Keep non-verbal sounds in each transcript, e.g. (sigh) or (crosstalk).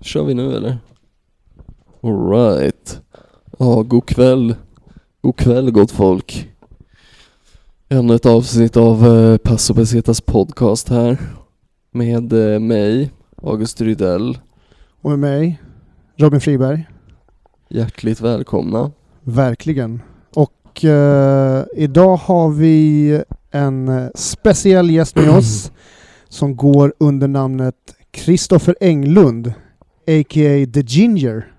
Kör vi nu eller? Alright. Ja, god kväll. God kväll gott folk. Ännu ett avsnitt av eh, Passo Pesetas podcast här. Med eh, mig, August Rydell. Och med mig, Robin Friberg. Hjärtligt välkomna. Verkligen. Och eh, idag har vi en eh, speciell gäst med oss (clears throat) som går under namnet Kristoffer Englund, a.k.a. The Ginger.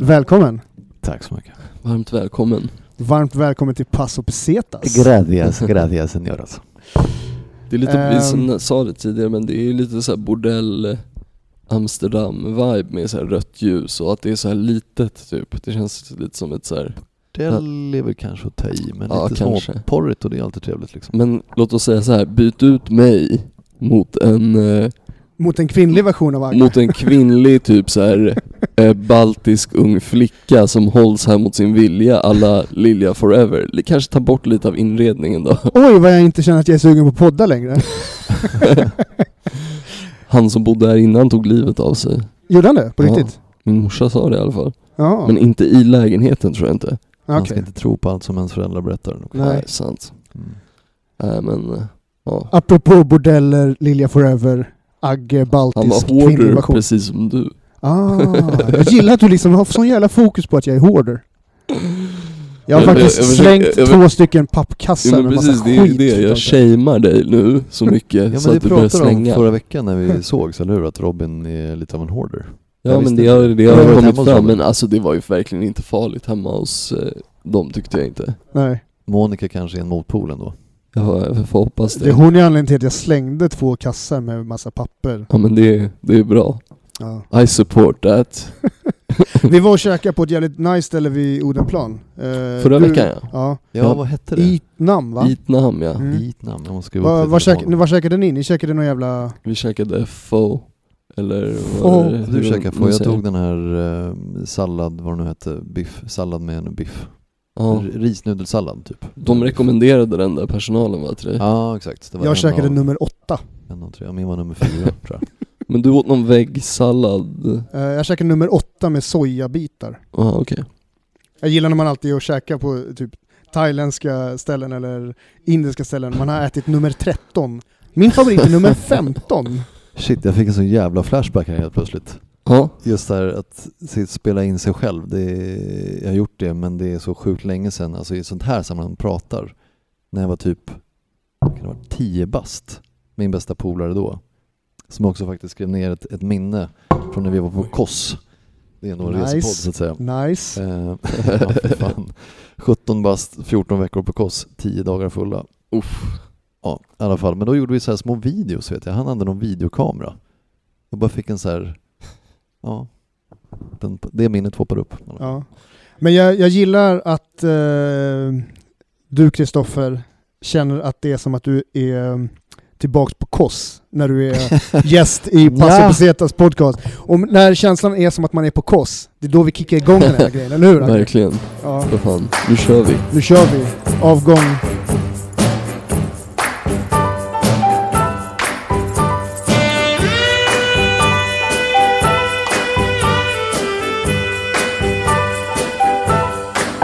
Välkommen! Tack så mycket. Varmt välkommen. Varmt välkommen till Paso Pesetas. Gracias, gracias señoras. (laughs) Det är lite, vi Ehm. som sa det tidigare men det är ju lite så här bordell eh, Amsterdam-vibe med så här rött ljus och att det är så här litet typ. Det känns lite som ett så här. Det är väl kanske att ta i, men Ja, lite kanske. småporrigt och det är alltid trevligt liksom. Men låt oss säga så här, byt ut mig mot en, eh, Mot en kvinnlig version av Agge. mot en kvinnlig typ så här (laughs) eh, baltisk ung flicka som hålls här mot sin vilja alla Lilja Forever. Kanske ta bort lite av inredningen då. (laughs) Oj vad jag inte känner att jag är sugen på podda längre. (laughs) Han som bodde här innan tog livet av sig. Gjorde han det? På Ja. riktigt? Min morsa sa det i alla fall. Ja. Men inte i lägenheten tror jag inte. Man Okej. ska inte tro på allt som ens föräldrar berättar. Nej. Nej, sant. Mm. Nej men, ja. Apropå bordeller, Lilja Forever, Agge, Han baltisk var version. precis som du. Ah, jag gillar att du liksom har sån jävla fokus på att jag är hoarder. Jag har Jag- faktiskt jag- jag slängt jag- två stycken pappkassar Ja, men med precis, massa det är ju skit. det. Jag shamear dig nu så (laughs) mycket Ja men så det att du börjar pratade vi om slänga. förra veckan när vi sågs, eller hur? Att Robin är lite av en hoarder. Ja Jag men det har, det har kommit fram, men alltså det var ju verkligen inte farligt hemma hos eh, dem tyckte jag inte. Nej, Monica kanske är en motpol ändå. Ja, jag får hoppas det är det. hon är anledningen till att jag slängde två kassar med massa papper. Ja men det, det är bra. Ja. I support that. (laughs) Vi var och käkade på ett jävligt nice ställe vid Odenplan. Eh, Förra du- veckan ja. Ja. Ja, vad hette det? Itnam va? Itnam ja. Mm. Itnam, jag måste skriva Va, vad, käk, vad käkade ni? Ni käkade någon jävla... Vi käkade FO. Eller Fo. vad är det- Du de- käkade de få, jag tog den här eh, sallad, vad det nu hette, biff, sallad med en biff. Ja. Risnudelsallad typ. De rekommenderade den där personalen va till dig? Ja exakt. Det var Jag en käkade av, nummer åtta. en av tre. Ja, min var nummer fyra tror jag. (laughs) Men du åt någon väggsallad? Eh, jag käkade nummer åtta med sojabitar. Ja okej. Jag gillar när man alltid är och käkar på typ thailändska ställen eller indiska ställen. Man har ätit nummer 13. Min favorit är nummer 15. (laughs) Shit, jag fick en sån jävla flashback här helt plötsligt. Ja. Just där att se- spela in sig själv, det är, jag har gjort det men det är så sjukt länge sedan, alltså i sånt här sammanhang pratar. När jag var typ, kan det vara 10 bast, min bästa polare då. Som också faktiskt skrev ner ett, ett minne från när vi var på Koss. Det är ändå en Nice. resepodd så att säga. Nice. Eh, (laughs) ja, för fan. 17 bast, 14 veckor på Koss, 10 dagar fulla. Uff. Ja, i alla fall. Men då gjorde vi så här små videos vet jag. Han hade någon videokamera. Jag bara fick en så här, ja, den, det minnet poppar upp. Ja. Men jag, jag gillar att eh, du Kristoffer känner att det är som att du är eh, tillbaks på KOS när du är (laughs) gäst i Passo Ja. Pesetas podcast. Och när känslan är som att man är på KOS, det är då vi kickar igång den här (laughs) grejen, eller hur? Verkligen. Ja, fan. Nu kör vi. nu kör vi. Avgång.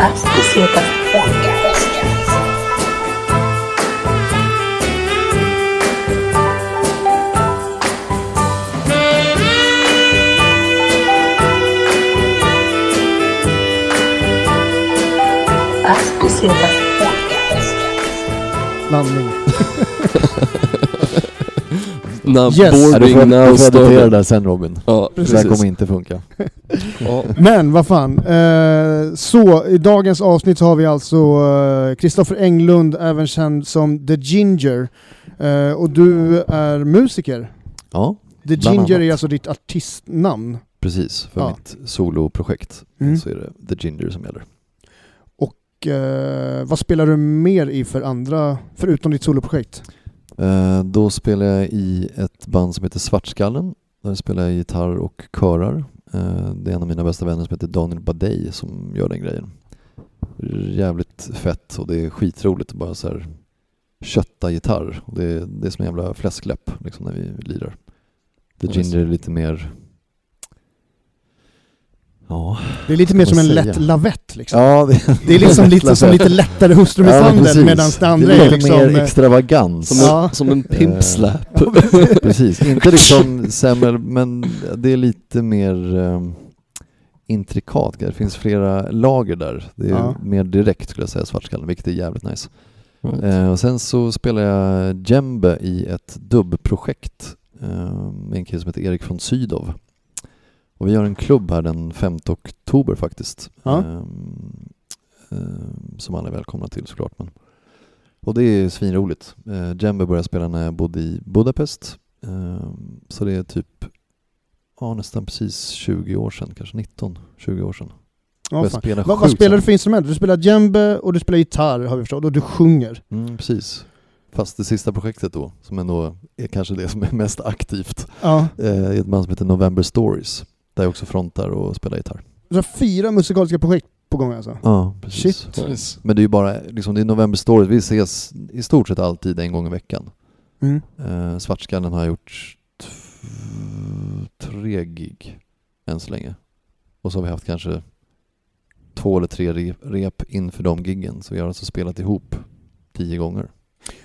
As Pesetas Podcast. As Pesetas Podcast. Landning. (laughs) Now Yes. Ja, du boarding får, now du får editera det started. där sen Robin. Ja, Det där precis. kommer inte funka. Men vad fan. Eh, så, i dagens avsnitt har vi alltså eh, Kristoffer Englund, även känd som The Ginger. Eh, och du är musiker. Ja, The Ginger annat. är alltså ditt artistnamn. precis. För Ja. mitt soloprojekt Mm. så är det The Ginger som gäller. Och eh, vad spelar du mer i för andra, förutom ditt soloprojekt? Eh, då spelar jag i ett band som heter Svartskallen. Där spelar jag gitarr och körar. Eh, det är en av mina bästa vänner som heter Daniel Badej som gör den grejen. Jävligt fett och det är skitroligt att bara så här kötta gitarr. Det, är, det är som en jävla fläskläpp liksom när vi lirar. The. Ginger är lite mer Det är lite mer som en säga? lätt lavett liksom. Ja, det, Det är liksom lite, som lite lättare hustrumisshandel precis. medan det andra det är är liksom... mer eh, extravagans. Som, Ja. en, som en pimp slap. (laughs) Precis, inte liksom (laughs) sämre, men det är lite mer um, intrikat. Det finns flera lager där. Det är Ja. mer direkt skulle jag säga, Svartskallen, vilket är jävligt nice. Right. Eh, och sen så spelar jag djembe i ett dubbprojekt eh, med en kille som heter Erik från Sydow. Och vi har en klubb här den 5 oktober faktiskt. Ja. Eh, eh, som alla är välkomna till såklart. Men. Och det är svinroligt. Eh, djembe började spela när jag bodde i Budapest. Eh, så det är typ ja, nästan precis 20 år sedan, kanske 19-20 år sedan. ja, spelar Vad, vad spelar du för instrument? Du spelar djembe och du spelar gitarr har vi förstått, och du sjunger. Mm, precis. Fast det sista projektet då, som ändå är kanske det som är mest aktivt, Ja. eh, är ett band som heter November Stories. Där jag också frontar och spelar gitarr. Du har fyra musikaliska projekt på gång alltså? Ja, precis. Shit. Nice. Men det är ju bara, liksom, det är November Stories, vi ses i stort sett alltid en gång i veckan. Mm. Eh, Svartskallen har jag gjort tre gig än så länge. Och så har vi haft kanske två eller tre rep, rep inför de giggen. Så vi har alltså spelat ihop tio gånger.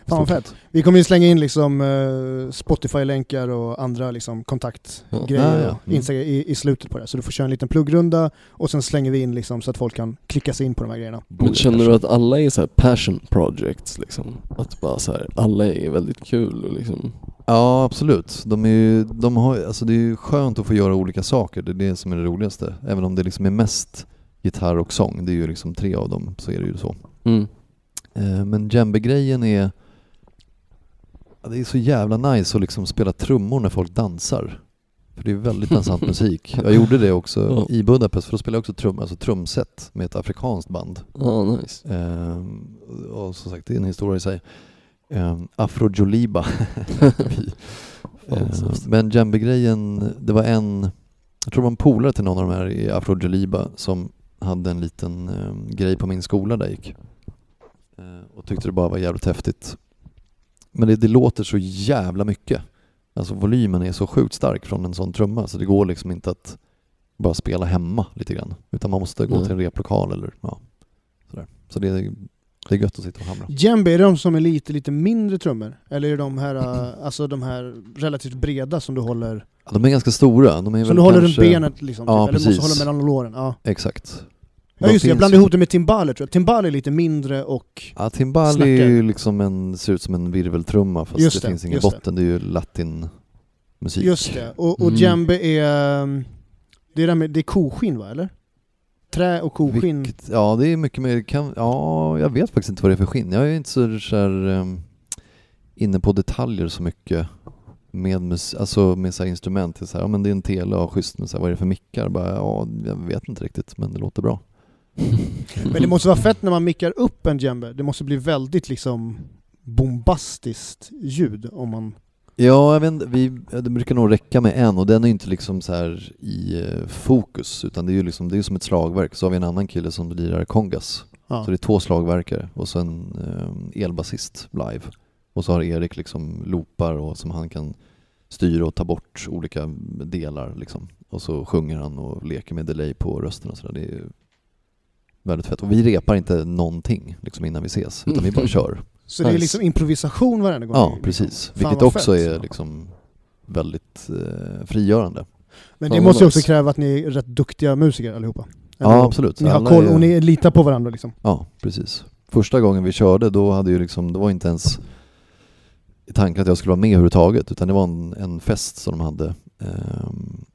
Fan vad fett. Vi kommer ju slänga in liksom eh, Spotify-länkar och andra liksom kontaktgrejer Ja, ja. Mm. I, i slutet på det. Så du får köra en liten pluggrunda och sen slänger vi in liksom så att folk kan klicka sig in på de här grejerna. Men känner du att alla är så här passion projects liksom? Att bara så här, alla är väldigt kul och liksom... Ja, absolut. De är ju, de har, alltså det är ju skönt att få göra olika saker, det är det som är det roligaste. Även om det liksom är mest gitarr och sång, det är ju liksom tre av dem, så är det ju så. Mm. Eh, Men djembe-grejen är, det är så jävla nice att liksom spela trummor när folk dansar. För det är väldigt dansant (laughs) musik. Jag gjorde det också Ja. i Budapest, för då spelade jag också trum, alltså trumset med ett afrikanskt band. Ja, nice. Ehm, och som sagt, det är en historia i sig. Ehm, Afro Joliba. Vi- Fan, Ehm, Men djembe-grejen, det var en, jag tror det var en polare till någon av de här i Afro Joliba som hade en liten ehm, grej på min skola där jag gick. Ehm, och tyckte det bara var jävligt häftigt. Men det, det låter så jävla mycket. Alltså volymen är så sjukt stark från en sån trumma så det går liksom inte att bara spela hemma lite grann. Utan man måste gå Nej. till en replokal eller ja, sådär. Så det, är- det är gött att sitta och hamra. Djembe, är de som är lite, lite mindre trummor? Eller är de här, eh, (clears throat) alltså de här relativt breda som du håller, Ja, de är ganska stora. De är väl du håller kanske... runt benet liksom? Ja, typ, eller måste precis. hålla mellan låren? Ja, Exakt. Ja just det, jag blandade ihop det med timbale tror jag. Timbale är lite mindre och... Ja, Snackar. är ju liksom en, ser ut som en virveltrumma fast Just det, det, finns ingen just det. botten. Det. är ju latinmusik. Just det, och, och Mm. djembe är... um, Det är, det, med, det är koskinn va, eller? Trä och koskinn. Vilket, ja, det är mycket mer, kan, ja, jag vet faktiskt inte vad det är för skinn. Jag är inte så, så här, um, inne på detaljer så mycket med, mus, alltså med så instrument. Så här, ja, men det är en tele och schysst, men så här, vad är det för mickar? Bara, ja, jag vet inte riktigt, men det låter bra. (laughs) Men det måste vara fett när man mickar upp en djembe. Det måste bli väldigt liksom bombastiskt ljud om man... Ja, jag vet inte, vi, det brukar nog räcka med en och den är inte liksom så här i eh, fokus utan det är ju liksom, det är som ett slagverk. Så har vi en annan kille som lirar kongas. Ja. Så det är två slagverkare och så en eh, elbasist live. Och så har Erik liksom loopar och som han kan styra och ta bort olika delar liksom. Och så sjunger han och leker med delay på rösten och sådär. Det är väldigt fett. Och vi repar inte någonting liksom innan vi ses utan vi bara kör. (laughs) Så det är Nice. liksom improvisation varenda gång? Ja, precis. Fan Vilket också fett. är liksom väldigt eh, frigörande. Men Ja, det måste ju också nice. kräva att ni är rätt duktiga musiker allihopa. Ja, Eller- absolut. Ni har Alla koll och ni litar på varandra liksom. Ja, precis. Första gången vi körde, då hade ju liksom, det var inte ens tanken att jag skulle vara med överhuvudtaget, utan det var en, en fest som de hade. Ehm,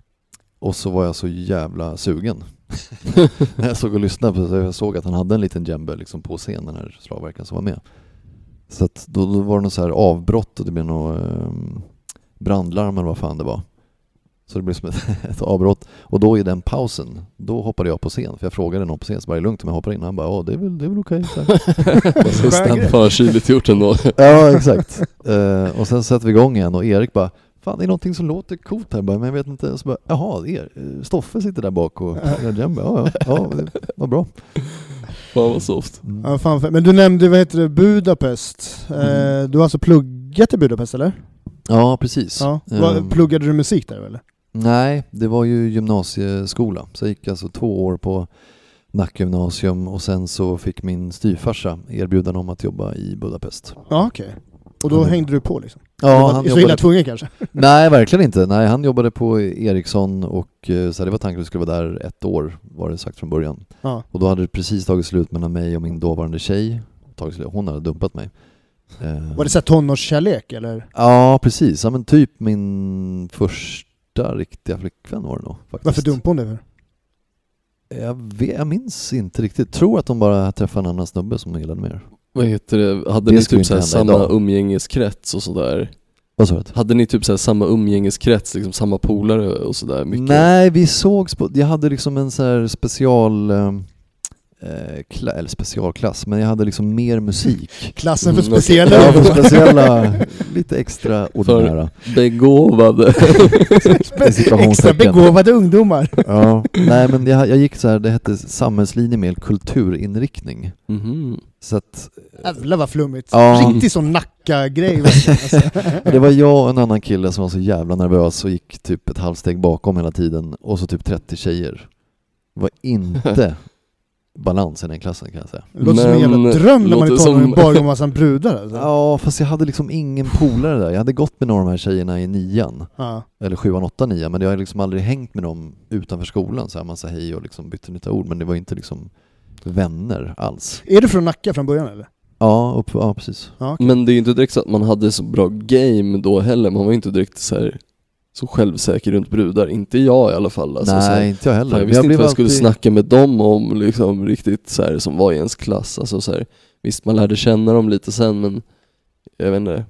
och så var jag så jävla sugen. (laughs) När jag såg och lyssnade på så jag såg att han hade en liten djembe liksom på scen, den här slagverkaren som var med. Så att då, då var det något så här avbrott och det blev något um, brandlarm eller vad fan det var. Så det blev som ett, (laughs) ett avbrott. Och då i den pausen, då hoppade jag på scen. För jag frågade någon på scen, så var det lugnt om jag hoppar in? Och han bara, ja det är väl, det är väl okej. den för kyligt gjort ändå. (laughs) ja, exakt. Eh, och sen sätter vi igång igen och Erik bara, fan det är någonting som låter coolt här, bara, men jag vet inte. Så bara, jaha, er, eh, Stoffe sitter där bak och gör djembe. Ja, ja, ja, det var bra. Fan vad soft. Mm. Ja, fan, men du nämnde, vad heter det, Budapest. Eh, Mm. du har alltså pluggat i Budapest eller? Ja, precis. Ja. Ehm, Pluggade du musik där eller? Nej, det var ju gymnasieskola. Så jag gick alltså två år på Nackgymnasium och sen så fick min styvfarsa erbjudande om att jobba i Budapest. Ja, okej. Och då hängde du på liksom? Ja, han så illa jobbade... tvungen kanske? (laughs) Nej, verkligen inte. Nej, han jobbade på Ericsson och eh, så det var tanken att vi skulle vara där ett år, var det sagt från början. Ja. Och då hade det precis tagit slut mellan mig och min dåvarande tjej. Tagit slut. Hon hade dumpat mig. Eh, Var det så här tonårskärlek eller? Ja, precis. Ja, men typ min första riktiga flickvän var det nog. Faktiskt. Varför dumpade hon för? Jag, vet, jag minns inte riktigt. Tror att de bara träffade en annan snubbe som de gillade mer. Vad heter det? Hade Det ni typ så samma idag. umgängeskrets och sådär? Vad sa du? Hade ni typ så samma umgängeskrets, liksom samma polare och sådär mycket? Nej, vi sågs på, jag hade liksom en så special, eh, eh, kla, eller specialklass, men jag hade liksom mer musik. (laughs) Klassen för Mm, speciella? Ja, för speciella, lite extra ordinära. Begåvade. (laughs) i Extra begåvade ungdomar. Ja, nej men jag, jag gick så här, det hette samhällslinje med kulturinriktning. Mhm. Så att, Jävlar vad flummigt. Ja. Riktigt sån Nacka-grej. Alltså. (laughs) det var jag och en annan kille som var så jävla nervös och gick typ ett halvsteg bakom hela tiden och så typ 30 tjejer. Det var inte balans i den klassen kan jag säga. Det låter som en jävla Men, dröm när man är tonåring och bara går massa brudar alltså. Ja, fast jag hade liksom ingen polare där. Jag hade gått med några av de här tjejerna i nian, Ja. eller sjuan, åttan, nian, men jag har liksom aldrig hängt med dem utanför skolan. Så här, man sa hej och liksom bytte lite ord, men det var inte liksom vänner alls. Är du från Nacka från början eller? Ja, upp, ja precis. Ja, okej. Men det är ju inte direkt så att man hade så bra game då heller, man var ju inte direkt så här så självsäker runt brudar, inte jag i alla fall alltså, så här, Nej, inte jag heller. Fan, jag Men visste inte blev vad jag skulle alltid- snacka med dem om liksom riktigt så här, som var i ens klass. Alltså, så här, visst, man lärde känna dem lite sen men jag vet inte.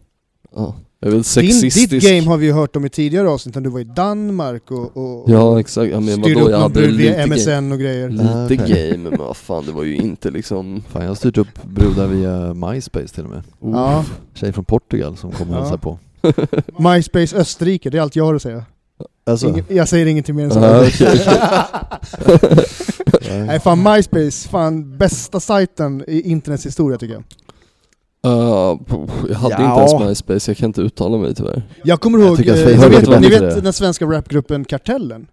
Ja, jag är väl Din, sexistisk. ditt game har vi ju hört om i tidigare avsnitt, när du var i Danmark och, och Ja exakt, ja, men styrde vadå, upp jag någon hade lite via game. MSN och grejer. Lite okej. game, men vad fan det var ju inte liksom Fan, jag har styrt upp brudar via MySpace till och med. Ja. Tjej från Portugal som kommer och Ja. hälsar på. (laughs) MySpace Österrike, det är allt jag har att säga. Alltså, Ingen, jag säger ingenting mer än så. Ah, okej, (laughs) Nej fan MySpace, fan bästa sajten i internets historia tycker jag. Uh, jag hade Ja. inte ens MySpace, jag kan inte uttala mig tyvärr. Jag kommer Jag ihåg, att eh, ni, är vet, ni vet den svenska rapgruppen Kartellen?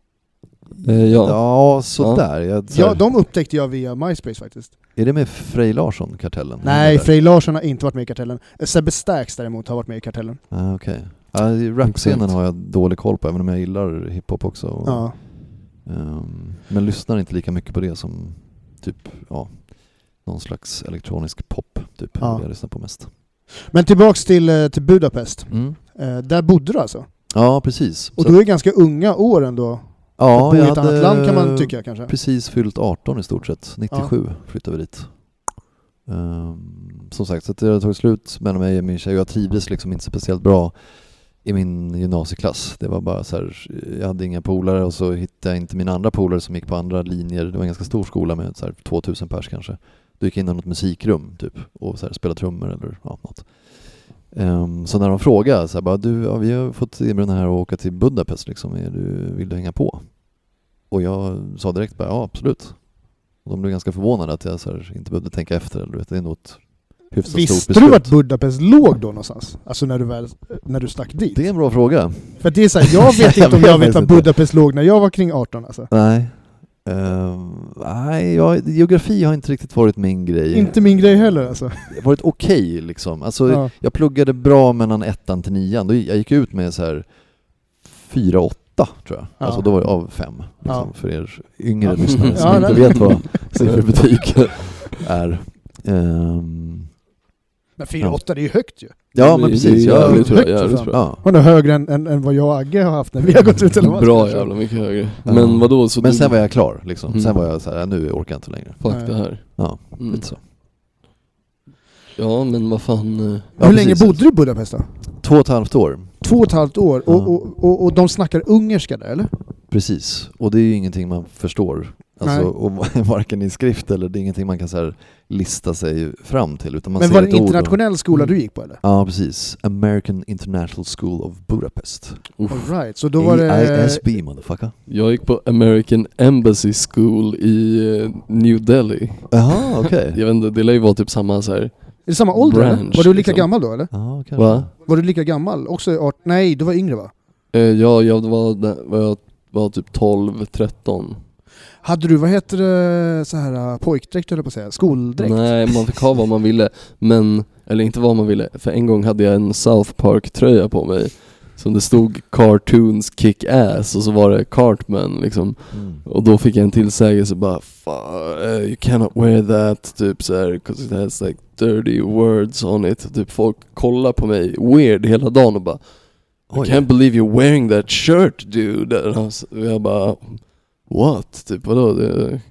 Eh, ja. ja, sådär. Jag, så Ja, här, de upptäckte jag via MySpace faktiskt. Är det med Frej Larsson, Kartellen? Nej? Frej Larsson har inte varit med i Kartellen. Sebbe Stax däremot har varit med i Kartellen. Ah, Okej. Ja, i rapscenen har jag dålig koll på, även om jag gillar hiphop också. Och, Ja. ehm, men lyssnar inte lika mycket på det som typ, ja, någon slags elektronisk pop, typ. Ja. Det jag lyssnar på mest. Men tillbaks till, eh, till Budapest. Mm. Eh, där bodde du alltså? Ja, precis. Och Så- du är ganska unga år ändå. Ja, att bo i ett annat hade land kan man tycka kanske. precis fyllt 18 i stort sett. 97 flyttade vi dit. Ehm, som sagt, så det har tagit slut mellan mig och min tjej jag trivdes liksom inte speciellt bra i min gymnasieklass. Det var bara så här, jag hade inga polare och så hittade jag inte mina andra polare som gick på andra linjer. Det var en ganska stor skola med så här 2000 pers kanske. Då gick jag in i något musikrum typ och så här, spelade trummor eller ja, något. Ehm, så när de frågade så här, bara, du, ja, vi har fått erbjudande här att åka till Budapest liksom, är du, vill du hänga på? Och jag sa direkt bara, ja absolut. Och de blev ganska förvånade att jag så här, inte behövde tänka efter. Eller, vet, det är nog ett hyfsat stort Visste beslut. du vart Budapest låg då någonstans? Alltså när du väl, när du stack dit? Det är en bra fråga. För att det är så här, jag vet (laughs) Jag inte om jag vet var inte. Budapest låg när jag var kring 18 alltså. Nej. Ehm, nej, jag, geografi har inte riktigt varit min grej. Inte min grej heller alltså. Det har varit okej liksom. Alltså, Ja. Jag pluggade bra mellan ettan till nian. Då, jag gick ut med så här fyra, åtta tror jag. Ja. Alltså då var det av fem. Liksom, Ja. För er yngre Ja. lyssnare som Ja, inte vet vad sifferbetyg är. (laughs) Ehm, Men 4-8 det är ju högt ju. Ja men precis. jävligt Jag, bra, högt jävligt bra. ja. Hon är högre än, än, än vad jag och Agge har haft när vi har gått ut eller vad Bra jävla mycket högre. Ja. Men vadå, så Men du, sen var jag klar liksom. Mm. Sen var jag så här, nu orkar jag inte längre. fuck Nej. det här. Ja, Mm. lite så. Ja men vad fan, eh, Ja, Hur länge bodde du i Budapest då? Två och ett halvt år. Två och ett halvt år, Ja. och, och, och, och de snackar ungerska där eller? Precis, och det är ju ingenting man förstår. Alltså, och (laughs) varken i skrift eller det är ingenting man kan så här lista sig fram till. Utan man Men var det en ord och- internationell skola Mm. du gick på eller? Ja, precis. American International School of Budapest. uff. All right. så då var det... AISB motherfucker. Jag gick på American Embassy School i eh, New Delhi. Jaha, okej. Jag vet inte, det lär ju vara typ samma så här. Är det samma ålder branch, Var du lika liksom. gammal då eller? Ja, kanske. Va? Var du lika gammal? Också art... Nej, du var yngre va? Eh, ja, jag var, var, jag var typ 12, 13. Hade du, vad heter det, så här äh, pojkdräkt höll jag på att säga, skoldräkt? Nej, man fick ha vad man ville. Men, eller inte vad man ville. För en gång hade jag en South Park-tröja på mig. Som det stod 'Cartoons kick ass' och så var det Cartman liksom. Mm. Och då fick jag en tillsägelse bara "Fa- eh, You cannot wear that, typ såhär, 'cause it has like dirty words on it. Typ folk kollar på mig weird hela dagen och bara I Oj. can't believe you're wearing that shirt dude. Och jag bara What? Typ vadå? Det,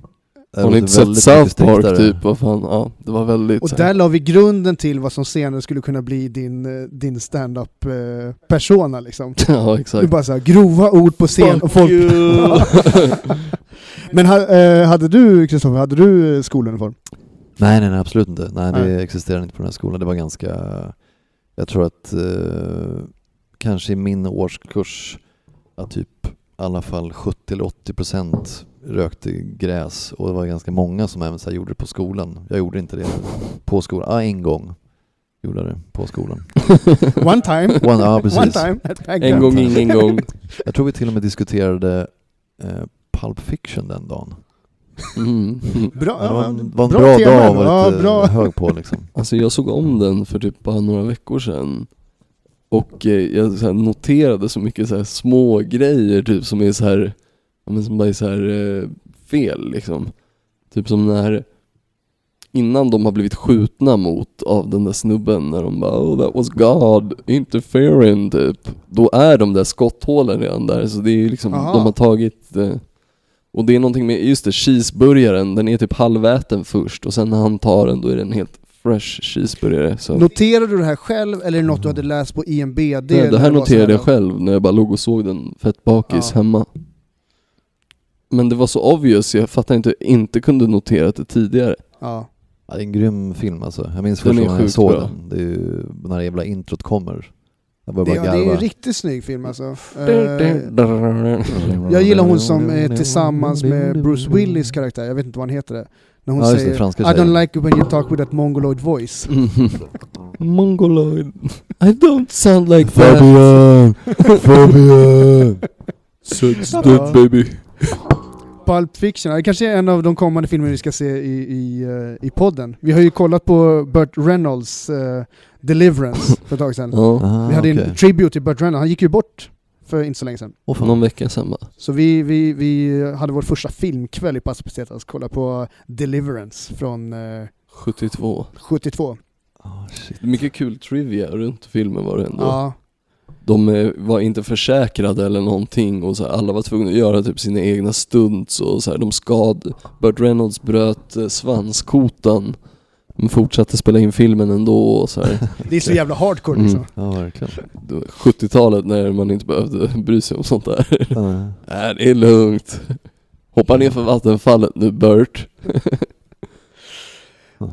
Det har ni inte sett väldigt South Park typ? Vad fan? Ja, det var väldigt Och där la vi grunden till vad som senare skulle kunna bli din, eh, din stand-up eh, persona liksom. (laughs) Ja Du exakt. bara så här, grova ord på scen och folk... you! (laughs) Men eh, hade du, Kristoffer, hade du skoluniform? Nej, nej, nej, absolut inte. Nej, det Nej. existerade inte på den här skolan. Det var ganska, jag tror att eh, kanske i min årskurs att typ alla fall 70 eller 80 procent rökte gräs och det var ganska många som även så här gjorde det på skolan. Jag gjorde inte det på skolan. Ja, en gång gjorde jag det på skolan. (laughs) One time. One, ja, One precis. time. at Bagdad. En gång, ingen gång. (laughs) Jag tror vi till och med diskuterade eh, Pulp Fiction den dagen. Mm. (laughs) Bra, det var en, var en bra bra, dag ändå. och Ja, hög på liksom. Alltså jag såg om den för typ bara några veckor sedan Och eh, jag så noterade så mycket så här små grejer typ som är så här, men som bara är så här eh, fel liksom Typ som när Innan de har blivit skjutna mot av den där snubben när de bara oh that was God interfering typ Då är de där skotthålen redan där så det är ju liksom, Aha. de har tagit eh, Och det är någonting med, just det, cheeseburgaren, den är typ halväten först och sen när han tar den då är den helt fresh cheeseburgare så Noterade du det här själv eller är det något du hade läst på IMBD? Nej, det här noterade jag själv när jag bara låg och såg den fett bakis Ja. hemma Men det var så obvious, jag fattar inte inte kunde noterat det tidigare Ja. Ja, det är en grym film alltså. Jag minns första gången jag såg bra. den. Det är ju när det jävla introt kommer. Jag Det, börjar ja, bara det är en riktigt snygg film alltså. (laughs) Jag gillar hon som är tillsammans med Bruce Willis karaktär, jag vet inte vad han heter det. När hon Ja, det, säger franska I tjejen." don't like it when you talk with that mongoloid voice. (laughs) Mongoloid (laughs) I don't sound like that Fabian! (laughs) Fabian! Ja. dead baby Pulp Fiction, det kanske är en av de kommande filmer vi ska se i, i, eh, i podden. Vi har ju kollat på Burt Reynolds eh, Deliverance för ett tag sedan. Ja, Ah, Vi hade okej. en tribute till Burt Reynolds, han gick ju bort för inte så länge sedan. Åh, fan. någon vecka sedan bara Så vi, vi, vi hade vår första filmkväll i Paso Pesetas, kolla på Deliverance från eh, 72 72. Ah, shit. Mycket kul trivia runt filmen var det ändå Ja, De eh, var inte försäkrade eller någonting och så här, alla var tvungna att göra typ sina egna stunts och så här, de skad... Burt Reynolds bröt eh, svanskotan men fortsatte spela in filmen ändå och så här. (laughs) det är så jävla hardcore Mm. liksom. Ja, verkligen. Det var 70-talet när man inte behövde bry sig om sånt där. Ja. (laughs) Nej det är lugnt. Hoppa ner för vattenfallet nu Burt. (laughs)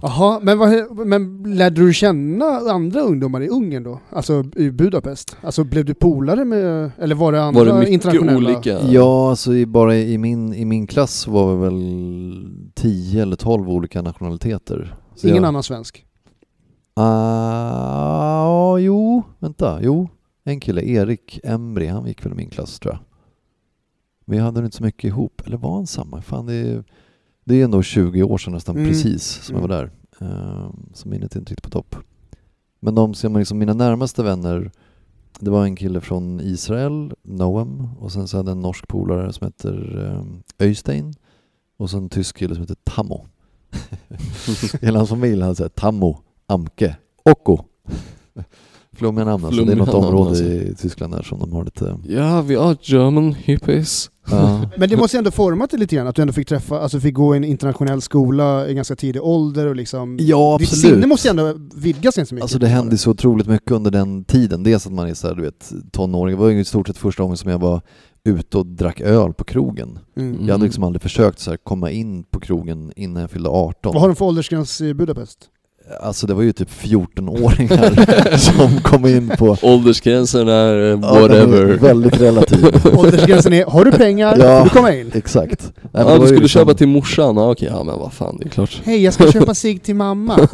Jaha, men, vad, men lärde du känna andra ungdomar i Ungern då? Alltså i Budapest? Alltså blev du polare med, eller var det andra Var det mycket internationella? olika? Ja, alltså i, bara i min, i min klass var vi väl 10 eller 12 olika nationaliteter. Så Ingen jag, annan svensk? Ah, jo, vänta, jo. En kille, Erik Emri, han gick väl i min klass tror jag. Vi hade nog inte så mycket ihop, eller var han samma? Fan, det är, det är ändå 20 år sedan nästan Mm. precis som jag var där. Ehm, så minnet är inte riktigt på topp. Men de som liksom mina närmaste vänner, det var en kille från Israel, Noam, och sen så hade jag en norsk polare som heter um, Öystein, och så en tysk kille som heter Tammo. Hela hans familj hade såhär Tammo, Amke, Okko. Flummiga namn alltså. Det är Flummiga något namn, område alltså. i Tyskland där som de har lite... Ja, vi har German hippies. Ja. (laughs) Men det måste ju ändå format dig lite grann, att du ändå fick träffa, alltså fick gå i en internationell skola i ganska tidig ålder och liksom... Ja, Ditt absolut. sinne måste ju ändå vidgas ganska mycket. Alltså det hände så otroligt mycket under den tiden. Dels att man är så här, du vet, tonåring. Det var ju i stort sett första gången som jag var ute och drack öl på krogen. Mm. Jag hade liksom aldrig försökt så här, komma in på krogen innan jag fyllde 18. Vad har de för åldersgräns i Budapest? Alltså det var ju typ 14-åringar (laughs) som kom in på... Åldersgränsen är eh, Ja, är whatever. Väldigt relativ. (laughs) Åldersgränsen är, har du pengar Ja. får du komma in. Exakt. Nej, Ja, du skulle liksom- köpa till morsan, ja, okej, ja men vad fan, det är klart. Hej, jag ska köpa (laughs) cigg till mamma.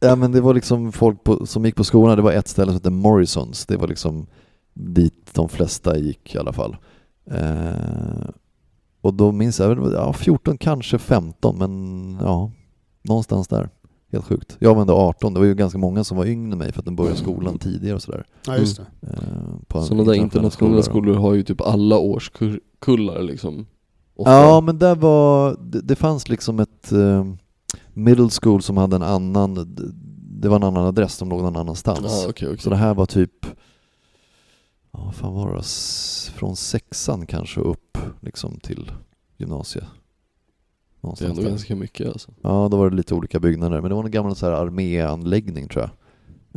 Ja men det var liksom folk på, som gick på skolan, det var ett ställe som hette Morrisons, det var liksom dit de flesta gick i alla fall. Eh, och då minns jag, ja, 14 kanske 15 men ja, någonstans där. Helt sjukt. Jag var ändå 18, det var ju ganska många som var yngre än mig för att de började skolan tidigare och sådär. Ja, just det. Eh, på Sådana där internationella skolor har ju typ alla årskullar liksom. Ofta. Ja, men där var, det, det fanns liksom ett eh, middle school som hade en annan, det, var en annan adress, de låg någon annanstans. Ja, okej, okej. Så det här var typ, ja, vad fan var det? Från sexan kanske upp liksom till gymnasiet. Det är ändå där. ganska mycket alltså. Ja, då var det lite olika byggnader. Men det var en gammal så här arméanläggning tror jag.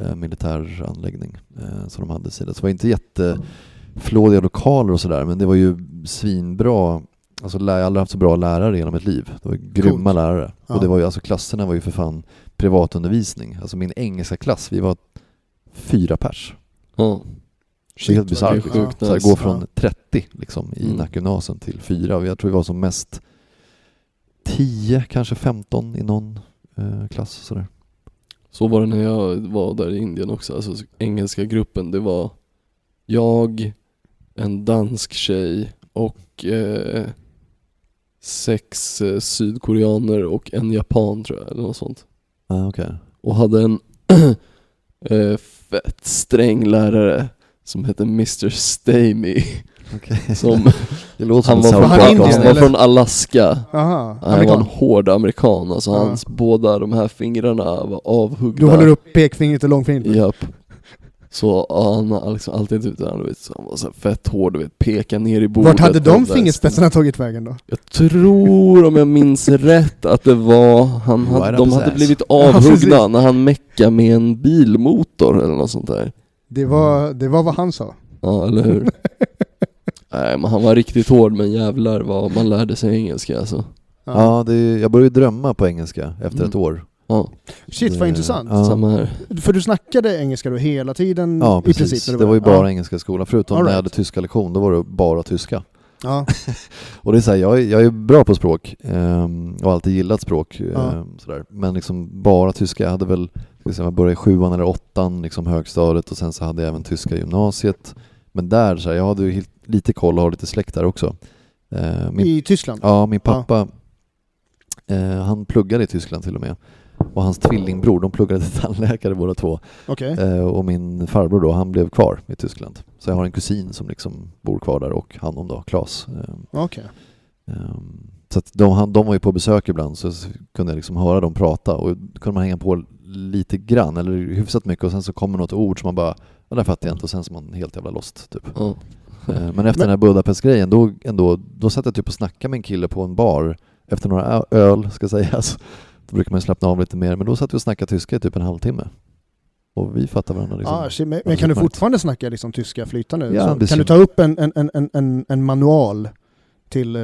Eh, militär anläggning eh, som de hade sidan. Så det var inte jätteflådiga lokaler och sådär. Men det var ju svinbra. Alltså jag har aldrig haft så bra lärare genom mitt liv. Det var grymma Coolt. lärare. Ja. Och det var ju, alltså klasserna var ju för fan privatundervisning. Alltså min engelska klass, vi var fyra pers. Det är helt bisarrt. Liksom. gå från 30 liksom, i Mm. Nackgymnasium till fyra. Jag tror vi var som mest 10, kanske 15 i någon eh, klass. Sådär. Så var det när jag var där i Indien också, alltså engelska gruppen, det var jag, en dansk tjej och eh, sex eh, sydkoreaner och en japan tror jag, eller något sånt. Ah, okay. Och hade en (clears throat) eh, fett sträng lärare som hette Mr. Stamy. (laughs) Okay. Som, det låter han som var, han från, han Park var från Alaska. Aha, Han var en hård amerikan, alltså Ja. hans båda de här fingrarna var avhuggna. Du håller upp pekfingret och långfingret? Japp. Så ja, han har liksom alltid typ där, du vet, så han var så här fett hård, du vet, peka ner i bordet. Vart hade de fingerspetsarna tagit vägen då? Jag tror, om jag minns rätt, att det var, han hade, de hade blivit Ja, avhuggna precis. när han meckade med en bilmotor eller något sånt där. Det var, det var vad han sa. Ja, eller hur? (laughs) Nej men han var riktigt hård men jävlar vad man lärde sig engelska alltså. Ja, det, jag började drömma på engelska efter Mm. ett år. Ja, Shit vad Det- intressant. Ja. samma här. För du snackade engelska då hela tiden Ja, i precis. princip? när det var ju bara ja. engelska i skolan. Förutom All när jag right. hade tyska lektion, då var det bara tyska. Ja. (laughs) Och det är så här, jag, är, jag är bra på språk ehm, och har alltid gillat språk. Ja. ehm, sådär. Men liksom bara tyska. Jag hade väl, ska säga, jag började i sjuan eller åttan, liksom högstadiet och sen så hade jag även tyska i gymnasiet. Men där, så här, jag hade ju helt, lite koll och har lite släkt där också. Eh, min, I Tyskland? ja, min pappa, eh, han pluggade i Tyskland till och med. Och hans tvillingbror, de pluggade till tandläkare båda två. Okej. Eh, och min farbror då, han blev kvar i Tyskland. Så jag har en kusin som liksom bor kvar där och han om då, Klas. Eh, Okej. Ehm, Så att de, han- de var ju på besök ibland så kunde jag liksom höra dem prata och då kunde man hänga på lite grann eller hyfsat mycket och sen så kommer något ord som man bara ja, det fattar jag inte och sen så är man helt jävla lost typ. Ja. Eh, Men efter den här Budapest-grejen då, ändå, då satt jag typ och snackade med en kille på en bar efter några öl ska sägas. (laughs) Då brukar man slappna av lite mer men då satt vi och snackade tyska i typ en halvtimme. Och vi fattade varandra liksom. Ah, shit, men, men kan du fortfarande snacka liksom tyska flytande? Ja, kan du ta upp en, en, en, en, en, manual till... eh,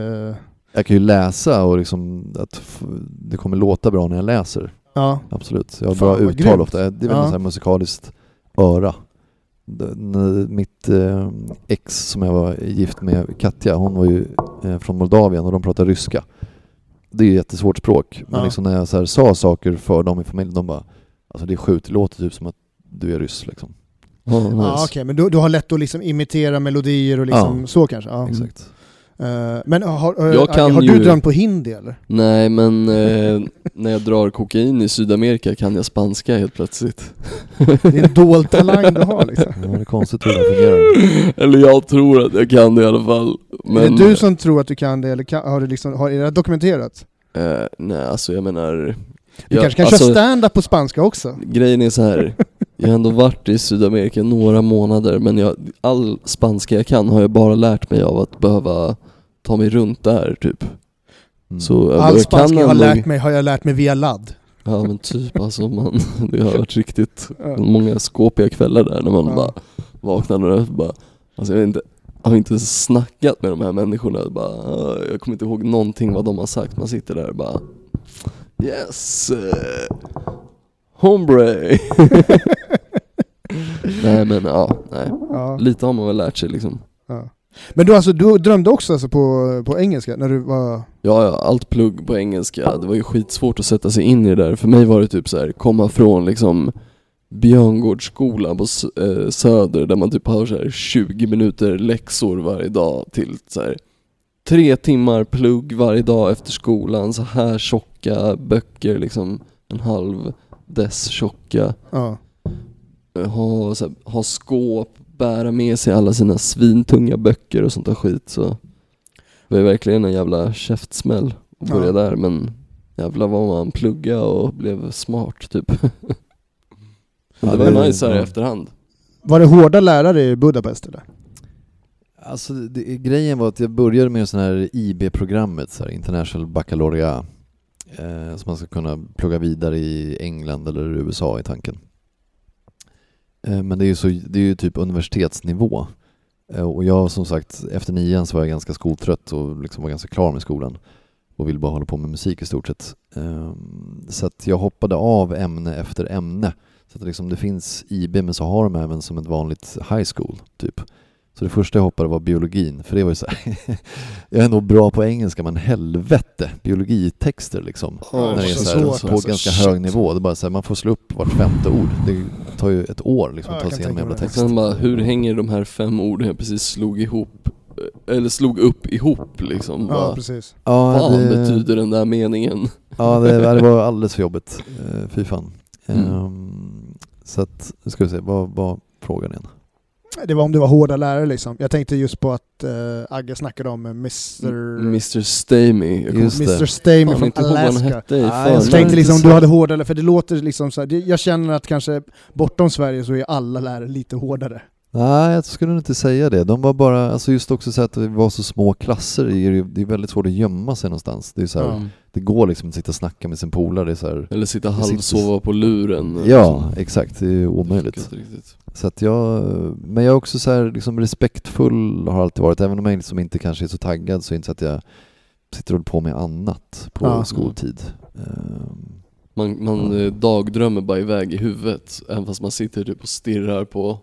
Jag kan ju läsa och liksom att det kommer låta bra när jag läser. ja, Absolut. Jag har Fan, bra uttal grymt. ofta. Det är väl Ja. här musikaliskt öra. Mitt eh, ex som jag var gift med, Katja, hon var ju eh, från Moldavien och de pratar ryska. Det är ju ett jättesvårt språk. Men Ja. liksom när jag så här sa saker för dem i familjen, de bara Alltså det är sjukt, det låter typ som att du är ryss liksom. Ja, ah, okej, men du, du har lätt att liksom imitera melodier och liksom Ja. så kanske? Ja. Exakt. Eh, men har, eh, Jag kan har ju- du drömt på hindi eller? Nej men eh, när jag drar kokain i Sydamerika kan jag spanska helt plötsligt. (laughs) Det är en dold talang du har liksom. Ja, det är konstigt hur det fungerar. Eller jag tror att jag kan det i alla fall. Men, är det du som tror att du kan det eller kan, har, du liksom, har är det dokumenterat? eh, nej alltså jag menar... Du jag- kanske kan alltså, köra stand-up på spanska också? Grejen är så här. jag har ändå varit i Sydamerika några månader men jag, all spanska jag kan har jag bara lärt mig av att behöva ta mig runt där typ. Mm. Så All jag spanska jag har lärt mig har jag lärt mig via ladd. Ja men typ alltså man, (laughs) det har varit riktigt (laughs) många skåpiga kvällar där när man Ja. bara vaknade och bara, alltså jag vet inte, jag har inte snackat med de här människorna, bara, "Ah, jag kommer inte ihåg någonting vad de har sagt, man sitter där och bara Yes! eh, hombre! (laughs) nej men ja, nej. Ja, Lite har man väl lärt sig liksom. ja. Men du, alltså, du drömde också alltså på, på engelska när du var... Ja, allt plugg på engelska, det var ju skitsvårt att sätta sig in i det där. För mig var det typ så här, komma från liksom Björngårdsskola på eh, Söder där man typ har så här 20 minuter läxor varje dag till så här tre timmar plugg varje dag efter skolan, så här tjocka böcker liksom, en halv dess tjocka. Ja. Eh, Ha, så här, ha skåp, bära med sig alla sina svintunga böcker och sånt där skit så det var ju verkligen en jävla käftsmäll att börja Ja. där men jävlar vad man plugga och blev smart typ. (laughs) men Ja, det var det- nice här i efterhand. Var det hårda lärare i Budapest eller? Alltså det, grejen var att jag började med sån här IB-programmet, så här International Baccalaureate, eh, som man ska kunna plugga vidare i England eller USA i tanken. Eh, men det är ju, så, det är ju typ universitetsnivå. Eh, och jag som sagt, efter nian så var jag ganska skoltrött och liksom var ganska klar med skolan och ville bara hålla på med musik i stort sett. Ehm, så att jag hoppade av ämne efter ämne. Så att liksom det finns IB men så har de även som ett vanligt high school typ. Så det första jag hoppade var biologin, för det var ju så här, (laughs) jag är nog bra på engelska men helvete, biologitexter liksom. Ja, när det är så så här, svårt, på alltså. ganska Shit. hög nivå, det är bara så här, man får slå upp vart femte ord. Det tar ju ett år liksom att ta sig igenom jävla text. Sen bara, hur hänger de här fem orden jag precis slog ihop, eh, eller slog upp ihop liksom? Ja, Bara, precis. Ja, vad det, betyder den där meningen? Ja, det, det var (laughs) alldeles för jobbigt. Uh, fy fan. Mm. Ehm, så att, nu ska vi se, vad var frågan igen? Det var om det var hårda lärare liksom. Jag tänkte just på att uh, Agge snackade om Mr. Mr Stamy. Det. Mr. Stamy fan från inte Alaska. hette i Ah, jag tänkte liksom så- du hade hårdare, för det låter liksom så här, det, jag känner att kanske bortom Sverige så är alla lärare lite hårdare. Nej, jag skulle inte säga det. De var bara, alltså just också så att det var så små klasser, det är det väldigt svårt att gömma sig någonstans. Det, är så här. Mm. det går liksom inte att sitta och snacka med sin polare, det Eller sitta Det sitter- halvsova på luren. Ja, exakt. Det är omöjligt. Riktigt. Så att jag, men jag är också så här, liksom respektfull har alltid varit, även om jag liksom inte kanske är så taggad så är det inte så att jag sitter och håller på med annat på Ja. skoltid. Ehm, Man, man eh, dagdrömmer bara iväg i huvudet, även fast man sitter typ och stirrar på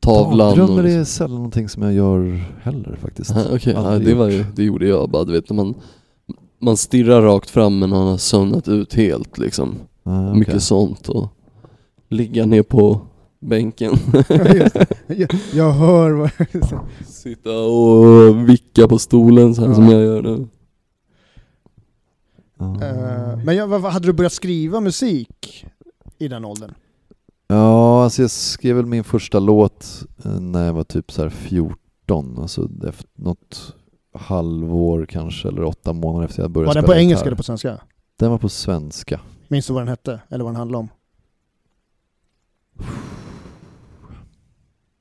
tavlan. och Dagdrömmar liksom- är sällan någonting som jag gör heller faktiskt. Aha, Okej, ja, Aldrig det, var det gjorde jag bara, du vet när man man stirrar rakt fram men man har sömnat ut helt liksom. Ah, okej. Mycket sånt och ligga ner på bänken. (laughs) jag, jag hör vad... Sitta och vicka på stolen så här Ja. som jag gör nu. Eh, men jag, vad, hade du börjat skriva musik i den åldern? Ja, alltså jag skrev väl min första låt eh, när jag var typ så här 14, alltså efter något halvår kanske, eller åtta månader efter jag började Var den spela på engelska eller på svenska? Den var på svenska. Minns du vad den hette? Eller vad den handlade om?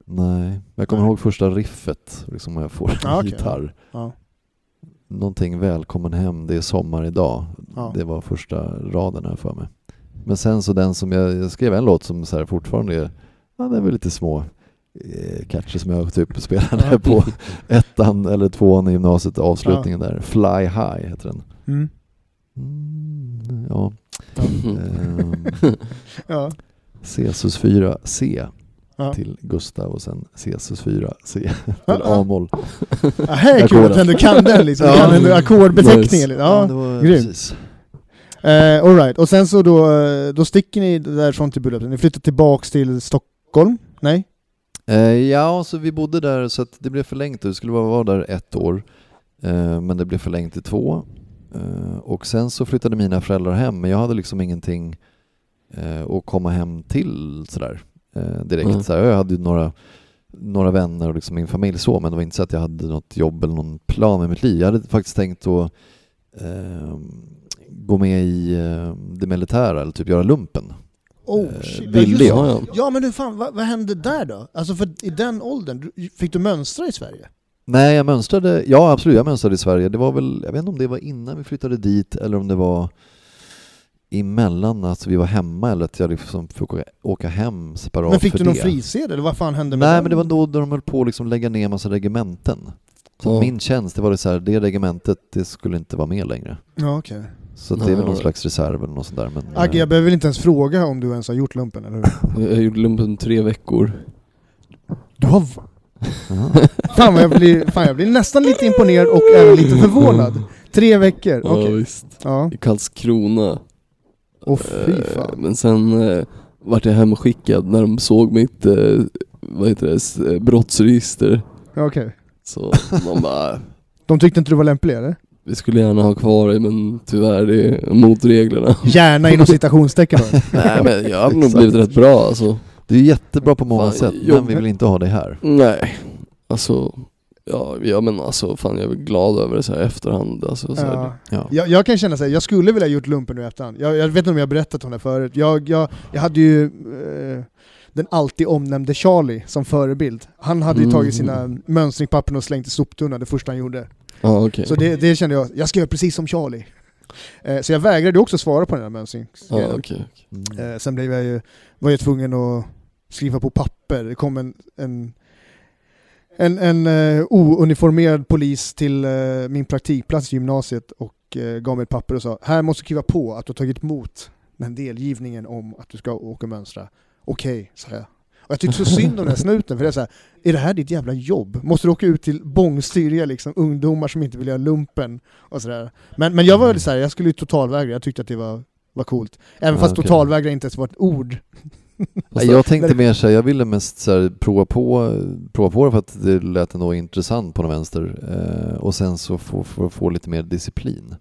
Nej, jag kommer Nej. ihåg första riffet, liksom jag får en Ja, okej, gitarr. Ja. Någonting välkommen hem, det är sommar idag. Ja. Det var första raden här för mig. Men sen så den som jag, jag skrev en låt som så här fortfarande är, ja det är väl lite små eh, catcher som jag typ spelade Ja. på ettan eller tvåan i gymnasiet, avslutningen där. Fly High heter den. Mm. Mm, ja. Ja. (laughs) Cesus 4C Ja. till Gustav och sen Cesus 4C Ja, till ja. A-moll. Ja, här är kul att ändå kan den liksom. Ja. Kan ackordbeteckningen. Nice. Ja. var grymt. precis. Eh, all right. Och sen så då, eh, då sticker ni därifrån till Budapest. Ni flyttar tillbaks till Stockholm? Nej? Eh, ja, så vi bodde där så att det blev förlängt. Det skulle bara vara där ett år. Eh, men det blev förlängt till två. Och sen så flyttade mina föräldrar hem, men jag hade liksom ingenting att komma hem till sådär direkt. Mm. Så här, jag hade ju några, några vänner och liksom min familj så, men det var inte så att jag hade något jobb eller någon plan med mitt liv. Jag hade faktiskt tänkt att eh, gå med i eh, det militära eller typ göra lumpen. Oh Eh, shit. Ja, ville just jag. Ja, ja. Ja men hur fan, vad, vad hände där då? Alltså för i den åldern, du- fick du mönstra i Sverige? Nej, jag mönstrade, ja absolut, jag mönstrade i Sverige. Det var väl, jag vet inte om det var innan vi flyttade dit eller om det var emellan, alltså vi var hemma eller att jag liksom fick åka, åka hem separat men fick för du någon frisedel eller vad fan hände med Nej den? men det var då de höll på att liksom lägga ner massa regementen. Så Ja. min tjänst, det var det så här, det regementet det skulle inte vara med längre. Ja okej. Så att det är väl någon slags reserv eller något sånt där. Men, Agge, eh, jag behöver väl inte ens fråga om du ens har gjort lumpen, eller hur? (laughs) Jag gjorde lumpen tre veckor. Du har... ja. (laughs) Fan, jag, blir, fan jag blir nästan lite imponerad och även lite förvånad. (laughs) Tre veckor, okej. Ja, visst. Ja. I Karlskrona. Åh fy fan. Men sen, eh, vart jag hemskickad när de såg mitt, eh, vad heter det, eh, brottsregister. Okej. Så de bara, (laughs) De tyckte inte du var lämplig eller? vi skulle gärna ha kvar dig men tyvärr det är mot reglerna. Gärna inom citationstecken då. (laughs) Nej men jag har nog blivit rätt bra alltså. Du är jättebra på många Fan, sätt, men jobb- vi vill inte ha dig här. Nej, alltså Ja, ja men alltså fan jag är glad över det så här i efterhand alltså, så här. Ja. Ja. Jag, jag kan känna så här, jag skulle vilja ha gjort lumpen nu i efterhand. Jag, jag vet inte om jag har berättat om det förut. Jag, jag, jag hade ju eh, den alltid omnämnde Charlie som förebild. Han hade ju Mm. tagit sina mönstringspapper och slängt i soptunnan det första han gjorde. Ja okej. Så det, det kände jag, jag ska göra precis som Charlie. Eh, så jag vägrade också svara på den här mönstringsgrejen. Ja okej. Mm. Eh, sen blev jag ju, var jag tvungen att skriva på papper. Det kom en, en, en, en eh, ouniformerad polis till eh, min praktikplats i gymnasiet och eh, gav mig ett papper och sa här måste du skriva på att du har tagit emot den delgivningen om att du ska åka och mönstra. Okej, sa jag. Och jag tyckte så synd om den här snuten, för det är så här, är det här ditt jävla jobb? Måste du åka ut till bångstyriga liksom, ungdomar som inte vill göra lumpen? Och så där. Men, men jag var väl så här, jag skulle ju totalvägra, jag tyckte att det var, var coolt. Även Ja, fast okej. totalvägra inte ens var ett ord. Nej, jag tänkte mer såhär, jag ville mest så här, prova, på, prova på det för att det lät ändå intressant på den vänster. Eh, och sen så få, få, få lite mer disciplin.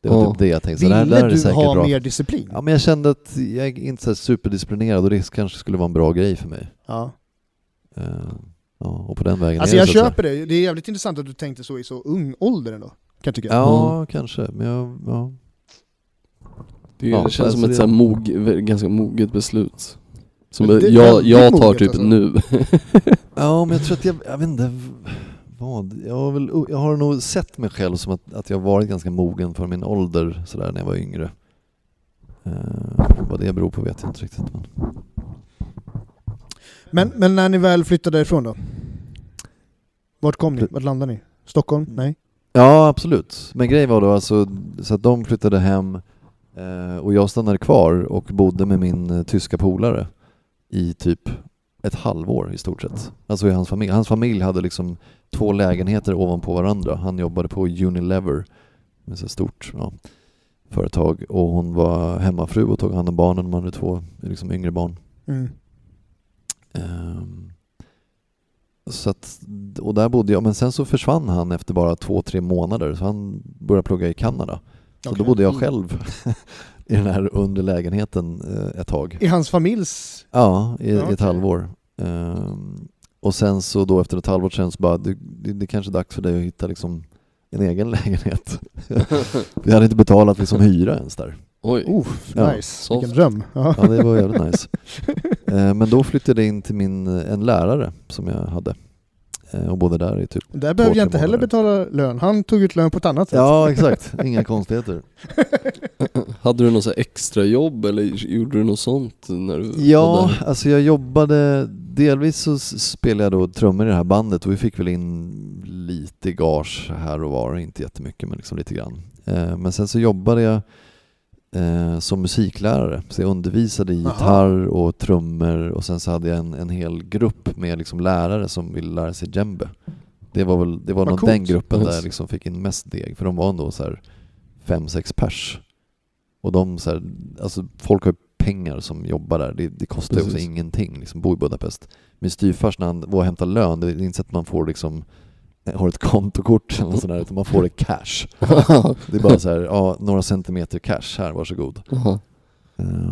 Det var Ja. typ det jag tänkte. Så här, Ville där är du ha bra. mer disciplin? Ja men jag kände att jag är inte så här superdisciplinerad och det kanske skulle vara en bra grej för mig. Ja. Eh, ja, och på den vägen Alltså jag så att köper det, det är jävligt intressant att du tänkte så i så ung ålder ändå. Kan jag tycka. Ja, kanske. Men jag, ja. Det, Ja, det känns alltså som ett det- så här mog, ganska moget beslut. Som det jag, jag tar moget, typ alltså. nu. (laughs) ja, men jag tror att jag, jag vet inte vad. Jag har, väl, jag har nog sett mig själv som att, att jag varit ganska mogen för min ålder sådär när jag var yngre. Eh, vad det beror på vet jag inte riktigt. Men. Men, men när ni väl flyttade ifrån då? Vart kom ni? Vart landade ni? Stockholm? Nej? Ja, absolut. Men grejen var då alltså så att de flyttade hem eh, och jag stannade kvar och bodde med min eh, tyska polare i typ ett halvår i stort sett. Alltså i hans familj. Hans familj hade liksom två lägenheter ovanpå varandra. Han jobbade på Unilever, med så stort ja, företag och hon var hemmafru och tog hand om barnen. De hade två liksom yngre barn. Mm. Ehm, så att, och där bodde jag, men sen så försvann han efter bara två, tre månader så han började plugga i Kanada. Så Okej. då bodde jag Mm. själv (laughs) i den här underlägenheten eh, ett tag. I hans familjs... Ja, i, Ja, i ett halvår. Ehm, och sen så då efter ett halvår sen så bara, det, det, det är kanske är dags för dig att hitta liksom en egen (laughs) lägenhet. Vi hade inte betalat liksom hyra ens där. Oj. Oh, Ja, nice. soft. Vilken dröm. Ja. Ja, det var jävligt nice. (laughs) Eh, men då flyttade jag in till min, en lärare som jag hade eh, och bodde där i typ Där behövde jag inte heller betala lön. Han tog ut lön på ett annat sätt. Ja, exakt. Inga (laughs) konstigheter. (laughs) Hade du något extra jobb eller gjorde du något sånt när du Ja, alltså jag jobbade, delvis så spelade jag då trummor i det här bandet och vi fick väl in lite gage här och var, inte jättemycket men liksom lite grann. Eh, Men sen så jobbade jag eh, som musiklärare, så jag undervisade i Aha. gitarr och trummor och sen så hade jag en, en hel grupp med liksom lärare som ville lära sig djembe. Det var väl det var nog den gruppen där Nice. jag liksom fick in mest deg, för de var ändå så här fem, sex pers. Och de så här, alltså folk har ju pengar som jobbar där, det, det kostar ju också ingenting liksom, bo i Budapest. Min styvfars när han var och hämtade lön, det är inte så att man får liksom har ett kontokort eller något sånt där, utan man får det cash. (laughs) Det är bara så här, ja, några centimeter cash här, varsågod.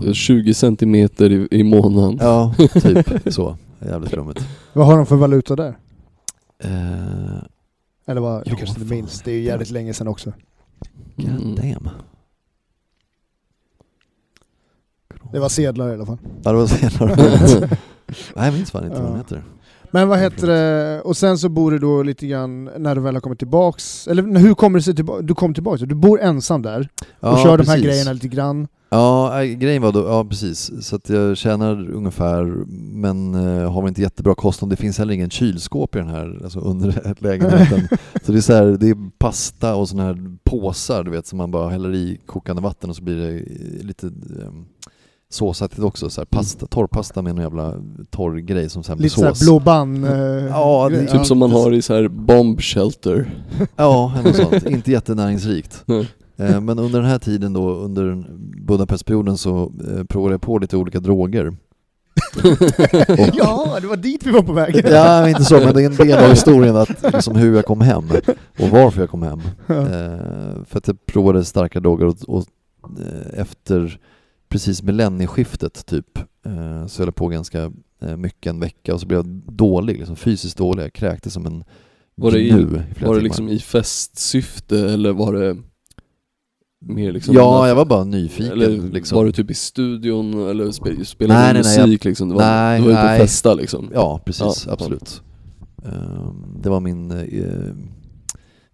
Det är 20 centimeter i, i månaden. Ja, typ (laughs) så. Jävligt flummigt. Vad har de för valuta där? Uh, Eller vad, du kanske inte minns. Det är ju jävligt länge sedan också. Mm. God damn. Det var sedlar i alla fall. Ja, det var senare. (laughs) Nej, jag minns fan inte vad Ja. heter. Men vad heter det, och sen så bor du då lite grann när du väl har kommit tillbaks, eller hur kommer det sig tillbaka? Du kom tillbaks, du bor ensam där och Ja, kör de här precis. grejerna lite grann. Ja, äh, grejen var då, ja precis, så att jag tjänar ungefär, men eh, har väl inte jättebra kostnad. Det finns heller ingen kylskåp i den här alltså under (laughs) (laughs) lägenheten. så det är så här, det är pasta och såna här påsar du vet som man bara häller i kokande vatten och så blir det eh, lite um, såsaktigt också. Så här, pasta, torrpasta med en jävla torr grej som sen blir Lite såhär sås. blå band eh, Ja, det-. Typ som man har i så här bomb shelter. (laughs) Ja, något sånt. inte jättenäringsrikt. (laughs) Nej. Eh, Men under den här tiden då, under Budapestperioden så eh, provade jag på lite olika droger. (laughs) ja, det var dit vi var på väg. Ja, inte så, men det är en del av historien att, liksom, hur jag kom hem och varför jag kom hem. Ja. Eh, för att jag provade starka droger och, och eh, efter precis millennieskiftet typ eh, så höll jag på ganska eh, mycket en vecka och så blev jag dålig, liksom fysiskt dålig. Jag kräktes som en Var det, i, var det liksom i festsyfte eller var det mer liksom Ja, jag var bara nyfiken. Eller liksom. var du typ i studion eller spe, spelade Nej, du nej, musik liksom? Du var, nej, du var ute och nej. festa liksom? Ja, precis. Ja, absolut. Ehm, det var min eh,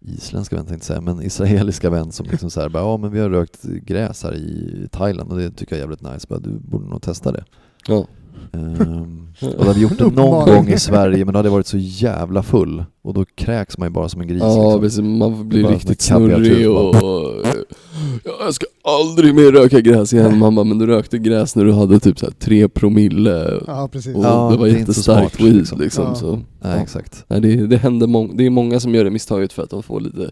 isländska vän tänkte jag säga, men israeliska vän som liksom såhär, bara, ja men vi har rökt gräs här i Thailand och det tycker jag är jävligt nice, bara, du borde nog testa det. Ja. Ehm, och då hade vi gjort det (laughs) någon gång i Sverige, men då hade jag varit så jävla full och då kräks man ju bara som en gris. Ja, liksom. precis. Man blir Bara riktigt snurrig och, och ja, jag ska aldrig mer röka gräs igen. Bara, men du rökte gräs när du hade typ så här tre promille Ja, precis. och Ja, det var det jättestarkt smart, weed liksom. liksom. Ja. Så, ja. exakt. Nej, det, det händer det är många som gör det misstaget för att de får lite,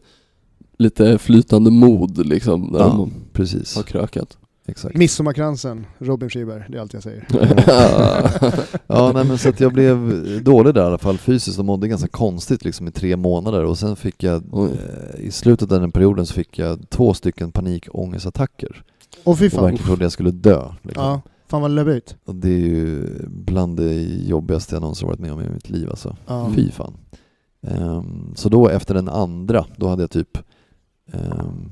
lite flytande mod liksom när Ja, de precis. har krökat. Exakt. Midsommarkransen, Robin Friberg, det är allt jag säger. (laughs) Ja, nej, men så att jag blev dålig där i alla fall fysiskt och mådde ganska konstigt liksom i tre månader och sen fick jag, eh, i slutet av den perioden så fick jag två stycken panikångestattacker Och fy och fan. verkligen trodde jag skulle dö. Liksom. Ja, fan vad läbbigt. Och det är ju bland det jobbigaste jag någonsin varit med om i mitt liv alltså. Ja. Fy fan. Ehm, så då efter den andra, då hade jag typ, ehm,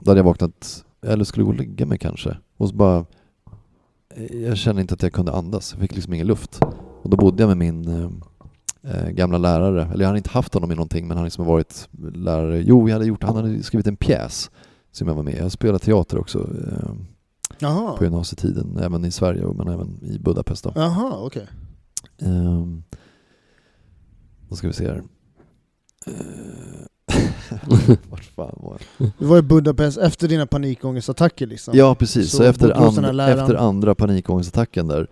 då hade jag vaknat, eller skulle gå och lägga mig kanske. Och så bara, eh, jag kände inte att jag kunde andas, jag fick liksom ingen luft. Och då bodde jag med min ehm, eh, gamla lärare, eller jag hade inte haft honom i någonting men han har liksom varit lärare. Jo, jag hade gjort, han hade skrivit en pjäs som jag var med i. Jag spelade teater också Jaha, på gymnasietiden, även i Sverige men även i Budapest då. Jaha okej. Um, då ska vi se här. Uh, (laughs) Vart fan var jag? Du var i Budapest efter dina panikångestattacker liksom. Ja precis, så, Så efter, and, efter andra panikångestattacken där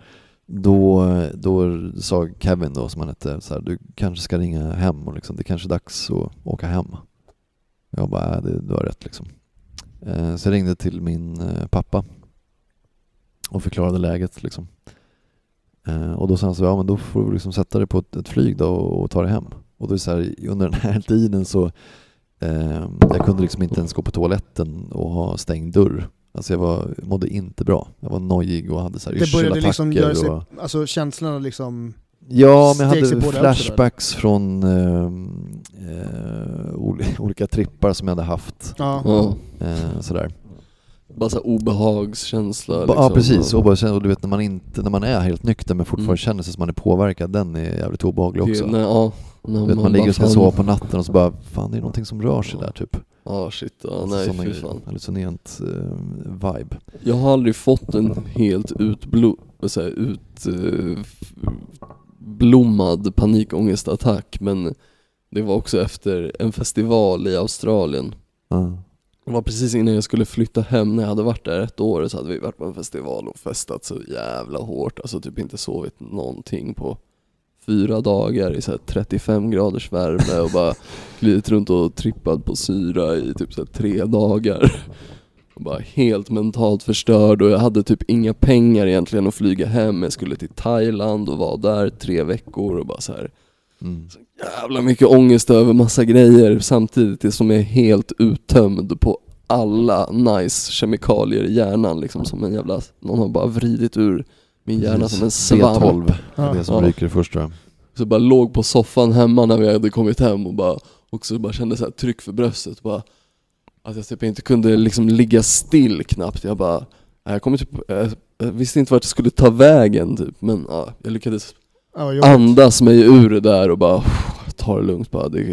då, då sa Kevin då som han hette så här, du kanske ska ringa hem och liksom, det kanske är dags att åka hem. Jag bara, äh, det, du har rätt liksom. Eh, så jag ringde till min eh, pappa och förklarade läget liksom. Eh, och då sa han så, ja men då får du liksom sätta dig på ett, ett flyg då och, och ta dig hem. Och då är så här, under den här tiden så jag kunde liksom inte ens gå på toaletten och ha stängd dörr. Alltså jag var, mådde inte bra. Jag var nojig och hade så här Det började liksom göra sig, och, alltså känslorna liksom... Ja, men jag hade det flashbacks från eh, eh, ol- olika trippar som jag hade haft. Ja. Eh, sådär. Bara såhär obehagskänsla liksom. Ja precis, känna- och du vet när man, inte, när man är helt nykter men fortfarande Mm. känner sig som man är påverkad, den är jävligt obehaglig Det- också. Nej, ja, Du vet, man bara, ligger och ska fan- sova på natten och så bara, fan det är någonting som rör sig där typ. Ja shit, ja, Alltså, nej såna fy fan. Hallucinant eh, vibe. Jag har aldrig fått en helt utblo, vad säger, jag, ut, eh, panikångestattack men det var också efter en festival i Australien. Ja. Det var precis innan jag skulle flytta hem, när jag hade varit där ett år så hade vi varit på en festival och festat så jävla hårt, alltså typ inte sovit någonting på fyra dagar i så här 35 graders värme och bara (laughs) glidit runt och trippat på syra i typ så tre dagar. Och bara helt mentalt förstörd och jag hade typ inga pengar egentligen att flyga hem. Jag skulle till Thailand och var där tre veckor och bara så här Mm. jävla mycket ångest över massa grejer samtidigt som jag är helt uttömd på alla nice kemikalier i hjärnan liksom som en jävla, någon har bara vridit ur min hjärna som en svamp. B12, Ja. det som Ja. ryker först tror jag. Så jag bara låg på soffan hemma när vi hade kommit hem och bara också bara kände så här tryck för bröstet bara Att jag typ inte kunde liksom ligga still knappt, jag bara jag, kommer typ, jag, jag visste inte vart jag skulle ta vägen typ men ja, jag lyckades Ja, andas mig ur det där och bara ta det lugnt bara, det är,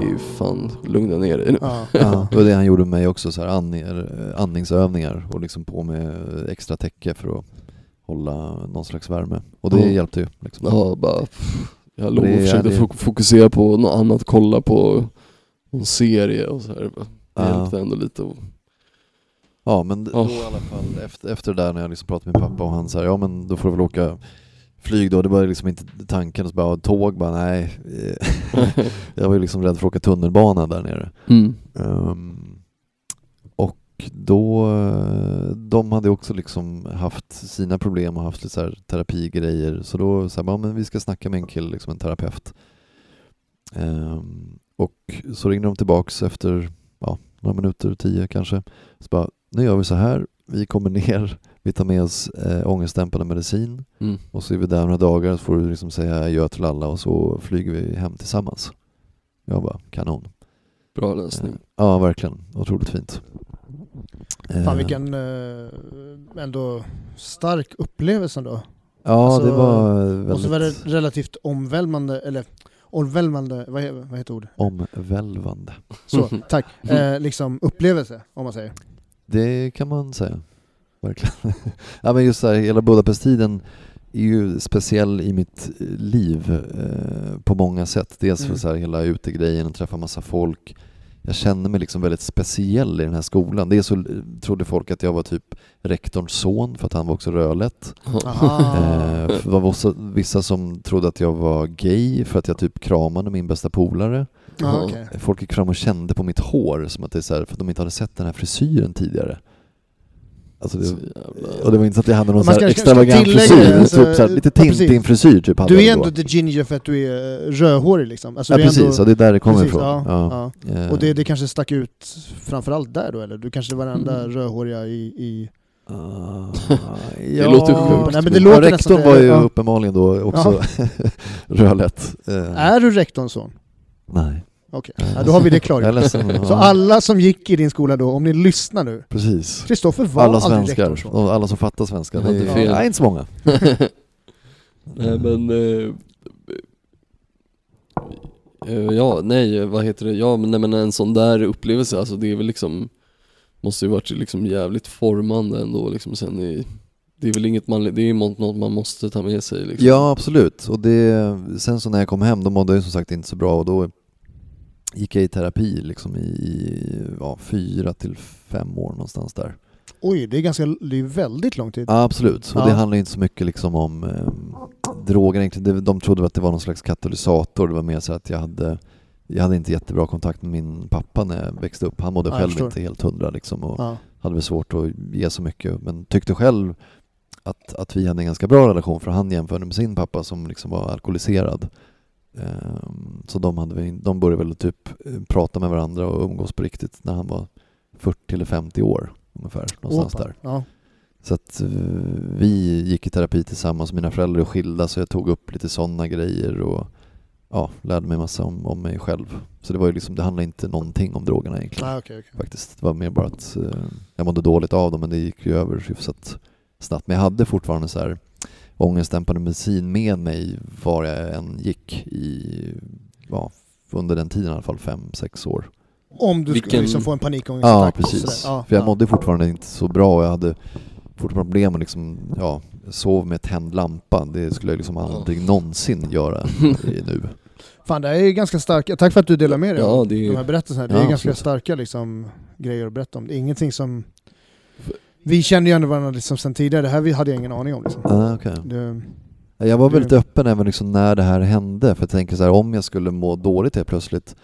det är fan lugna ner dig nu Ja. (laughs) Ja, det var det han gjorde med mig också, så här eh, andningsövningar och liksom på med extra täcke för att hålla någon slags värme. Och det Ja. hjälpte ju. Liksom. Ja, bara, jag låg och försökte det- fok- fokusera på något annat, kolla på någon serie och så här. Det Ja. hjälpte ändå lite och, Ja men Ja. då i alla fall efter, efter det där när jag liksom pratade med pappa och han sa ja men då får du väl åka flyg då, det var liksom inte tanken, och så bara tåg bara nej. (laughs) jag var ju liksom rädd för att åka tunnelbana där nere. mm. Ehm, och då, eh, de hade också liksom haft sina problem och haft lite så här terapigrejer. Så då sa jag, ja, men vi ska snacka med en kille, liksom en terapeut. Ehm, och så ringde de tillbaks efter ja, några minuter, tio kanske. Så bara, nu gör vi så här, vi kommer ner, vi tar med oss äh, ångestdämpande medicin Mm. och så är vi där några dagar så får du liksom säga adjö till alla och så flyger vi hem tillsammans. Jag bara, kanon. Bra lösning. Eh, Ja, verkligen. Otroligt fint. Fan Eh, vilken eh, ändå stark upplevelse då. Ja, alltså, det var Och så var det väldigt relativt omvälvande, eller omvälvande, vad, vad heter ord? omvälvande. Så, (laughs) tack. Eh, liksom upplevelse, om man säger. Det kan man säga. Verkligen. (laughs) ja, men just så här, hela Budapest-tiden är ju speciell i mitt eh, liv eh, på många sätt. Dels för Mm. så här, hela utegrejen och träffa massa folk. Jag känner mig liksom väldigt speciell i den här skolan. Dels så trodde folk att jag var typ rektorns son för att han var också rödlätt. Aha. Eh, det var vissa, vissa som trodde att jag var gay för att jag typ kramade min bästa polare. Ja, okej. Folk gick fram och kände på mitt hår som att det är så här, för att de inte hade sett den här frisyren tidigare. Alltså Så det, och det var inte så att jag hade någon så här ska- extravagant tillägga frisyr, det, alltså, typ så här, lite. Tintin-frisyr typ hade Du är ändå då. the ginger för att du är eh, rödhårig liksom. Alltså, Ja precis, ändå, och det är där det kommer precis, ifrån. ja, Ja. ja. Eh, Och det, det kanske stack ut framförallt där då eller? Du kanske var den enda Mm. rödhåriga i... i... ah, Det låter sjukt. Nej, men det låter rektorn var ju uppenbarligen då också (laughs) rödlätt. Eh, Är du rektorns son? Nej. Okej, ja, då har vi det klargjort. Så Ja, alla som gick i din skola då, om ni lyssnar nu, Precis. Kristoffer var Alla aldrig svenskar, son. och alla som fattar svenska. Det är, fel. nej, inte så många. (laughs) Nej men... Eh, eh, ja, nej, vad heter det? Ja men, nej, men en sån där upplevelse, alltså det är väl liksom Måste ju varit liksom jävligt formande ändå liksom sen i Det är väl inget man, det är något man måste ta med sig liksom. Ja absolut, och det, sen så när jag kom hem då mådde jag som sagt inte så bra och då gick jag i terapi liksom i ja, fyra till fem år någonstans där. Oj, det är ganska, det är väldigt lång tid. Ja, absolut, och Ja. det handlar inte så mycket liksom om eh, droger egentligen. De trodde att det var någon slags katalysator, det var mer så att jag hade jag hade inte jättebra kontakt med min pappa när jag växte upp. Han mådde Ja, själv inte helt hundra liksom och Ja. hade väl svårt att ge så mycket men tyckte själv att, att vi hade en ganska bra relation för han jämförde med sin pappa som liksom var alkoholiserad. Ehm, Så de, hade, de började väl typ eh, prata med varandra och umgås på riktigt när han var 40 eller 50 år ungefär. Någonstans där. Ja. Så att eh, vi gick i terapi tillsammans, mina föräldrar är skilda så jag tog upp lite sådana grejer och ja, lärde mig massa om, om mig själv. Så det var ju liksom, det handlade inte någonting om drogerna egentligen Ah, okej, okej. faktiskt. Det var mer bara att eh, jag mådde dåligt av dem men det gick ju över hyfsat snabbt. Men jag hade fortfarande så här ångestdämpande medicin med mig var jag än gick i, ja, under den tiden i alla fall, fem, sex år. Om du Vilken- skulle liksom få en Ja, panikångestattack. och precis. Ja, För jag ja. mådde fortfarande inte så bra och jag hade fortfarande problem med liksom, ja, sov med tänd lampa. Det skulle jag liksom aldrig någonsin göra (laughs) i nu. Fan, det är ganska starka. Tack för att du delar med dig Ja, det är- de här berättelserna. Det Ja, är ganska absolut. starka liksom, grejer att berätta om. Det är ingenting som... Vi kände ju ändå varandra liksom sen tidigare. Det här hade jag ingen aning om. Liksom. Ah, okay. Det, Jag var väldigt Det- öppen även liksom när det här hände, för jag tänker så här, om jag skulle må dåligt helt plötsligt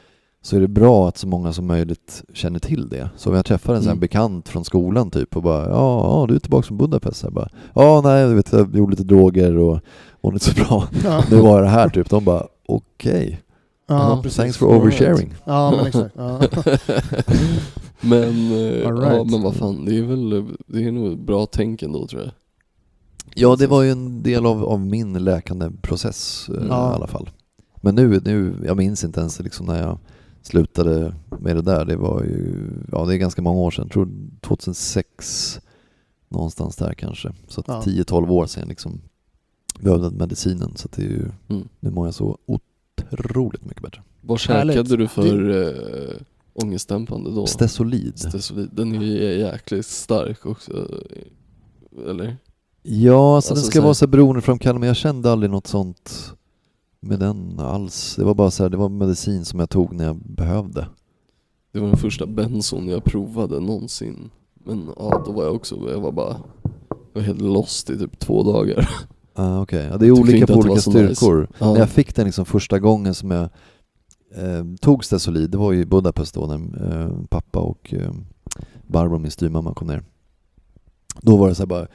så är det bra att så många som möjligt känner till det. Så om jag träffar en sån här Mm. bekant från skolan typ och bara ja, ja du är tillbaka från Budapest. Så här, bara, ja nej, du vet, jag gjorde lite droger och mådde inte så bra. ja, (laughs) Nu var jag här typ. De bara okej, ja, Ja, thanks for oversharing. Ja, men exakt. (laughs) (laughs) Men, eh, right. ja men vad fan, det är väl, det är nog bra tänk ändå tror jag. Ja, det var ju en del av, av min läkande process eh, Ja. i alla fall. Men nu, nu, jag minns inte ens liksom när jag slutade med det där. Det var ju, ja det är ganska många år sedan. Jag tror 2006 någonstans där kanske. Så Ja. 10-12 år sedan liksom behövde medicinen. Så att det är ju, Mm. nu mår jag så otroligt mycket bättre. Vad käkade du för äh, ångestdämpande då? Stesolid. Stesolid. Den är ju jäkligt stark också. Eller? Ja, alltså, den Alltså ska så vara så här beroendeframkallande men jag kände aldrig något sånt med den alls. Det var bara så här, det var medicin som jag tog när jag behövde. Det var den första benson jag provade någonsin. Men ja, då var jag också, jag var bara, jag var helt lost i typ två dagar. Ah, Okej, ja, det är olika på olika styrkor. Ja. När jag fick den liksom första gången som jag eh, tog Stesolid, det var ju Budapest då när eh, pappa och eh, Barbro, min styvmamma, kom ner. Då var det så här bara,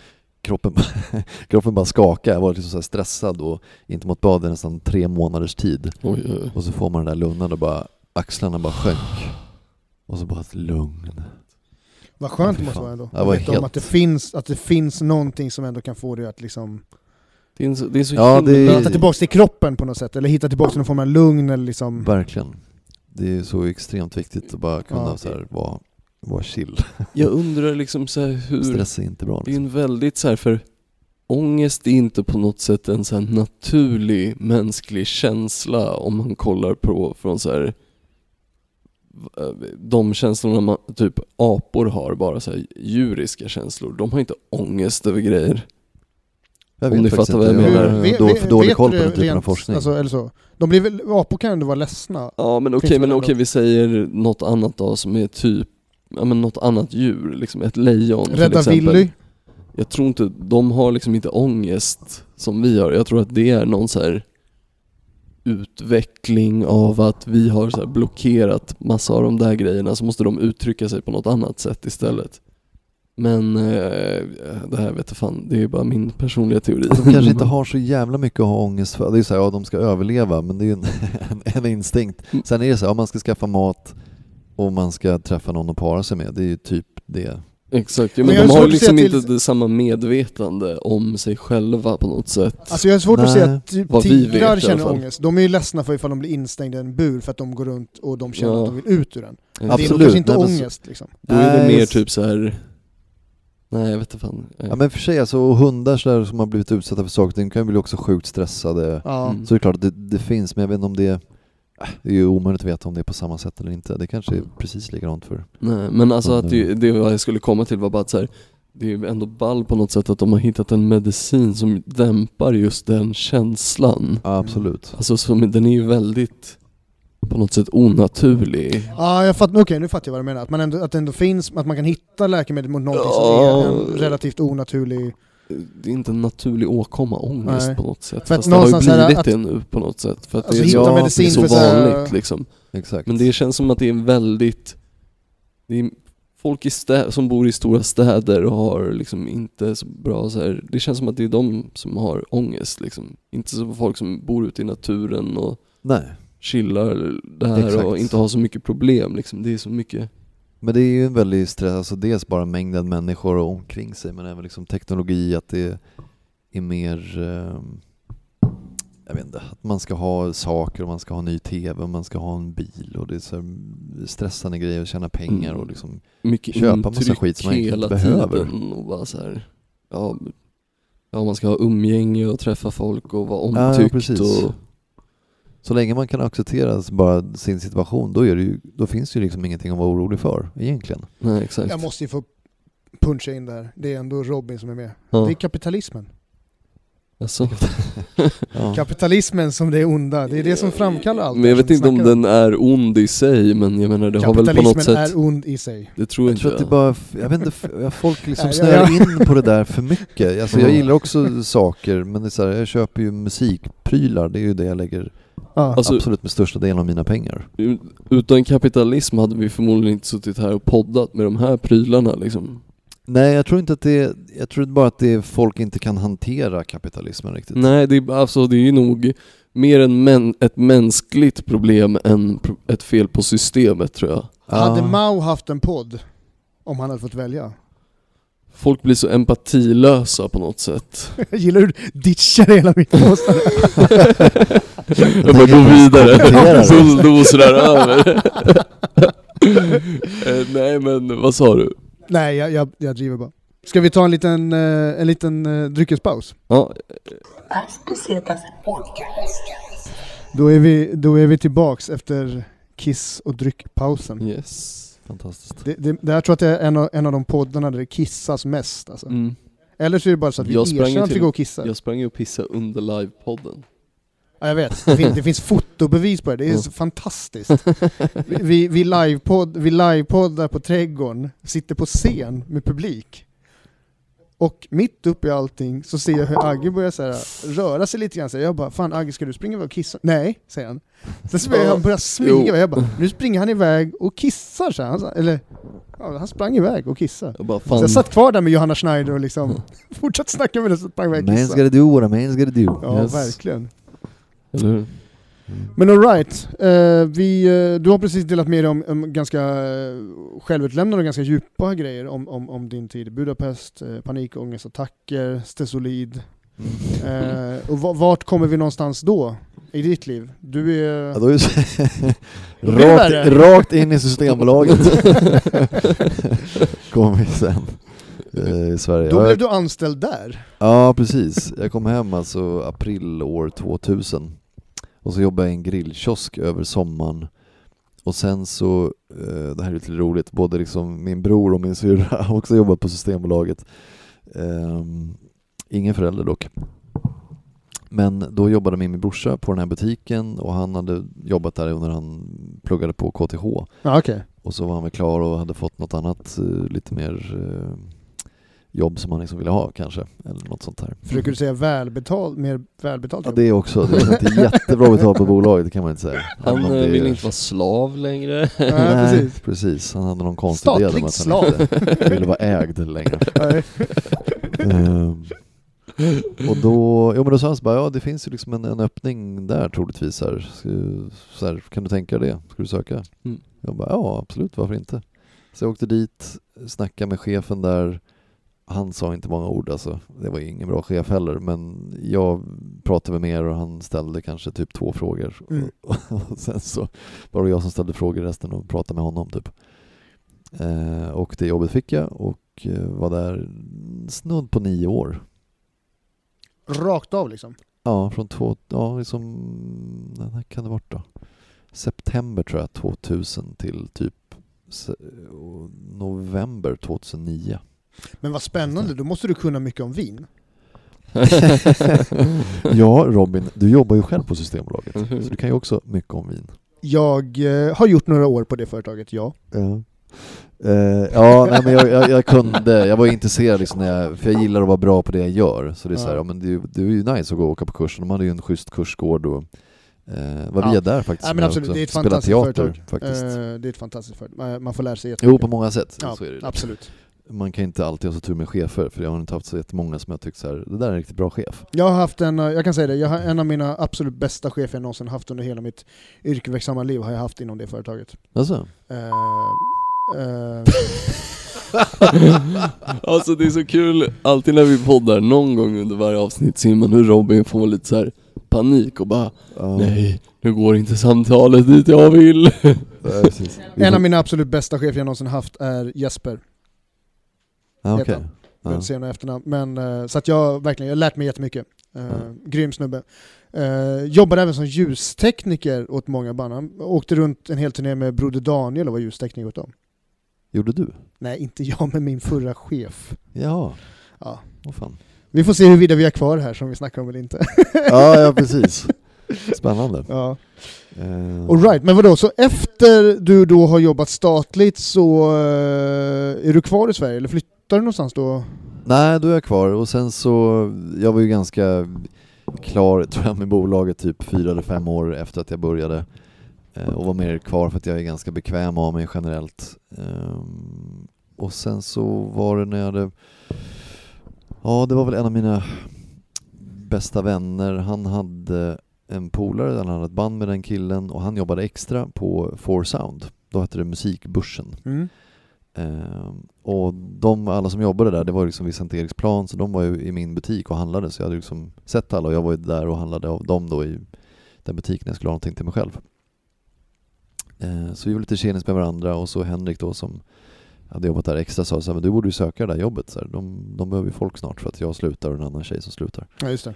kroppen, (laughs) kroppen bara skakade. Jag var liksom så här stressad och inte mått bad i nästan tre månaders tid. Oj, oj, oj. Och så får man den där lugnan och bara, axlarna bara sjönk. Och så bara ett lugn. Vad skönt det måste vara ändå. Det Att var veta om helt- att det, finns, att det finns någonting som ändå kan få dig att liksom Det är, så, det är så Ja, det himla... är- hitta tillbaka till kroppen på något sätt, eller hitta tillbaka till någon form av lugn eller liksom... Verkligen. Det är så extremt viktigt att bara kunna Ja. så här, vara, vara chill. (laughs) Jag undrar liksom så här hur... Stress är inte bra. Det är Liksom. en väldigt så här för ångest är inte på något sätt en så här naturlig mänsklig känsla om man kollar på från så här eh, de känslorna man, typ apor har, bara så här djuriska känslor. De har inte ångest över grejer. Jag Om ni fattar vad jag menar. Vet- då, för dålig koll på den typen av rent- forskning. Alltså, eller så. De blir väl, apor kan ändå vara ledsna. Ja men okej, men ändå. okej vi säger något annat då som är typ, ja men något annat djur, liksom ett lejon till Rädda exempel. Willy. Jag tror inte, de har liksom inte ångest som vi har. Jag tror att det är någon så här utveckling av att vi har så blockerat massa av de där grejerna så måste de uttrycka sig på något annat sätt istället. Men eh, det här vet jag fan, det är bara min personliga teori. De kanske (laughs) inte har så jävla mycket att ha ångest för. Det är så här, ja de ska överleva, men det är ju en, (laughs) en, en instinkt. Mm. Sen är det så här, om man ska skaffa mat och man ska träffa någon att para sig med, det är ju typ det. Exakt, ja, Men men de har ju liksom till- inte det samma medvetande om sig själva på något sätt. Alltså jag har svårt att se Nej. att typ Vad vi vet i tigrar känner ångest. De är ju ledsna för ifall de blir instängda i en bur för att de går runt och de känner Ja. att de vill ut ur den. Det är nog Absolut. kanske inte Nej, så- ångest liksom. Då är det Nej, mer typ så här. Nej jag vet inte fan. Ja men för sig alltså, och hundar så där som har blivit utsatta för saker, de kan ju bli också sjukt stressade. Ja. Mm. Så det är klart att det, det finns, men jag vet inte om det är, äh, det är ju omöjligt att veta om det är på samma sätt eller inte. Det kanske är precis likadant för... Nej, men alltså att det, Mm. det jag skulle komma till var bara att så här, det är ju ändå ball på något sätt att de har hittat en medicin som dämpar just den känslan. Ja, absolut. Alltså som, den är ju väldigt på något sätt onaturlig. Ja, jag fattar, okej nu fattar jag vad du menar. Att, man ändå, att det ändå finns, att man kan hitta läkemedel mot någonting Ja. som är en relativt onaturlig... Det är inte en naturlig åkomma, ångest Nej. på något sätt. För att Fast det har ju blivit att- det nu på något sätt. För att Alltså det är medicin det är så för så här- vanligt liksom. Exakt. Men det känns som att det är en väldigt, det är folk i stä, som bor i stora städer och har liksom inte så bra så här, det känns som att det är de som har ångest liksom. Inte så folk som bor ute i naturen och Nej. Chillar där Exakt. och inte har så mycket problem liksom. Det är så mycket, Men det är ju en väldig stress, alltså dels bara mängden människor omkring sig men även liksom teknologi, att det är mer, ehm, jag vet inte, att man ska ha saker och man ska ha ny TV och man ska ha en bil och det är så här stressande grejer att tjäna pengar Mm. och liksom mycket Köpa massa skit som man egentligen inte behöver. och bara så här, ja, ja man ska ha umgänge och träffa folk och vara Ja, omtyckt precis. och Så länge man kan acceptera bara sin situation, då, är det ju, då finns det ju liksom ingenting att vara orolig för egentligen. Nej exakt. Jag måste ju få puncha in där. Det är ändå Robin som är med. ja. Det är kapitalismen. alltså. (laughs) Ja. Kapitalismen som det är onda. Det är det som framkallar allt. Men jag vet inte om den är ond i sig men jag menar det har väl på något Kapitalismen sätt, är ond i sig. det tror Jag inte tror att det bara, jag vet inte, folk (laughs) liksom snöar in på det där för mycket. Alltså jag Ja. gillar också saker, men det är så här, jag köper ju musikprylar, det är ju det jag lägger Ja. Alltså- absolut med största delen av mina pengar. Utan kapitalism hade vi förmodligen inte suttit här och poddat med de här prylarna liksom. Nej, jag tror inte att det jag tror bara att det är folk inte kan hantera kapitalismen riktigt. Nej, det är, alltså, det är ju nog mer en män, ett mänskligt problem än ett fel på systemet tror jag. Hade. Mao haft en podd om han hade fått välja? Folk blir så empatilösa på något sätt. Jag (laughs) gillar hur du ditchar hela mitt påstående. Jag bara gå vidare, bulldozrar över. (laughs) Eh, Nej men vad sa du? Nej, jag, jag, jag driver bara. Ska vi ta en liten, eh, en liten eh, dryckespaus? Ja. Då är, vi, då är vi tillbaks efter kiss och dryckpausen. yes. Fantastiskt. Det, det, det här tror jag att det är en av, en av de poddarna där det kissas mest. Alltså. Mm. Eller så är det bara så att vi Jag erkänner att vi går och kissar. Jag sprang ju och pissade under livepodden. Ja, jag vet, det finns, det finns fotobevis på det, det är så fantastiskt. Vi, vi, vi, livepodd, vi livepoddar på Trädgården, sitter på scen med publik. Och mitt uppe i allting så ser jag hur Agge börjar så här, röra sig lite grann. Så jag bara, fan Agge ska du springa iväg och kissa? Nej, säger han. Sen så börjar han börja smyga iväg. Jag bara, nu springer han iväg och kissar så. Han Eller, Ja, han sprang iväg och kissade. Jag bara, Så fan, jag satt kvar där med Johanna Schneider och liksom fortsatte snacka med henne så sprang iväg och kissade. gotta do what a man's gotta do. Ja, Yes. verkligen. eller hur? Men alright, uh, vi, eh, du har precis delat med dig om, om ganska uh, självutlämnande och ganska djupa grejer om, om, om din tid i Budapest, uh, panikångestattacker, stesolid. Mm. Eh, och va- vart kommer vi någonstans då i ditt liv? Du är... Ja, då är (laughs) rakt, rakt in i Systembolaget. (laughs) Kom vi sen. eh, I Sverige. Då blev du anställd där? Ja precis, jag kom hem alltså april år 2000 och så jobbade jag i en grillkiosk över sommaren och sen så, eh, det här är lite roligt, både liksom min bror och min syrra har (laughs) också jobbat på Systembolaget. Ehm, ingen förälder dock. Men då jobbade min brorsa på den här butiken och han hade jobbat där under han pluggade på KTH. Ja, okej. Och så var han väl klar och hade fått något annat eh, lite mer eh, jobb som han liksom ville ha kanske, eller något sånt här. Försöker du säga välbetalt, mer välbetalt Ja jobb? det också, det är inte jättebra betalt på bolaget det kan man inte säga. Han om eh, det vill är- inte vara slav längre. Nej, (laughs) Nej, precis. precis. Han hade någon konstig idé om Statlig att slav. han inte ville vara ägd längre. (laughs) Ehm, och då, jo men då sa han så bara, ja det finns ju liksom en, en öppning där troligtvis så här. Så här, kan du tänka dig det? Ska du söka? Mm. Jag bara, ja absolut, varför inte? Så jag åkte dit, snackade med chefen där. Han sa inte många ord alltså. Det var ju ingen bra chef heller. Men jag pratade med mer och han ställde kanske typ två frågor. Mm. (laughs) och sen så var det jag som ställde frågor resten och pratade med honom typ. Eh, och det jobbet fick jag och eh, var där snudd på nio år. Rakt av liksom? Ja, från två, ja liksom, när kan det varit då? September tror jag 2000 till typ november 2009. Men vad spännande, då måste du kunna mycket om vin. (laughs) ja Robin, du jobbar ju själv på Systembolaget. Mhm. Så du kan ju också mycket om vin. Jag eh, har gjort några år på det företaget, ja. Ja, eh, ja nej, men jag, jag, jag kunde, jag var intresserad liksom när jag, för jag gillar att vara bra på det jag gör. Så det är så här, Ja. ja, men det, det är ju nice att gå och åka på kursen. De hade ju en schysst kursgård och eh, var Ja. via där faktiskt. Nej, men absolut, det är ett Spela fantastiskt teater företag. faktiskt. Eh, det är ett fantastiskt företag. Man- får lära sig Jo, jättemycket. på många sätt. Ja, så är det. absolut. Man kan inte alltid ha så tur med chefer, för jag har inte haft så jättemånga som jag tyckt så här, det där är en riktigt bra chef. Jag har haft en, eh, jag kan säga det, jag har en av mina absolut bästa chefer jag någonsin haft under hela mitt yrkesverksamma liv har jag haft inom det företaget. Alltså? Eh, eh, (laughs) Alltså det är så kul, alltid när vi poddar, någon gång under varje avsnitt ser man hur Robin får lite så här panik och bara Ja, Nej, nu går inte samtalet dit jag vill. en av mina absolut bästa chefer jag någonsin haft är Jesper. Ja, heter okej. han. Ja. Ja. Senare efternamn. Men, eh, så att jag verkligen, jag har lärt mig jättemycket. Uh. Grym snubbe. Uh, jobbade även som ljustekniker åt många band. Han åkte runt en hel turné med Broder Daniel och var ljustekniker åt dem. Gjorde du? Nej, inte jag, men min förra chef. Ja, Ja. vad fan. Vi får se huruvida vi har kvar här som vi snackar om eller inte. (laughs) Ja, ja precis. Spännande. ja. Eh, All right, men vadå, så efter du då har jobbat statligt så eh, är du kvar i Sverige, eller flyttar du någonstans då? Nej, då är jag kvar och sen så, jag var ju ganska klar tror jag med bolaget typ fyra eller fem år efter att jag började eh, och var mer kvar för att jag är ganska bekväm av mig generellt. Ehm, och sen så var det när jag hade, ja det var väl en av mina bästa vänner, han hade en polare, han hade ett band med den killen och han jobbade extra på Four Sound, då hette det Musikbörsen. Mm. Ehm, och de, alla som jobbade där, det var liksom vid Sankt Eriksplan, så de var ju i min butik och handlade, så jag hade liksom sett alla och jag var ju där och handlade av dem då i den butiken jag skulle ha någonting till mig själv. Ehm, så vi var lite tjenis med varandra och så Henrik då som hade jobbat där extra sa så här, men du borde ju söka det där jobbet, så här, de, de behöver ju folk snart för att jag slutar och en annan tjej som slutar. Ja, just det.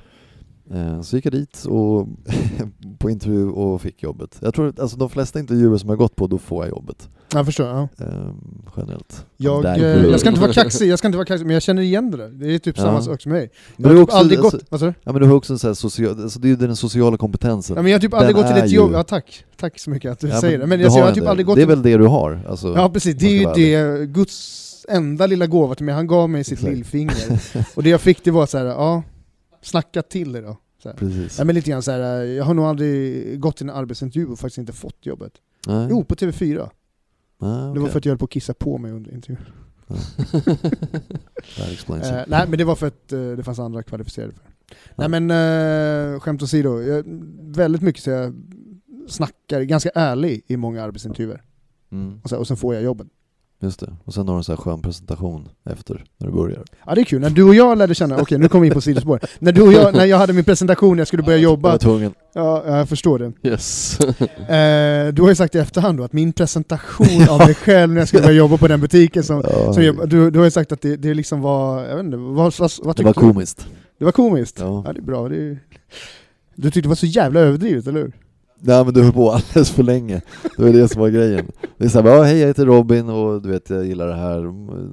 Ehm, Så gick jag dit och (laughs) på intervju och fick jobbet. Jag tror att alltså, de flesta intervjuer som jag gått på, då får jag jobbet. Jag förstår. Ja. Ehm, generellt. Jag, eh, jag ska inte vara kaxig, jag ska inte vara kaxig, men jag känner igen det där. Det är typ Ja. samma sak som mig. Men Jag har typ också, aldrig alltså, gått... Du? Ja men du har också en sån här social, alltså det är ju den sociala kompetensen. Ja, men jag har typ aldrig Den gått till ett ju- jobb... Ja tack, tack så mycket att du Ja, säger det. Men jag, jag har typ det. aldrig gått Det är väl det du har? Alltså, Ja precis, det är ju det Guds enda lilla gåva till mig. Han gav mig sitt Exakt. lillfinger. Och det jag fick det var så här, ja, snacka till det då. Precis. Ja, men lite grann så här, jag har nog aldrig gått till en arbetsintervju och faktiskt inte fått jobbet. Nej. Jo, på TV4. Ah, Det var för att jag höll på att kissa på mig under intervjun. (laughs) Eh, it. nej men det var för att eh, det fanns andra kvalificerade för. Ja. Nej men eh, skämt åsido, jag, väldigt mycket så jag snackar, ganska ärlig i många arbetsintervjuer. Mm, Och, så, och sen får jag jobbet. Just det. Och sen har du en sån här skön presentation efter, när du börjar. Ja det är kul, när du och jag lärde känna, okej nu kommer vi in på sidospår. (laughs) När du och jag, när jag hade min presentation, jag skulle börja Jag jobba, var tvungen. ja ja, jag förstår det. Yes. (laughs) Eh, du har ju sagt i efterhand då att min presentation av mig själv när jag skulle börja jobba på den butiken som, Ja, som jag, du, du har ju sagt att det, det liksom var, jag vet inte, vad, vad, vad det tyckte var du? komiskt. Det var komiskt? Ja. Ja det är bra, det är, du tyckte det var så jävla överdrivet, eller hur? Nej men du höll på alldeles för länge. Det var det som var grejen. Det är såhär, ja hej jag heter Robin och du vet jag gillar det här.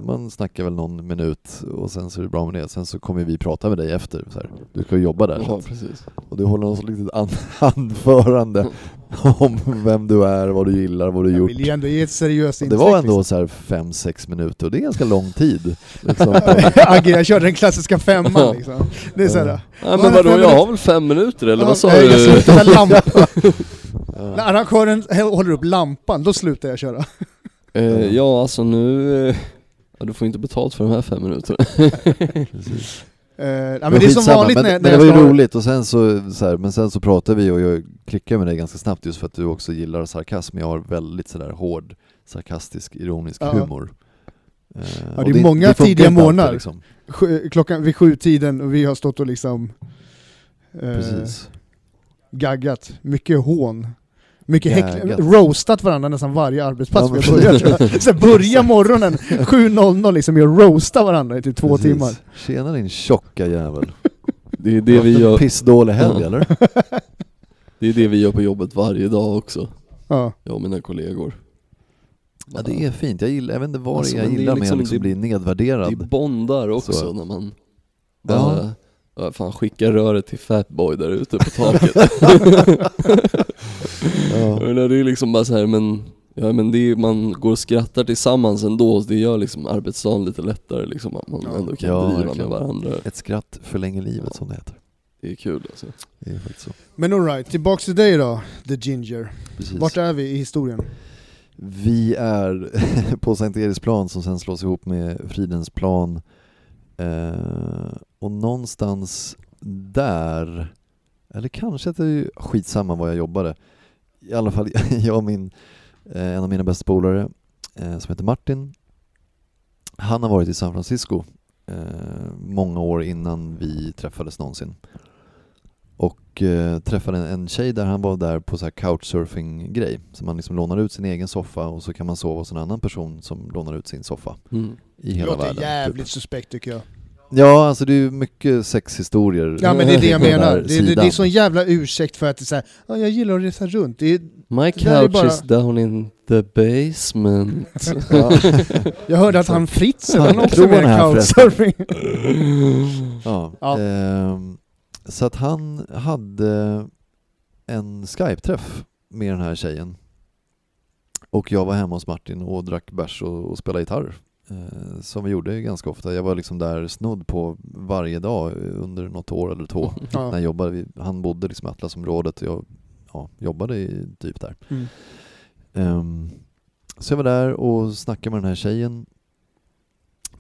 Man snackar väl någon minut och sen så är det bra med det. Sen så kommer vi prata med dig efter. Så här. Du ska ju jobba där. Ja, precis. Och du håller något litet an- (laughs) anförande (laughs) om vem du är, vad du gillar, vad du Jag gjort. vill ju ändå ge ett seriöst Det var ändå så här fem sex minuter och det är ganska lång tid. (laughs) Liksom. (laughs) Agge, jag körde den klassiska femman liksom. Det är såhär, Nej Var men vadå, jag har väl fem minuter eller Ja, vad sa nej, jag du? slutar med lampan. När arrangören håller upp lampan, då slutar jag köra. Eh, ja alltså nu, eh, ja, du får inte betalt för de här fem minuterna. Precis. Eh, Men men det är som vanligt men, när, men när det var jag ju roligt och sen så, så här, men sen så pratade vi och jag klickade med dig ganska snabbt just för att du också gillar sarkasm. Jag har väldigt sådär hård, sarkastisk, ironisk Ja. humor. Eh, Ja, det är många funkar tidiga morgnar. Liksom. Sju- Klockan vid sjutiden och vi har stått och liksom eh, Precis. gaggat. Mycket hån. Mycket häck, roastat varandra nästan varje arbetspass Ja, vi jag. Så börja morgonen 7.00 liksom med att roasta varandra i typ två Precis. timmar. Tjena din tjocka jävel. Det är det vi gör, Pissdålig helg eller? det är det vi gör på jobbet varje dag också, Ja. jag och mina kollegor. Ja det är fint, jag, gillar, jag vet inte vad Alltså, jag men det är gillar med liksom- att liksom det- bli nedvärderad. Det bondar också Så. när man Ja. bara, ja. Fan skickar röret till Fatboy där ute på taket. (laughs) Ja. Det är liksom bara så här, men, ja, men det är, man går och skrattar tillsammans ändå, så det gör liksom arbetsdagen lite lättare liksom, att man Ja. ändå kan Ja, driva med varandra. Ett skratt förlänger livet som det heter. Det är kul alltså. Det är faktiskt så. Men alright, tillbaks till dig då, The Ginger. Precis. Vart är vi i historien? Vi är (laughs) på Sankt Eriksplan som sen slås ihop med Fridhemsplan. Eh, och någonstans där, eller kanske att det är skitsamma var jag jobbade. I alla fall (laughs) jag och min, eh, en av mina bästa polare eh, som heter Martin. Han har varit i San Francisco eh, många år innan vi träffades någonsin. Och träffade en, tjej där, han var där på så här couchsurfing-grej. Så man liksom lånar ut sin egen soffa och så kan man sova hos en annan person som lånar ut sin soffa Mm. i hela Låter världen. jävligt Typ. suspekt tycker jag. Ja, alltså det är ju mycket sexhistorier. Ja men det är det jag menar. Det, det, det är sån jävla ursäkt för att det är så här, ja, jag gillar att resa runt. Det är, My Det couch bara- is down in the basement. (laughs) Ja. jag hörde att han Fritzl, han också med couchsurfing. Ja. Ja. ehm, så att han hade en Skype-träff med den här tjejen. Och jag var hemma hos Martin och drack bärs och, och spelade gitarr. Eh, som vi gjorde ganska ofta. Jag var liksom där snudd på varje dag under något år eller två. (laughs) När Ja. jag jobbade, han bodde liksom i Atlasområdet och jag ja, jobbade i, typ där. Mm. Ehm, så jag var där och snackade med den här tjejen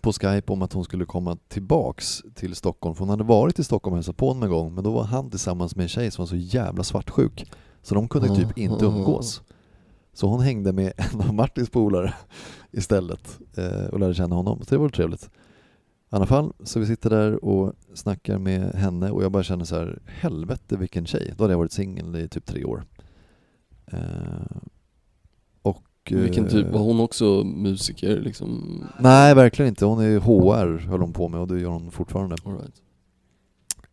på Skype om att hon skulle komma tillbaks till Stockholm. För hon hade varit i Stockholm och hälsat på honom en gång men då var han tillsammans med en tjej som var så jävla svartsjuk. Så de kunde typ inte umgås. Så hon hängde med (laughs) en av Martins polare istället eh, och lärde känna honom. Så det var trevligt. I alla fall, så vi sitter där och snackar med henne och jag bara känner så här, helvete vilken tjej. Då hade jag varit singel i typ tre år. Eh, och... Vilken typ, var hon också musiker liksom? Nej, verkligen inte. Hon är HR, höll hon på med och det gör hon fortfarande. All right.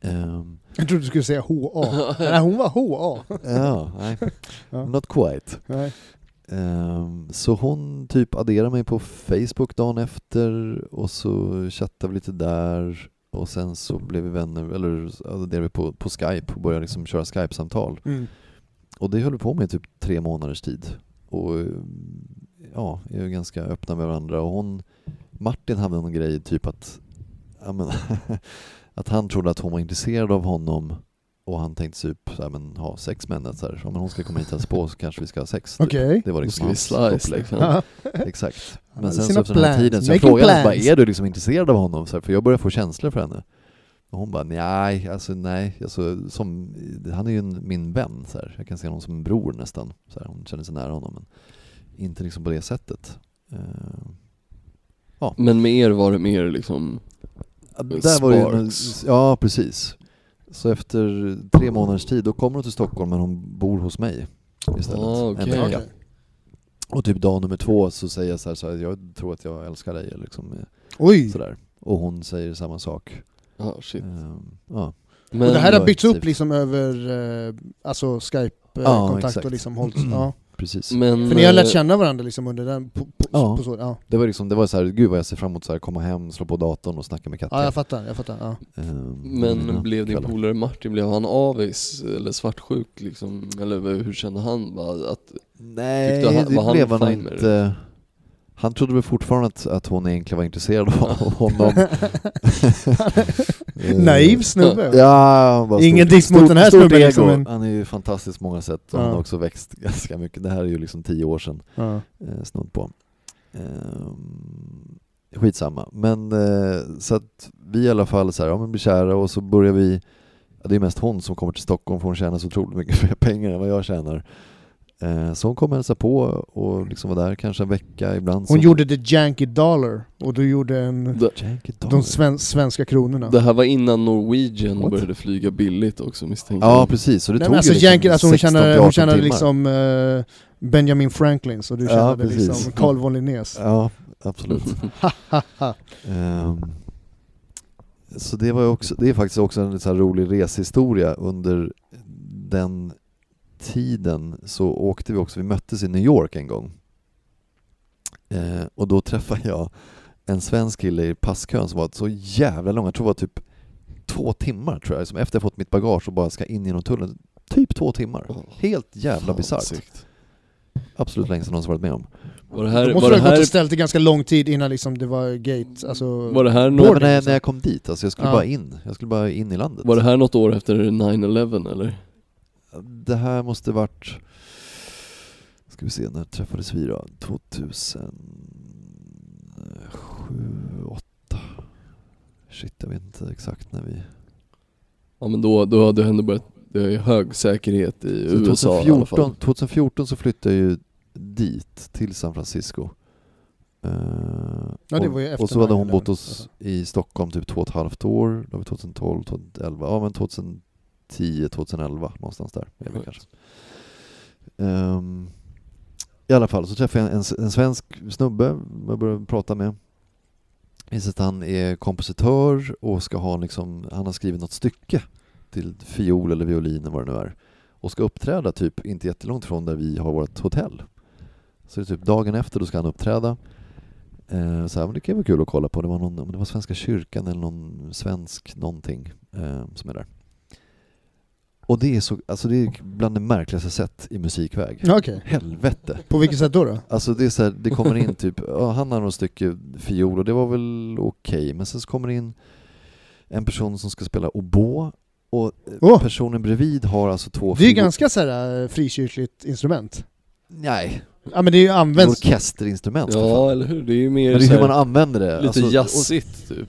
Ehm, Jag trodde du skulle säga HA. (laughs) Nej hon var HA. ja, nej. (laughs) Not quite. Nej. Ehm, så hon typ adderade mig på Facebook dagen efter och så chattade vi lite där och sen så blev vi vänner, eller adderade vi på, på Skype och började liksom köra Skype-samtal. Mm. Och det höll vi på med i typ tre månaders tid. Och ja, är ju ganska öppna med varandra och hon, Martin hade någon grej typ att, men, (laughs) att han trodde att hon var intresserad av honom och han tänkte typ så här, men ha sex med henne, så här. Om hon ska komma hit och hälsa på så kanske vi ska ha sex. Typ. Okej. Det var liksom hans slice upplägg. liksom. Ja. (laughs) Exakt. Men sen så efter den här plans. tiden så jag Making frågade henne bara, plans. är du liksom intresserad av honom? Så här, för jag börjar få känslor för henne. Och hon bara, nej, alltså nej, alltså, som, han är ju en, min vän, så här. jag kan se honom som en bror nästan. Så här, hon känner sig nära honom, men inte liksom på det sättet. Eh, Men med er var det mer liksom, Ja, Där var det ju, Sparks. ja precis. Så efter tre månaders tid, då kommer hon till Stockholm men hon bor hos mig istället. Ah, En okej. vecka. Och typ dag nummer två så säger jag så här, så här jag tror att jag älskar dig, liksom, eh, Oj! sådär. Och hon säger samma sak. ja shit. Ehm, ja. Men, och det här har byggts upp liksom över eh, alltså Ja, Skype-kontakt exakt. och liksom hållits, ja. Precis. men, För ni har lärt eh, känna varandra liksom under den, på, på, Ja. på så, ja. Det var liksom, det var så här, gud vad jag ser fram emot så här, komma hem, slå på datorn och snacka med Katja. ja, jag fattar, jag fattar. Ja. Ehm, Men mina blev din polare Martin, blev han avis eller svartsjuk liksom? Eller hur kände han? Bara att, Nej, han- det han blev han inte. Han trodde väl fortfarande att, att hon egentligen var intresserad av honom. (laughs) Eh, Naiv snubbe. Ja, han bara Ingen diss mot den här snubben, liksom, men- Han är ju fantastisk på många sätt och han Ja. har också växt ganska mycket. Det här är ju liksom tio år sedan, Ja. eh, snudd på. Ehm, skitsamma. Men eh, så att vi i alla fall så här, ja men blir kära och så börjar vi Ja, det är mest hon som kommer till Stockholm för hon tjänar så otroligt mycket (laughs) mer pengar än vad jag tjänar. Eh, Så hon kom och hälsade på och liksom var där kanske en vecka ibland. Hon så... gjorde the Yankee Dollar och du gjorde en, Janky de sven, svenska kronorna. det här var innan Norwegian What? började flyga billigt också misstänker Ja jag. precis, så det Nej, tog men alltså ju liksom Yankee, alltså hon 16 till tjänade, 18 hon tjänade timmar. liksom eh, Benjamin Franklin så du Ja, tjänade precis. liksom Carl von Linnéus. Ja, absolut. Ehm, så det var ju också, det är faktiskt också en så här rolig resehistoria under den tiden så åkte vi också, vi möttes i New York en gång. Eh, och då träffade jag en svensk kille i passkön som var så jävla lång, jag tror det var typ två timmar tror jag, som efter jag fått mitt bagage och bara ska in genom tullen. Typ två timmar. Helt jävla fan, bisarrt. Absolut längst jag någonsin varit med om. Var det Då här, måste var det ha gått här, och ställt det ganska lång tid innan liksom det var gate, alltså... var det här Nej, något, men när, jag, när jag kom dit, alltså jag skulle Ja. bara in. Jag skulle bara in i landet. var det här något år efter 9-11 eller? Det här måste varit... Ska vi se, när träffades vi då? 2007, 2008? Shit, jag vet inte exakt när vi... Ja men då, då hade du ändå börjat, det är hög säkerhet i Så USA i alla fall. 2014, 2014 så flyttade jag ju dit, till San Francisco. Eh, Ja, det och, var ju efter och så hade hon 9/11. bott hos, i Stockholm typ två och ett halvt år, då var vi 2012, 2011, ja men 2010, 2011 någonstans där. är Skönt. kanske. Ehm, I alla fall så träffade jag en, en svensk snubbe jag började prata med. Visade att han är kompositör och ska ha liksom, han har skrivit något stycke till fiol eller violin eller vad det nu är. Och ska uppträda typ inte jättelångt från där vi har vårt hotell. Så det är typ dagen efter då ska han uppträda. Eh, så här, men det kan vara kul att kolla på. Det var, någon, det var Svenska kyrkan eller någon svensk någonting eh, som är där. Och det är, så, alltså det är bland det märkligaste sett i musikväg. Okej. Helvete! På vilket sätt då? då? Alltså det är så här, det kommer in (laughs) typ, ja, han har något stycke fiol och det var väl okej, men sen så kommer det in en person som ska spela oboe och Åh! personen bredvid har alltså två Det är ju ganska så här eh, frikyrkligt instrument. Nej, Ja men det är ju används... orkesterinstrument Ja eller hur, det är ju mer Men det är hur man använder det. lite Alltså, och- jazzigt typ.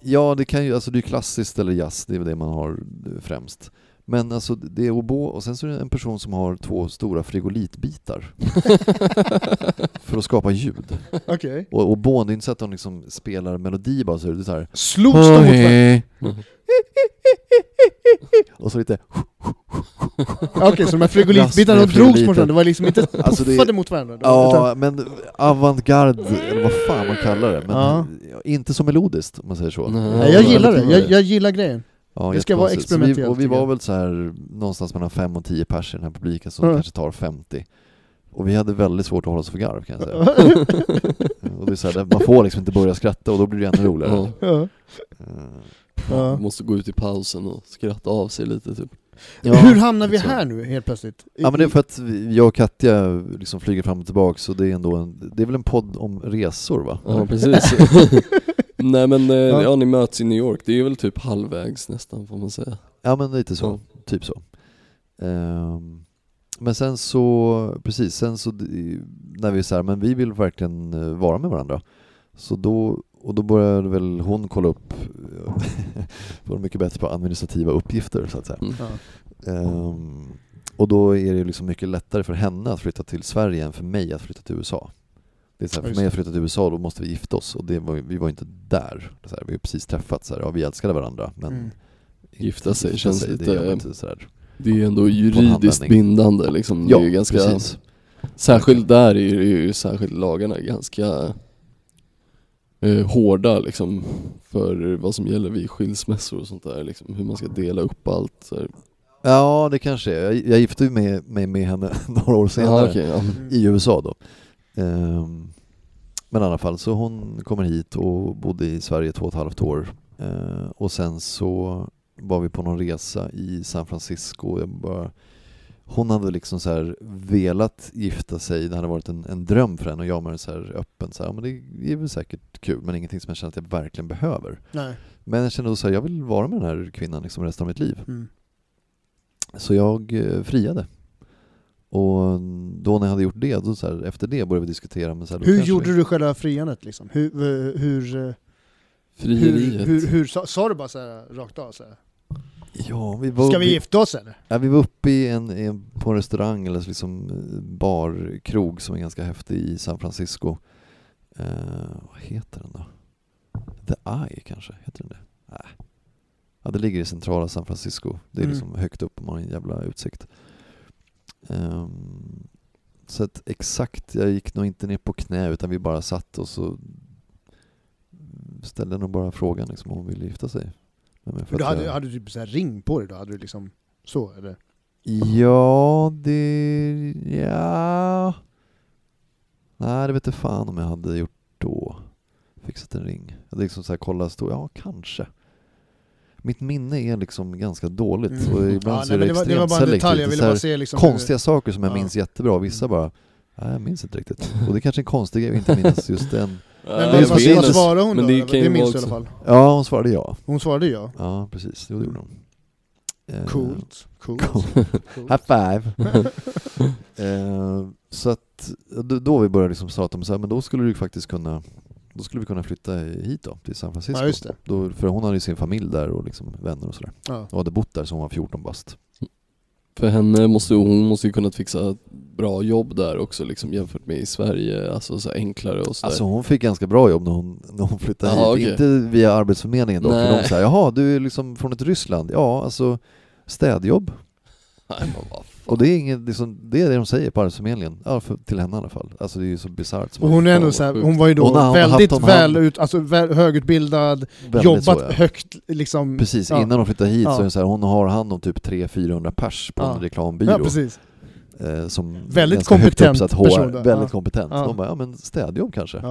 Ja, det kan ju, alltså det är klassiskt eller jazz, det är väl det man har främst. Men alltså det är oboe och sen så är det en person som har två stora frigolitbitar (laughs) för att skapa ljud. Okej. Och oboen, det är inte så att de liksom spelar melodi bara så är det så här. Slogs de mot varandra? Och så lite Okej, så de här frigolitbitarna de drogs mot frigoliter. varandra, det var liksom inte (laughs) Alltså, det- puffade mot varandra? då, Ja, men avantgarde, eller vad fan man kallar det. Men Ja. inte så melodiskt om man säger så. Nej. utan- Nej, jag gillar det, Ja, jag, jag gillar grejen. Ja, Det ska vara experimentellt, Vi, och vi var väl så här någonstans mellan 5 och 10 pers i den här publiken som Ja. kanske tar 50. Och vi hade väldigt svårt att hålla oss för garv kan jag säga. (laughs) (laughs) och det är så här, man får liksom inte börja skratta och då blir det ännu roligare. Ja. Ja. Eh. Måste gå ut i pausen och skratta av sig lite typ. Ja, Hur hamnar vi så. här nu helt plötsligt? Ja men det är för att jag och Katja liksom flyger fram och tillbaka så det är ändå en, det är väl en podd om resor va? Ja precis. (laughs) Nej men eh, Ja. ja. ni möts i New York, det är väl typ halvvägs nästan får man säga. Ja men lite så, typ så. Ehm, men sen så, precis, sen så när vi så här, men vi vill verkligen eh, vara med varandra. Så då, och då började väl hon kolla upp, (laughs) var mycket bättre på administrativa uppgifter så att säga. Mm. Ja. Ehm, och då är det liksom mycket lättare för henne att flytta till Sverige än för mig att flytta till USA. Det är så här, för mig det. att flytta till USA, då måste vi gifta oss och det var, vi var inte där. Så här, vi har precis träffats, så här, ja, vi älskade varandra men Mm. Gifta sig känns det lite- gör man inte så här. Det är ju ändå juridiskt bindande liksom. Ja, det är ju ganska, precis. Särskilt där är det ju särskilt lagarna ganska eh, hårda liksom för vad som gäller vid skilsmässor och sånt där liksom, hur man ska dela upp allt så här. Ja, det kanske är. Jag, jag gifte mig med, med henne (laughs) några år senare Ja, okej, ja. Mm. i USA då. Ehm, men i alla fall, så hon kommer hit och bodde i Sverige två och ett halvt år. Ehm, och sen så var vi på någon resa i San Francisco. Jag bara, hon hade liksom så velat gifta sig, det hade varit en, en dröm för henne och jag var så öppen, så här, men det är väl säkert kul men ingenting som jag känner att jag verkligen behöver. Nej. Men jag kände så här, jag vill vara med den här kvinnan liksom resten av mitt liv. Mm. Så jag eh, friade. Och då när jag hade gjort det, då så här, efter det började vi diskutera. Men så här, Hur gjorde vi... du själva friandet liksom? Hur, hur, hur, hur, Frieriet. hur, hur sa, sa du bara så här rakt av så här? Ja, vi var, Ska vi gifta oss eller? ja, vi var uppe i en, i en, på en restaurang, eller liksom eh, barkrog som är ganska häftig i San Francisco. Eh, vad heter den då? The Eye kanske? Heter den det? Nej. Ja, det ligger i centrala San Francisco. Det är Mm. liksom högt upp och man har en jävla utsikt. Ehm, så att exakt, jag gick nog inte ner på knä utan vi bara satt och så ställde nog bara frågan liksom, om hon ville gifta sig. mig. För Men du hade, jag- hade du typ så här ring på dig då? Hade du liksom så eller? Ja, det... Ja... Nej, det vet jag fan om jag hade gjort då. Fixat en ring. Jag hade liksom så här kollat, stå, ja kanske. Mitt minne är liksom ganska dåligt Mm. och ibland Ja, så nej, är det det, var, det extremt var bara en detalj, jag ville bara se liksom hur- konstiga saker som jag Ja. minns jättebra, vissa bara, nej jag minns inte riktigt. (laughs) Och det är kanske är en konstig grej att inte minnas just den. Men jag vad, svarade hon Men då? det Det, minns du i alla fall. Ja, hon svarade ja. Hon svarade ja. Ja, precis. Jo, det gjorde hon. Eh, Coolt. Coolt. Cool. Coolt. (laughs) High five! (laughs) eh, så att då, vi började liksom prata om så här, men då skulle du faktiskt kunna då skulle vi kunna flytta hit då, till San Francisco. Ja, just det. Då, för hon hade ju sin familj där och liksom vänner och sådär. Ja. Och hade bott där som hon var 14 bast. För henne måste hon måste ju kunnat fixa ett bra jobb där också liksom jämfört med i Sverige, alltså så enklare och sådär. Alltså hon fick ganska bra jobb när hon, när hon flyttade Jaha, hit. okej. Inte via Arbetsförmedlingen då, för Nej. de sa jaha du är liksom från ett Ryssland? Ja, alltså städjobb. Nej, men vad. Och det är, inget, liksom, det är det de säger på Arbetsförmedlingen, ja, för, till henne i alla fall. Alltså det är ju så bisarrt. Hon är ändå vad så här, sjukt. hon var ju då hon väldigt väl hand- ut, alltså väl, högutbildad, Väldigt jobbat så, ja. högt liksom. Precis, ja. innan hon flyttade hit så är det så här, hon har hand om typ 300-400 pers på en reklambyrå. Ja, precis. eh, som Väldigt ganska högt kompetent uppsatt HR, person. Väldigt kompetent. Ja. De bara, ja men städjobb kanske?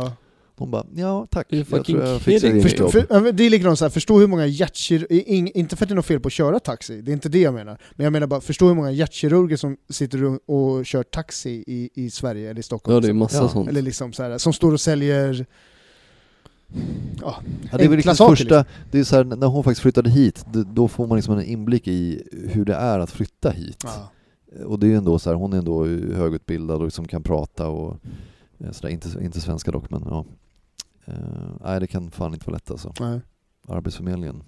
Ja. Hon bara, ja tack. Jag tror jag fixar me? Förstå, jobb. för, det är likadant så här, förstå hur många hjärtkirurger, inte för att det är något fel på att köra taxi, det är inte det jag menar. Men jag menar bara, förstå hur många hjärtkirurger som sitter och, och kör taxi i, i Sverige eller i Stockholm. Ja det är liksom. massa Ja. sånt. Eller liksom så här, som står och säljer ja, Ja, det är väl liksom saker, första, det är så här, när hon faktiskt flyttade hit, då får man liksom en inblick i hur det är att flytta hit. Ja. Och det är ju ändå så här, hon är ändå högutbildad och liksom kan prata och eh, sådär, inte, inte svenska dock men ja. Eh, nej det kan fan inte vara lätt alltså. Nej. Arbetsförmedlingen.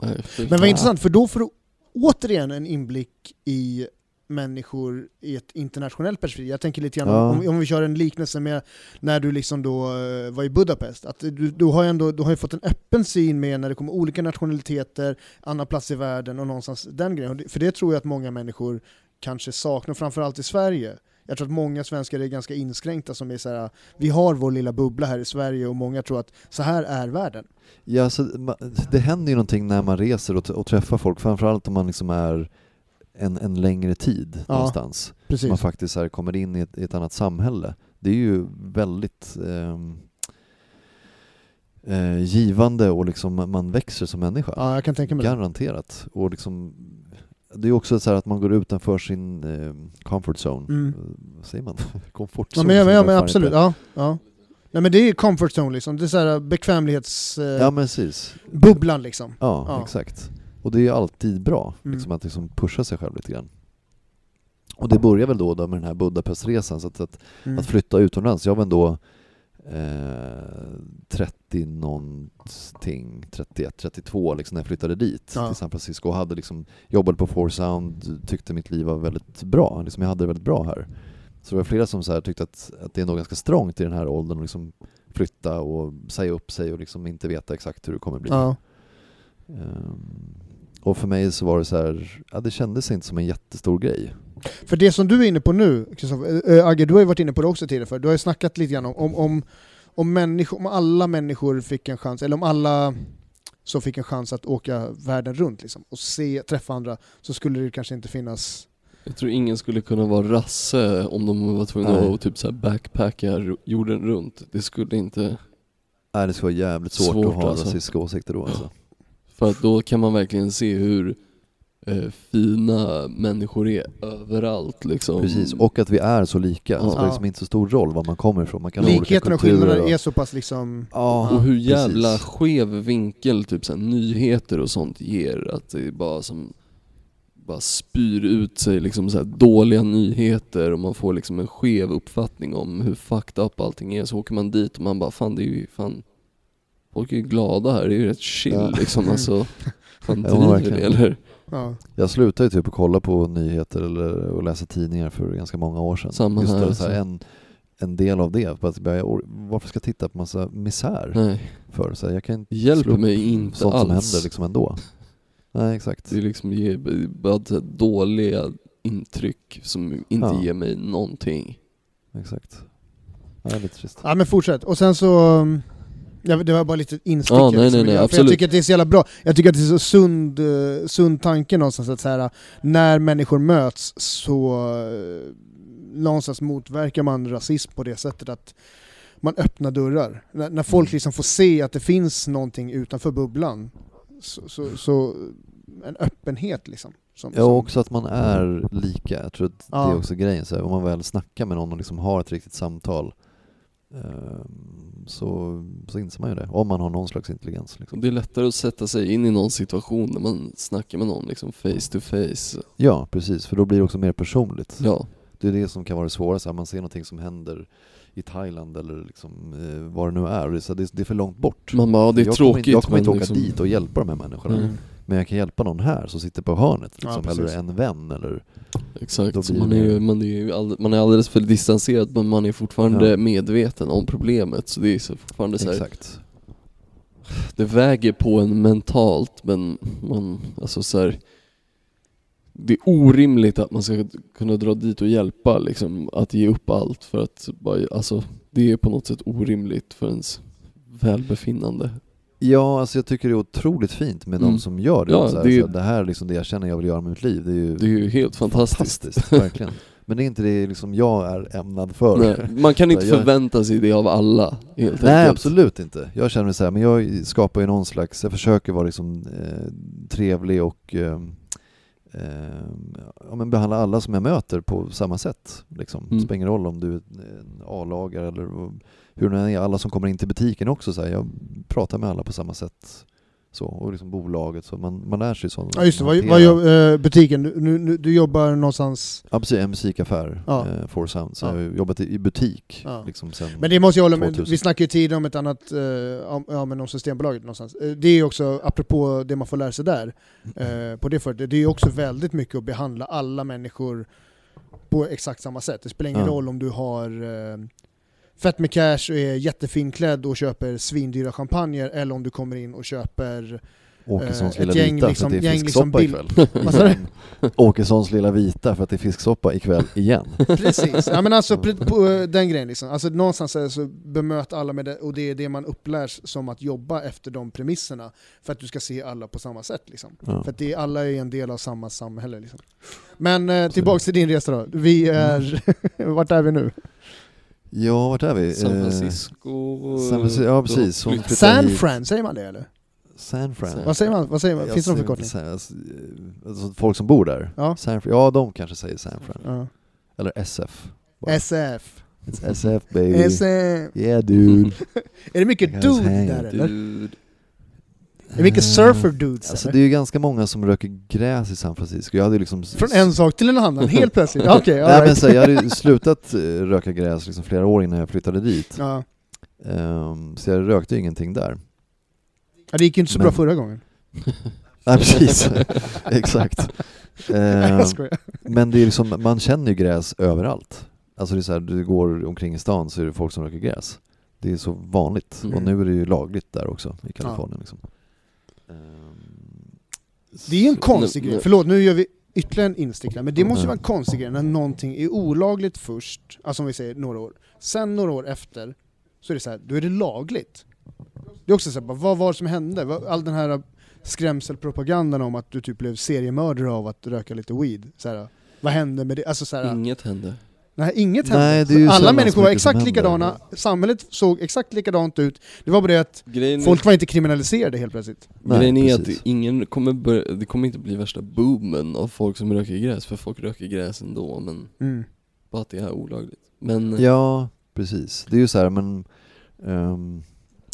Nej, fy Men vad intressant, för då får du återigen en inblick i människor i ett internationellt perspektiv. Jag tänker lite grann Ja. om, om vi kör en liknelse med när du liksom då eh, var i Budapest. Att du, du, har ju ändå, du har ju fått en öppen syn med när det kommer olika nationaliteter, andra plats i världen och någonstans den grejen. För det tror jag att många människor kanske saknar, framförallt i Sverige. Jag tror att många svenskar är ganska inskränkta som är så här, vi har vår lilla bubbla här i Sverige och många tror att så här är världen. Ja, så, det händer ju någonting när man reser och, och träffar folk, framförallt om man liksom är en, en längre tid Ja, någonstans. Precis. Man faktiskt här kommer in i ett, i ett annat samhälle. Det är ju väldigt ehm, eh, givande och liksom man växer som människa. Ja, jag kan tänka mig det. Garanterat. Och liksom, det är också så här att man går utanför sin eh, comfort zone. Mm. Eh, Vad säger man? (laughs) Komfortzon? ja, men, ja, men absolut, ja. ja. Nej men det är comfort zone liksom, det är såhär bekvämlighetsbubblan Ja men precis. liksom. Ja, Ja. exakt. Och det är ju alltid bra, Mm. liksom att liksom pusha sig själv lite grann. Och det börjar väl då, då med den här Budapestresan, så att, att, Mm. att flytta utomlands. Jag var ändå eh, 30 någonting, 31, 32 liksom, när jag flyttade dit Ja. till San Francisco och hade liksom, jobbade på Four Sound, tyckte mitt liv var väldigt bra. Liksom, jag hade det väldigt bra här. Så det var flera som så här tyckte att, att det är nog ganska strångt i den här åldern att liksom flytta och säga upp sig och liksom inte veta exakt hur det kommer bli. Ja. Ehm, och för mig så var det så här, ja, det kändes inte som en jättestor grej. För det som du är inne på nu, Kristoffer, äh, Agge, du har ju varit inne på det också tidigare, för du har ju snackat lite grann om, om, om, om, människor, om alla människor fick en chans, eller om alla som fick en chans att åka världen runt liksom, och se, träffa andra, så skulle det kanske inte finnas... Jag tror ingen skulle kunna vara rasse om de var tvungna Nej. att typ så här backpacka jorden runt. Det skulle inte... Nej, det skulle vara jävligt svårt, Svårt, att ha alltså. rasistiska åsikter då alltså. För att då kan man verkligen se hur eh, fina människor är överallt liksom. Precis, och att vi är så lika. Ja. Det spelar liksom inte så stor roll var man kommer ifrån. Man kan Likheten och skillnaderna och- är så pass liksom... Ja, Och hur jävla precis. skev vinkel typ så här, nyheter och sånt ger. Att det är bara som bara spyr ut sig liksom så här, dåliga nyheter och man får liksom en skev uppfattning om hur fucked up allting är. Så åker man dit och man bara fan det är ju fan Folk är ju glada här, det är ju rätt chill Ja. liksom (laughs) alltså. Fan (laughs) Ja, driver ni verkligen. eller? Ja. Jag slutade ju typ att kolla på nyheter eller och läsa tidningar för ganska många år sedan. Samma Just här, det, så här, en, en del av det. För att jag, or- varför ska jag titta på massa misär Nej, för? Så här, jag kan inte hjälper slå mig inte sånt alls. som händer liksom ändå. Nej exakt. Det är liksom ger bara så här dåliga intryck som inte Ja. ger mig någonting. Exakt. Ja, det är lite trist. ja men fortsätt, och sen så... um, Ja, det var bara lite instick jag nej, nej, nej, absolut. Jag tycker att det är så jävla bra. Jag tycker att det är så sund, eh, sund tanke någonstans att så här, när människor möts så eh, någonstans motverkar man rasism på det sättet att man öppnar dörrar. När, när folk Mm. liksom får se att det finns någonting utanför bubblan, så, så, så en öppenhet liksom. Som, Ja, som- och också att man är lika. Jag tror att det Ja. är också grejen. Så här, om man väl snackar med någon och liksom har ett riktigt samtal ehm, så, så inser man ju det. Om man har någon slags intelligens. Liksom. Det är lättare att sätta sig in i någon situation när man snackar med någon liksom face to face. Ja, precis. För då blir det också mer personligt. Ja, Det är det som kan vara det svåra. Så här, man ser någonting som händer i Thailand eller liksom, eh, vad det nu är. Det, är så här, det, är- för långt bort. man bara, ja, det är jag tråkigt Kommer inte, jag kommer inte åka liksom, dit och hjälpa de här människorna. Mm. Men jag kan hjälpa någon här som sitter på hörnet. Ja, Liksom, precis. eller en vän. Eller, Exakt, man är, ju, man, är ju all, man är alldeles för distanserad men man är fortfarande Ja. medveten om problemet. Så det är så fortfarande så här, exakt. det väger på en mentalt men man, alltså så här, det är orimligt att man ska kunna dra dit och hjälpa liksom, att ge upp allt för att bara, alltså det är på något sätt orimligt för ens välbefinnande. Ja, alltså jag tycker det är otroligt fint med Mm. de som gör det. Ja, så här, det är- så här, det här är liksom det jag känner jag vill göra med mitt liv. Det är ju, Det är ju helt fantastiskt. fantastiskt, verkligen. (laughs) Men det är inte det liksom jag är ämnad för. Nej, man kan inte Jag- förvänta sig det av alla helt Nej enkelt. absolut inte. Jag känner så här, men jag skapar ju någon slags, jag försöker vara liksom eh, trevlig och eh, ja, men behandla alla som jag möter på samma sätt. Liksom. Mm. Det spelar ingen roll om du är en A-lagare eller hur det än är. Alla som kommer in till butiken också, så här, jag pratar med alla på samma sätt. Så, och liksom bolaget, så man, man lär sig sånt. Ja just det, vad, vad gör, eh, butiken, du, nu, nu, du jobbar någonstans... Ja precis, en musikaffär, Ja. eh, Four Sound. Så Ja. jag har jobbat i, i butik Ja. liksom sen Men det måste jag hålla med, 2000. vi snackade ju tidigare om ett annat, eh, om, ja, men om Systembolaget någonstans. Eh, Det är ju också, apropå det man får lära sig där, (laughs) eh, på det förut, det är ju också väldigt mycket att behandla alla människor på exakt samma sätt. Det spelar ingen roll om du har eh, fett med cash och är jättefinklädd och köper svindyra champagner eller om du kommer in och köper Åkessons Eh, lilla ett gäng vita liksom- för att det är liksom fisksoppa bil- ikväll. (laughs) Åkessons lilla vita för att det är fisksoppa ikväll igen. (laughs) Precis, ja, men alltså på, eh, den grejen liksom. Alltså någonstans så bemöt alla med det, och det är det man upplärs som att jobba efter de premisserna. För att du ska se alla på samma sätt liksom. Ja. För att det alla är en del av samma samhälle liksom. Men eh, tillbaks till din resa då. Vi är, (laughs) vart är vi nu? Ja, vart är vi? San Eh, Francisco... San Francisco, ja, precis. Hon San hit. Fran, säger man det eller? San Fran. San- Vad säger man? Vad säger man? Finns det någon förkortning? alltså, folk som bor där. Ja. San Fran. Ja, de kanske säger San Fran. Ja. Eller SF. bara. SF. It's SF baby. Är det- Yeah dude. (laughs) Är det mycket dude där eller? Dude. Är det mycket surfer dudes Alltså eller? det är ju ganska många som röker gräs i San Francisco. Jag hade liksom... Från en sak till en annan, (laughs) helt plötsligt. Okej, Nej, all men right. så, jag hade ju (laughs) slutat eh, röka gräs liksom flera år innan jag flyttade dit. ja. Ehm, så jag rökte ju ingenting där. ja, det gick ju inte så Men- bra förra gången. (laughs) Nej precis, exakt. Skojar. men det är liksom, man känner ju gräs överallt. Alltså det är så här, du går omkring i stan så är det folk som röker gräs. Det är så vanligt. Mm. Och nu är det ju lagligt där också, i Kalifornien. Liksom. Det är ju en konstig grej, förlåt nu gör vi ytterligare en instick men det måste ju Mm. vara en konstig grej när någonting är olagligt först, alltså om vi säger några år, sen några år efter, så är det så här, då är det lagligt. Det är också så här, bara, vad var det som hände? All den här skrämselpropagandan om att du typ blev seriemördare av att röka lite weed, så här, vad hände med det? Alltså så här, Inget hände. Nej, inget Nej, hände. det är ju Alla människor var exakt händer. likadana, samhället såg exakt likadant ut, det var bara det att Grejen, folk var inte kriminaliserade helt plötsligt. Nej, grejen är precis. att ingen kommer börja, det kommer inte bli värsta boomen av folk som röker gräs, för folk röker gräs ändå, men Mm. bara att det är olagligt. Men Ja, precis. Det är ju så här, men ehm,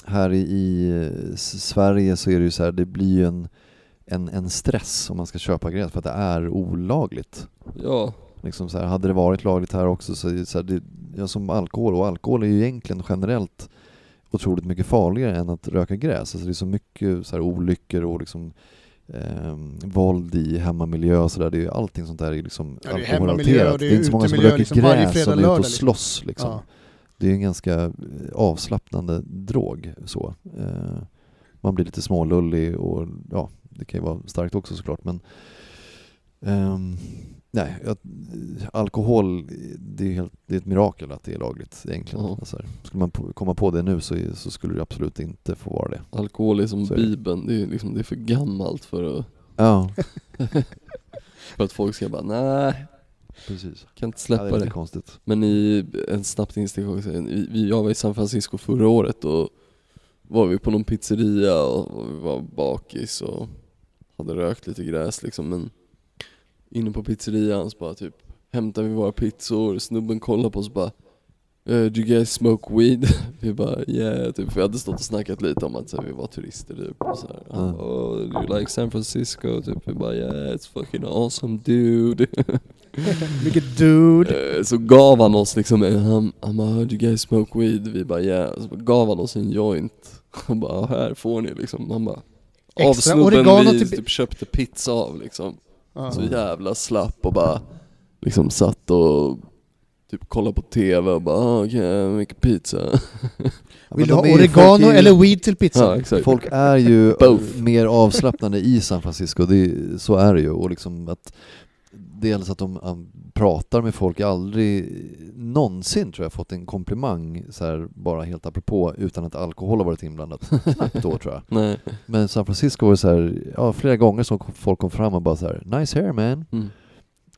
här i, i eh, Sverige så är det ju så här, det blir ju en, en, en stress om man ska köpa gräs för att det är olagligt. ja, Liksom så här, hade det varit lagligt här också så det, så här, det ja, som alkohol, och alkohol är ju egentligen generellt otroligt mycket farligare än att röka gräs. Alltså det är så mycket så här, olyckor och liksom ehm, våld i hemmamiljö och sådär. Det är ju allting sånt där är liksom Ja, det är alkoholrelaterat. och det är inte så många som röker liksom gräs som är ute och liksom. slåss liksom. Ja. Det är en ganska eh, avslappnande drog så. Eh, man blir lite smålullig och ja, det kan ju vara starkt också såklart men ehm, Nej, jag, alkohol, det är, helt, det är ett mirakel att det är lagligt egentligen. Ja. Alltså, skulle man komma på det nu så, så skulle det absolut inte få vara det. alkohol är som Så bibeln, det är, liksom, det är för gammalt för att, Ja, (laughs) för att folk ska bara nej, precis. kan inte Ja, det släppa är det. konstigt. Men i en snabbt instick också, vi, jag var i San Francisco förra året och var vi på någon pizzeria och, och vi var bakis och hade rökt lite gräs liksom men inne på pizzerian så bara typ hämtade vi våra pizzor, snubben kollade på oss och bara "Eh, Do you guys smoke weed? (laughs) Vi bara yeah, typ, vi hade stått och snackat lite om att så här, vi var turister typ och så här. Ja. bara, oh, do you like San Francisco? Typ, vi bara yeah, it's fucking awesome dude (laughs) Vilket dude. Eh, Så gav han oss liksom, en- han, han bara 'Do you guys smoke weed?' Vi bara 'yeah' Så gav han oss en joint Han bara 'Här får ni' liksom Han bara Av Extra snubben oregano vi typ köpte pizza av liksom Ja. Så jävla slapp och bara Liksom satt och Typ kollade på TV och bara ah, 'Okej, okay, mycket pizza' (laughs) Vill men du ha oregano ju- eller weed till pizza? Ja exakt Folk är ju (laughs) mer avslappnade i San Francisco, det är, så är det ju. Och liksom att dels att de pratar med folk, jag aldrig någonsin tror jag fått en komplimang så här, bara helt apropå utan att alkohol har varit inblandat. Knappt då tror jag. (laughs) Nej Men San Francisco var det så här, ja, flera gånger som folk kom fram och bara så här, nice hair man. mm.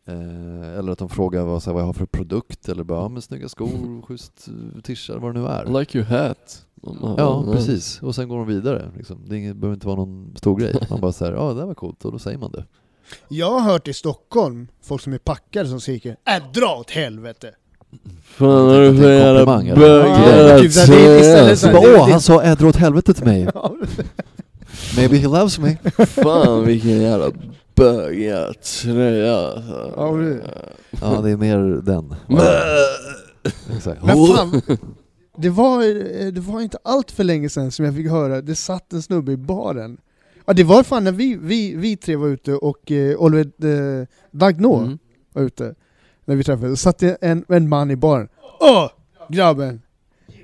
Eh, eller att de frågar vad, så här, vad jag har för produkt, eller bara, ja men snygga skor, schysst eh, tisha, vad det nu är. Like your hat bara, Ja, "Nice." precis. Och sen går de vidare. Liksom. Det behöver inte vara någon stor grej. Man bara säger ja det där var coolt, och då säger man det. Jag har hört i Stockholm, folk som är packade som skriker äh, dra åt helvete! Fan har du Det för jävla komplimang, eller? bög Ja, typ det- Åh, han sa äh, dra åt helvete till mig. (laughs) Maybe he loves me. Fan vilken jävla bögig tröja alltså. Ja, det- Ja, det är mer den. Men fan, det var, eh, det var inte allt för länge sedan som jag fick höra, det satt en snubbe i baren. Ja det var fan när vi, vi, vi tre var ute och eh, Oliver eh, Dagnå Mm. var ute, när vi träffades, så satt det en, en man i baren. Åh! Grabben!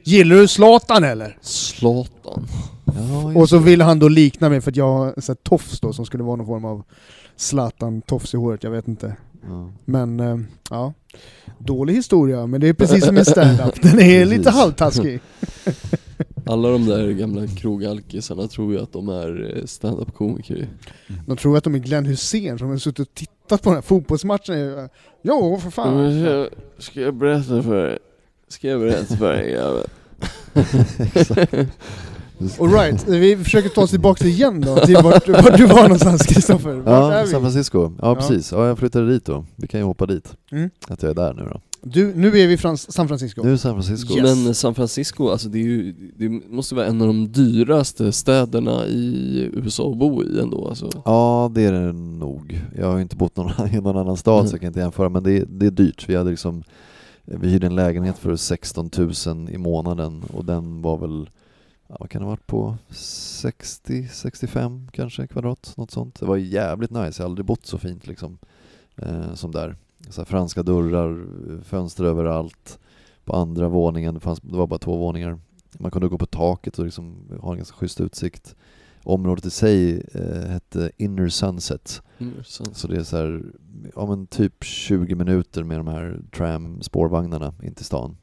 Gillar du Zlatan eller? Zlatan Ja, Och så ville han då likna mig för att jag har en sån här tofs då som skulle vara någon form av Zlatan-tofs i håret, jag vet inte. Ja. Men eh, ja, dålig historia, men det är precis som en stand-up. Den är lite halvtaskig. (laughs) Alla de där gamla krogalkisarna tror ju att de är eh, stand-up-komiker De tror att de är Glenn Hussein som har suttit och tittat på den här fotbollsmatchen. Jo, för fan. ska, ska jag berätta för dig? Ska jag berätta för dig (laughs) grabben? Alright, vi försöker ta oss tillbaka igen då, till vart, vart du var någonstans Kristoffer. Ja, San? Francisco. Ja, Ja. precis. Ja, jag flyttade dit då. Vi kan ju hoppa dit. Mm. Att jag är där nu då. Du, nu är vi i Frans- San Francisco. Nu är San Francisco. Yes. Men San Francisco, alltså det, är ju, det måste vara en av de dyraste städerna i USA att bo i ändå alltså. Ja, det är det nog. Jag har ju inte bott någon, (laughs) i någon annan stad Mm. så jag kan inte jämföra, men det, är- det är dyrt. Vi hade liksom vi hyrde en lägenhet för 16 000 i månaden och den var väl, ja, vad kan det ha varit på, 60-65 kanske kvadrat, något sånt. Det var jävligt nice, jag har aldrig bott så fint liksom, eh, som där. Så franska dörrar, fönster överallt. På andra våningen, det, fanns, det var bara två våningar. Man kunde gå på taket och liksom ha en ganska schysst utsikt. Området i sig eh, hette Inner Sunset. Mm, så- Så det är så här, ja men typ 20 minuter med de här tram spårvagnarna in till stan.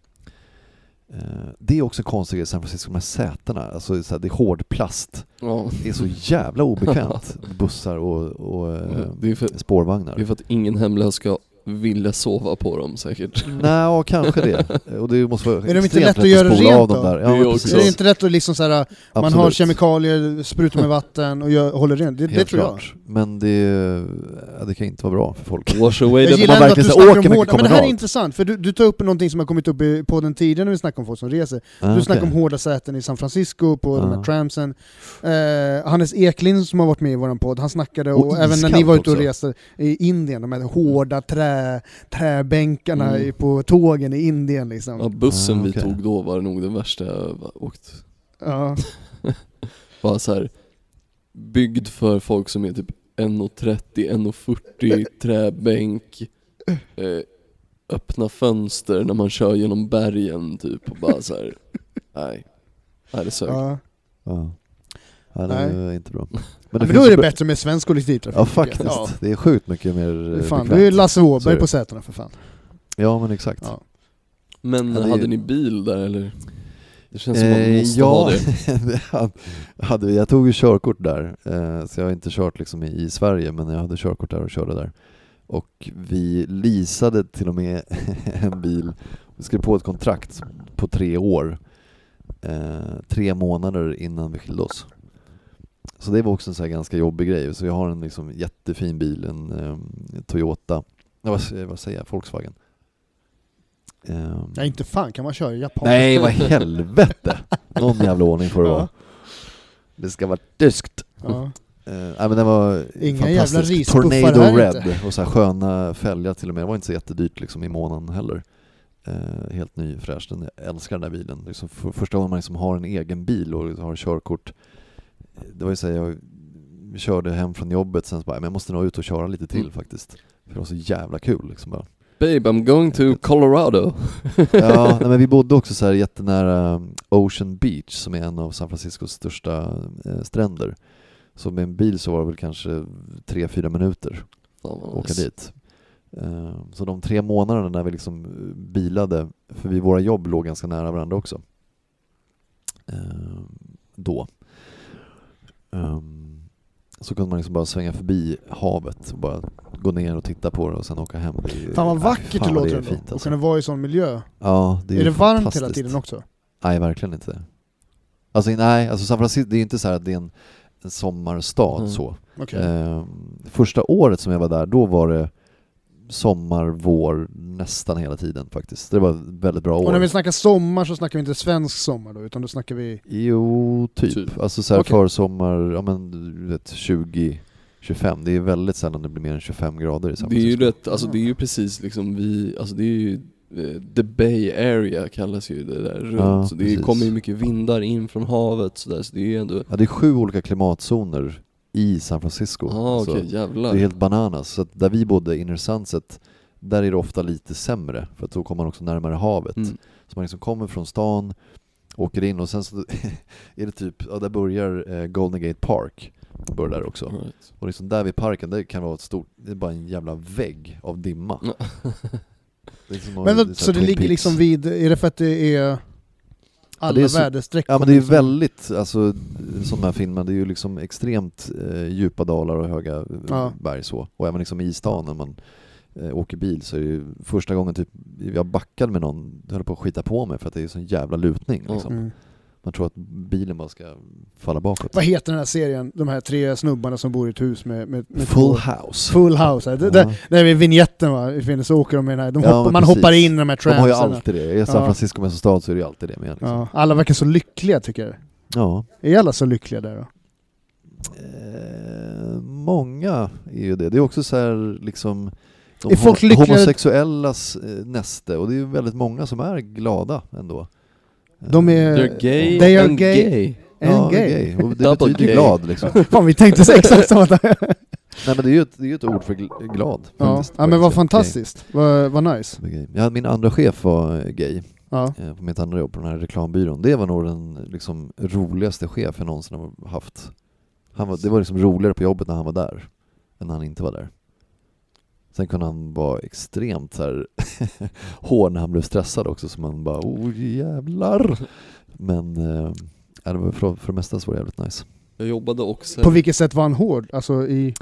Eh, det är också en konstig grej i San Francisco, de här sätena, alltså så här, det är hård plast. Ja. Det är så jävla obekvämt, (laughs) bussar och, och eh, Det för, spårvagnar. det är för att ingen hemlös ska vilja sova på dem säkert. Nej, ja, kanske det. Och det måste vara (laughs) Är de inte lätt att lätt göra rent av dem där. Det Ja, är men också- är det inte rätt att liksom så här, man har kemikalier, sprutar med vatten och gör, håller rent? Det, det tror jag. klart. Men det, ja, det kan inte vara bra för folk. (laughs) Wash away Jag gillar ändå att du snackar åker om hårda, men det här är intressant, för du, du tar upp någonting som har kommit upp i podden tidigare när vi snackar om folk som reser. Ah, Du snackar om hårda säten i San Francisco, på de här Ja. tramsen. Eh, Hannes Eklind som har varit med i vår podd, han snackade, och, Och även när ni var ute och reste i Indien, de här hårda trä, träbänkarna Mm. på tågen i Indien liksom. Ja, bussen Ah, vi okej. tog då var nog den värsta jag åkt. Ja. (laughs) Bara så här byggd för folk som är typ 1,30, 1,40, (laughs) träbänk, eh, öppna fönster när man kör genom bergen typ och bara så här. (laughs) nej. Nej det sög. Ja. Ja. Ja, det Nej. är inte bra. (laughs) Men, Men, finns då är det bättre med svensk kollektivtrafik. Ja faktiskt. Ja. Det är sjukt mycket mer eh, Fan, bekvämt. du är Lasse Åberg det. på sätena för fan. Ja men exakt. Ja. Men Ja, det hade ni bil där eller? Det känns som man Eh, måste ja, ha det. (laughs) det hade- vi. Jag tog ju körkort där, eh, så jag har inte kört liksom i, i Sverige, men jag hade körkort där och körde där. Och vi leasade till och med (laughs) en bil, vi skrev på ett kontrakt på tre år, eh, tre månader innan vi skilde oss. Så det var också en så ganska jobbig grej. Så jag har en liksom jättefin bil, en eh, Toyota, nej, vad, vad säger jag, Volkswagen. Eh, Ja, inte fan kan man köra i Japan. Nej, vad helvete! Någon jävla ordning får det vara. Det ska vara tyskt. Ja. Uh, nej men den var Inga fantastisk. jävla Tornado här Red inte. och så här sköna fälgar till och med. Det var inte så jättedyrt liksom i månaden heller. Eh, helt ny fräsch. Den, jag älskar den där bilen. Liksom för, första gången man liksom har en egen bil och har körkort. Det var ju så här, jag körde hem från jobbet sen så bara, men jag måste nog ut och köra lite till Mm. faktiskt. För det var så jävla kul liksom bara. Babe I'm going to Colorado. Ja, (laughs) nej, men vi bodde också så här jättenära um, Ocean Beach som är en av San Franciscos största eh, stränder. Så med en bil så var det väl kanske 3-4 minuter Fan, vad att åka nice. dit. Eh, så de tre månaderna när vi liksom eh, bilade, för vi, våra jobb låg ganska nära varandra också. Eh, då. Ehm, så kunde man liksom bara svänga förbi havet och bara gå ner och titta på det och sen åka hem. Det är- Fan vad nej, vackert fan det låter ändå, fint, alltså. kunna vara i sån miljö. Ja, det är är, det varmt hela tiden också? Nej, verkligen inte. Alltså nej, alltså San Francisco, det är inte så här att det är en, en sommarstad Mm. så. Okej. Ehm, första året som jag var där, då var det sommar, vår nästan hela tiden faktiskt. Det var väldigt bra Och år. när vi snackar sommar så snackar vi inte svensk sommar då, utan då snackar vi... Jo, typ. Typ. Alltså så här Okej. försommar, ja men du vet 20, 25. Det är väldigt sällan det blir mer än 25 grader i San Det är ju rätt, alltså det är ju precis liksom vi, alltså det är ju eh, The Bay Area kallas ju det där runt, Ja, så det precis. kommer ju mycket vindar in från havet sådär, så det är ju ändå, Ja, det är sju olika klimatzoner i San Francisco. ah, Alltså, jävlar. Det är helt bananas. Så där vi bodde, Inner Sunset, där är det ofta lite sämre, för att då kommer man också närmare havet. Mm. Så man liksom kommer från stan, åker in och sen så (laughs) är det typ, ja där börjar eh, Golden Gate Park, börjar där också. Right. Och liksom där vid parken, det kan vara ett stort, det är bara en jävla vägg av dimma. Ja. Det är som Men så det ligger liksom vid, är det för att det är alla så- väderstreck? Ja men det är liksom- väldigt, alltså de här filmerna, det är ju liksom extremt eh, djupa dalar och höga eh, Ja. berg så. Och även liksom i stan när man eh, åker bil så är det ju första gången typ, jag backade med någon, jag höll på att skita på mig för att det är sån jävla lutning Ja. liksom. Mm. Man tror att bilen bara ska falla bakåt. Vad heter den här serien? De här tre snubbarna som bor i ett hus med... med, med Full två- house. Full house. Det, Ja. det, det är vignetten va? Så åker de med den här. De Ja, hoppar, man hoppar in i de här De har ju alltid det. I San. Francisco med som stad så är det ju alltid det med. Liksom. Ja, alla verkar så lyckliga tycker jag. Ja. Är alla så lyckliga där då? Eh, många är ju det. Det är också så här liksom de Är folk lyckligare- homosexuellas eh, näste och det är ju väldigt många som är glada ändå. Eh, De är... They're gay They are and gay. gay. En ja, gay. gay. Och det Double betyder gay. glad liksom. (laughs) Fan vi tänkte så exakt samma där. (laughs) Nej men det är ju ett, det är ett ord för gl- glad. Ja, faktiskt, ja men vad fantastiskt. Vad, vad nice. Ja, min andra chef var gay Ja. eh, på mitt andra jobb på den här reklambyrån. Det var nog den liksom, roligaste chef jag någonsin har haft. Han var, det var liksom roligare på jobbet när han var där än när han inte var där. Sen kunde han vara extremt så här (laughs) hård när han blev stressad också, så man bara oh jävlar. Men eh, ja, det var för, för det mesta så var det jävligt nice. Jag jobbade också... På vilket sätt var han hård? Alltså i...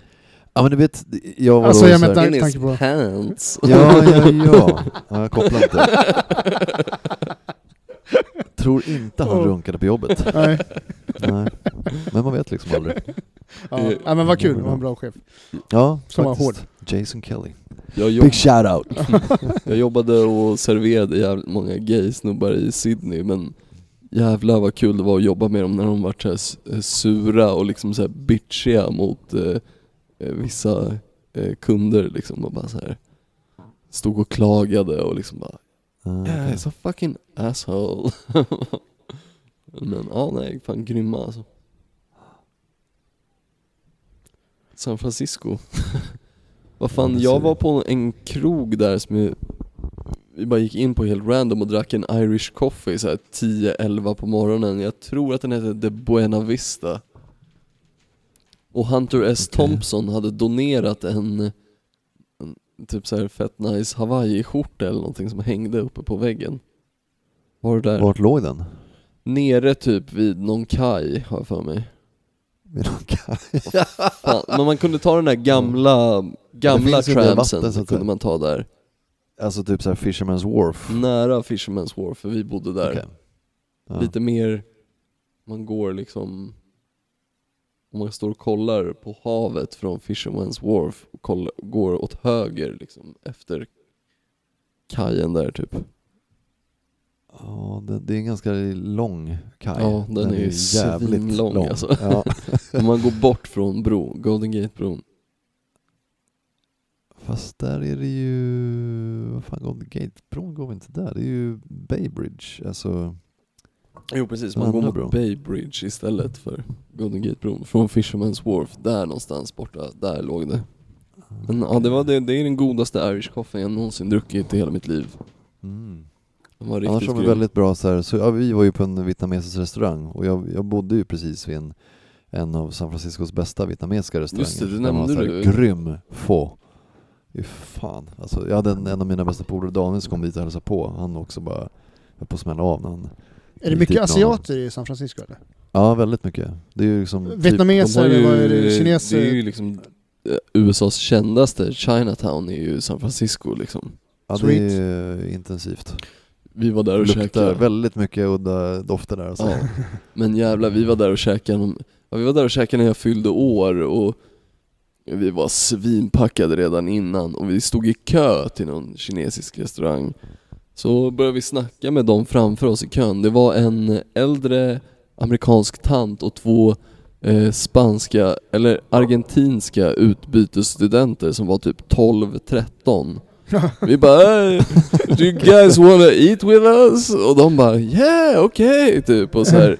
Ja men du vet, jag var Alltså, då jag så här- tanke på- pants. Ja, ja, ja. ja jag kopplar inte. (laughs) Tror inte han Oh. runkade på jobbet. Nej. Nej. Men man vet liksom aldrig. (laughs) Ja. ja men vad kul, det var en bra chef. Ja, Som var faktiskt. Jason Kelly. Jag, jobb, shout-out! (laughs) jag jobbade och serverade jävligt många gay-snubbar i Sydney men jävlar vad kul det var att jobba med dem när de var så eh, sura och liksom så här bitchiga mot eh, eh, vissa eh, kunder liksom och bara så här stod och klagade och liksom bara Ah, Yeah, it's a fucking asshole. (laughs) Men ja, nej, fan grymma alltså. San Francisco. (laughs) Vad fan, jag var på en krog där som vi bara gick in på helt random och drack en Irish coffee så här 10-11 på morgonen. Jag tror att den hette The Buena Vista. Och Hunter S. Okej. Thompson hade donerat en, en typ så här fett nice Hawaii-skjorta eller någonting som hängde uppe på väggen. Var du där? Vart låg den? Nere typ vid någon kaj har jag för mig. Fan, men man kunde ta den där gamla, gamla finns ju tramsen, vatten, så så att kunde säga. man ta där. Alltså typ såhär Fisherman's Wharf? Nära Fisherman's Wharf, för vi bodde där. Okej. Ja. Lite mer, man går liksom, om man står och kollar på havet från Fisherman's Wharf och kollar, går åt höger liksom efter kajen där typ. Ja, det, det är en ganska lång kaj. Ja, den är ju svinlång, alltså. Ja. (laughs) Om man går bort från bron, Golden Gate-bron. Fast där är det ju... Vad fan, Golden Gate-bron går vi inte där? Det är ju Bay Bridge, alltså... Jo precis, Den man går mot bron. Bay Bridge istället för Golden Gate-bron. Från Fisherman's Wharf, där någonstans borta, där låg det. Men ja, det, var det, det är den godaste Irish coffee jag någonsin druckit i hela mitt liv. Mm. Den var Annars riktigt har grym. väldigt bra så här, så ja, vi var ju på en vietnamesisk restaurang och jag, jag bodde ju precis vid en, en av San Franciscos bästa vietnamesiska restauranger. Just det, det nämnde här du. Grym få. Fy fan. Alltså, jag hade en, en av mina bästa polare, Daniel, som kom dit och hälsade på. Han också bara höll på att smälla av när han... Är det mycket asiater i San Francisco eller? Ja, väldigt mycket. Det är ju liksom... Typ, Vietnameser De vad är ju- det? Kineser? Det är ju liksom eh, USAs kändaste, Chinatown är ju San Francisco liksom. ja, det Sweet. är intensivt. Vi var där och Luktar käkade. väldigt mycket udda dofter där. Alltså. Ja. (laughs) Men jävlar, vi var där och käkade, ja, vi var där och käkade när jag fyllde år och vi var svinpackade redan innan och vi stod i kö till någon kinesisk restaurang. Så började vi snacka med dem framför oss i kön. Det var en äldre amerikansk tant och två eh, spanska, eller argentinska utbytesstudenter som var typ 12-13. Vi bara hey, Do you guys wanna eat with us? Och de bara yeah, okej, okay, typ och så här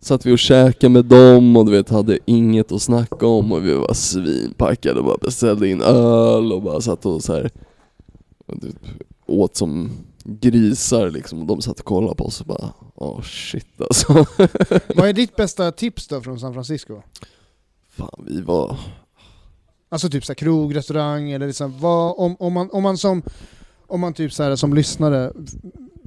Satt vi och käkade med dem och du vet hade inget att snacka om och vi var svinpackade och bara beställde in öl och bara satt och så här och typ, åt som grisar liksom och de satt och kollade på oss och bara oh shit alltså. Vad är ditt bästa tips då från San Francisco? Fan vi var, Alltså typ såhär krog, restaurang eller liksom, vad, om, om, man, om man som om man typ så här, som lyssnare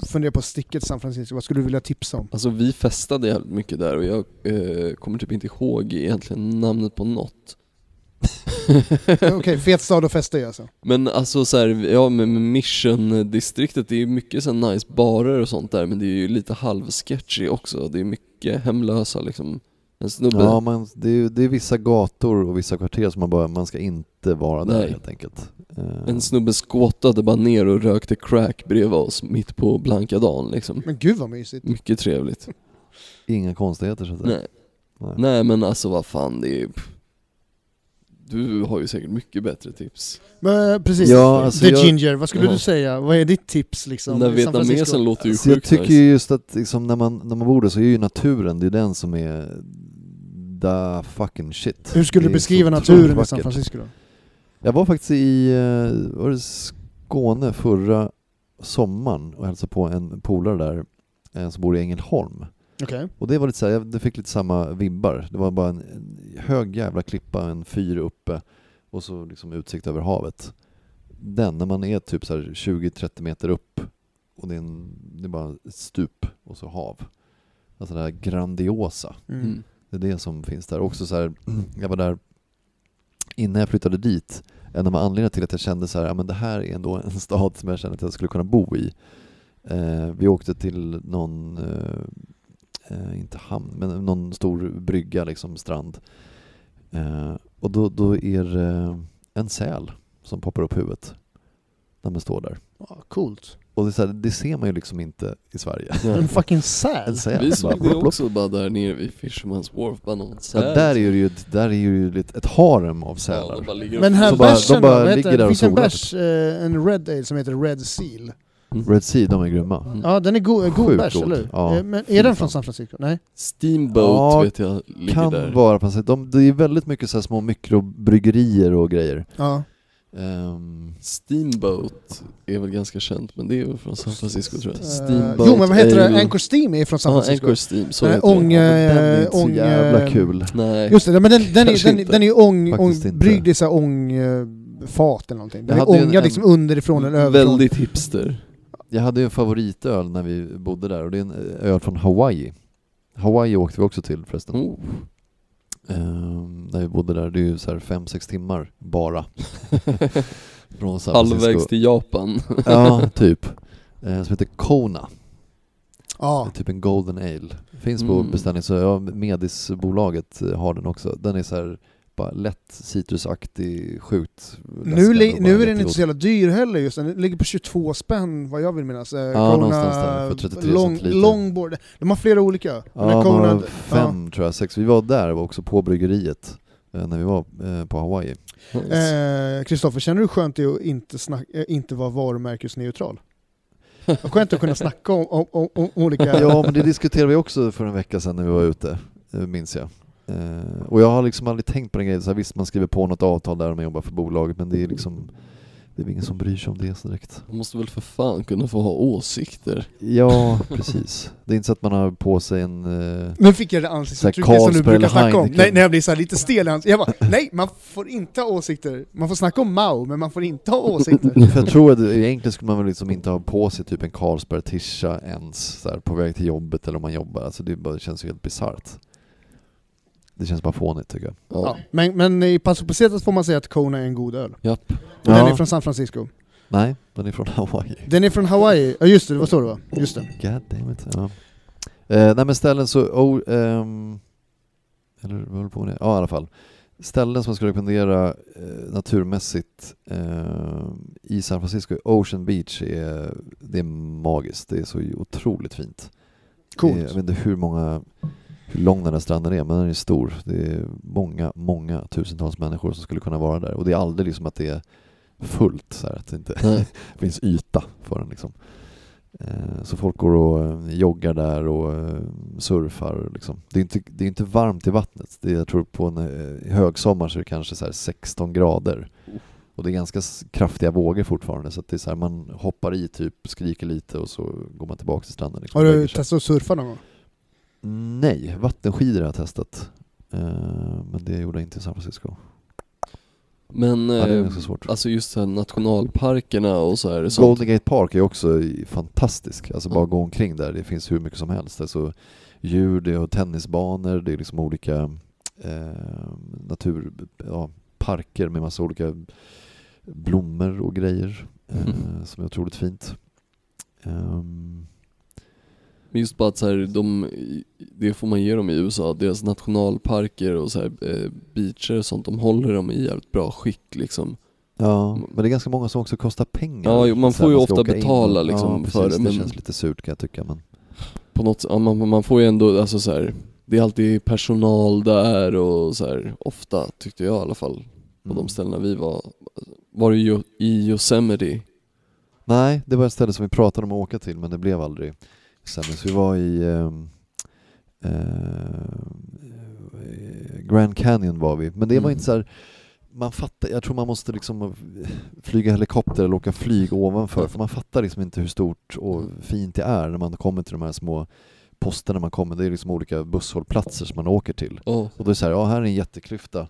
funderar på sticket San Francisco, vad skulle du vilja tipsa om? alltså vi festade jävligt mycket där och jag eh, kommer typ inte ihåg egentligen namnet på något. (laughs) Okej, fet stad att festa i alltså. Men alltså så här, ja men Mission-distriktet, det är ju mycket så här nice barer och sånt där men det är ju lite halvsketchy också. Det är mycket hemlösa liksom. En snubbe, Ja, man, det, är, det är vissa gator och vissa kvarter som man bara, man ska inte vara där Nej. helt enkelt. Eh, en snubbe skåtade bara ner och rökte crack bredvid oss mitt på blanka dagen liksom. Men gud vad mysigt. Mycket trevligt. Inga konstigheter så att säga. Nej. Nej. Nej men alltså vad fan det är... Du har ju säkert mycket bättre tips. Men, precis, Ja, alltså The jag- Ginger, vad skulle Ja. du säga? Vad är ditt tips liksom? Den vietnamesen låter ju Så jag sjukt tycker nice. ju just att liksom, när, man, när man bor där så är ju naturen, det är den som är the fucking shit. Hur skulle Det du beskriva naturen i San. Francisco då? Jag var faktiskt i eh, var det Skåne förra sommaren och hälsade på en polare där som bor i Ängelholm. Okej. Och det var lite så här, jag det fick lite samma vibbar. Det var bara en, en hög jävla klippa, en fyr uppe och så liksom utsikt över havet. Den, när man är typ så här 20-30 meter upp och det är, en, det är bara ett stup och så hav. Alltså det här grandiosa. Mm. Mm. Det är det som finns där. Också så här, (clears throat) jag var där innan jag flyttade dit. En av anledningarna till att jag kände så här, ja, men det här är ändå en stad som jag känner att jag skulle kunna bo i. Eh, vi åkte till någon, eh, eh, inte hamn, men någon stor brygga, liksom strand. Eh, och då, då är det en säl som poppar upp huvudet när man står där. Ja, coolt. Och det, så här, det ser man ju liksom inte i Sverige. En fucking säl. En säl. Vi bara såg det också bara där nere vid Fisherman's Wharf, bara någon Ja, säl. där är det ju, där är ju ett, ett harem av Ja, sälar. de bara ligger och Men här Så bara- bärsen de bara då, ligger det? där Det och finns en bärs, eh, en Red Ale som heter Red Seal. Mm. Red Sea, de är grymma. Mm. Ja, den är go god bärs, eller hur? Ja, Eh, Men är den från San Francisco? Nej? Steamboat Ja, vet jag ligger Kan där. vara sätt. De, det är väldigt mycket så här små mikrobryggerier och grejer. Ja. Ehm, Steamboat är väl ganska känt, men det är väl från San Francisco tror jag. Eh, Steamboat jo men vad heter det? Anchor Steam är från San Ja, Francisco. Anchor Steam, så heter det. ång- ja, men den är eh, inte så ång, jävla kul. Nej. Just det, men den, den, är, den, den är ju ång, ång, bryggd i så här ångfat eller någonting. Den är ångad liksom underifrån eller överifrån. Väldigt hipster. Jag hade ju en favoritöl när vi bodde där och det är en eh, öl från Hawaii. Hawaii åkte vi också till förresten. Oh. Ehm, när vi bodde där, det är ju så här 5-6 timmar bara. (laughs) Från Halvvägs till Japan. Ja, (laughs) typ. Eh, som heter Kona. Är typ en Golden Ale. Finns på Mm. beställning, så ja, Medisbolaget har den också. Den är så här bara lätt citrusaktig, sjukt Nu, li, nu är den inte så jävla dyr heller just den ligger på 22 spänn vad jag vill minnas. Eh, Ja, någonstans där, för 33 long. Longboard. De har flera olika. Den Ja, Kona- har fem tror jag, sex. Vi var där och också på bryggeriet eh, när vi var eh, på Hawaii. Eh, Kristoffer, känner du skönt i att inte, snack, eh, inte vara varumärkesneutral? (laughs) Vad Skönt att kunna snacka om, om, om, om olika... Ja, men det diskuterade vi också för en vecka sedan när vi var ute, eh, minns jag. Eh, och jag har liksom aldrig tänkt på den grejen, så här, visst man skriver på något avtal där om man jobbar för bolaget, men det är liksom det är väl ingen som bryr sig om det så direkt. Man måste väl för fan kunna få ha åsikter. Ja, precis. Det är inte så att man har på sig en... Eh, Nu fick jag det ansiktsuttrycket som du brukar snacka om. Nej, när jag blir så här lite stel i ans- Jag bara, (laughs) nej man får inte ha åsikter. Man får snacka om Mao, men man får inte ha åsikter. (laughs) för jag tror att egentligen skulle man väl liksom inte ha på sig typ en Carlsberg tisha ens så här, på väg till jobbet eller om man jobbar. Alltså det, bara, det känns ju helt bisarrt. Det känns bara fånigt tycker jag. Ja. Ja, men, men i Paso Pesetas får man säga att Kona är en god öl. Japp. Den Ja. är från San Francisco. Nej, den är från Hawaii. Den är från Hawaii, ja just det, det var så det var. Just det. God damn it. Ja. Eh, nej men ställen så, oh, ehm, eller vad håller på med det? Ja i alla fall. Ställen som jag skulle rekommendera eh, naturmässigt eh, i San Francisco, Ocean Beach, är, det är magiskt. Det är så otroligt fint. Det är, jag Coolt. vet inte hur många, hur lång den här stranden är, men den är stor. Det är många, många tusentals människor som skulle kunna vara där. Och det är aldrig liksom att det är fullt, så här, att det inte (laughs) finns yta för den liksom. Eh, Så folk går och eh, joggar där och eh, surfar. Liksom. Det, är inte, det är inte varmt i vattnet. Det är, jag tror på en högsommar så är det kanske så här 16 grader. Och det är ganska kraftiga vågor fortfarande så att det är så här, man hoppar i typ, skriker lite och så går man tillbaka till stranden. Liksom, Har du testat att surfa någon gång? Nej, vattenskidor har jag testat. Eh, Men det gjorde jag inte i San Francisco. Men Ja, eh, alltså just så här nationalparkerna och så här, sånt. Golden Gate Park är också fantastisk, alltså bara Mm. gå omkring där, det finns hur mycket som helst. Alltså, djur, det är tennisbanor, det är liksom olika eh, natur, ja, parker med massa olika blommor och grejer eh, Mm. som är otroligt fint. Ehm, Men just bara att så här, de, det får man ge dem i USA, deras nationalparker och så här, eh, beacher och sånt, de håller dem i jävligt bra skick liksom. ja, men det är ganska många som också kostar pengar. Ja, jo, man får ju ska ofta in betala och- liksom ja, precis, för det, det men- känns lite surt kan jag tycka. Men, På något, ja, man, man får ju ändå, alltså så här, det är alltid personal där och så här, ofta tyckte jag i alla fall, på Mm. de ställena vi var. Var det i Yosemite? Nej, det var ett ställe som vi pratade om att åka till men det blev aldrig Så vi var i ehm, eh, Grand Canyon var vi, men det var Mm. inte så här, man fattar, jag tror man måste liksom flyga helikopter eller åka flyg ovanför för man fattar liksom inte hur stort och fint det är när man kommer till de här små posterna man kommer, det är liksom olika busshållplatser som man åker till. Oh, Och då är det så här, ja här är en jätteklyfta.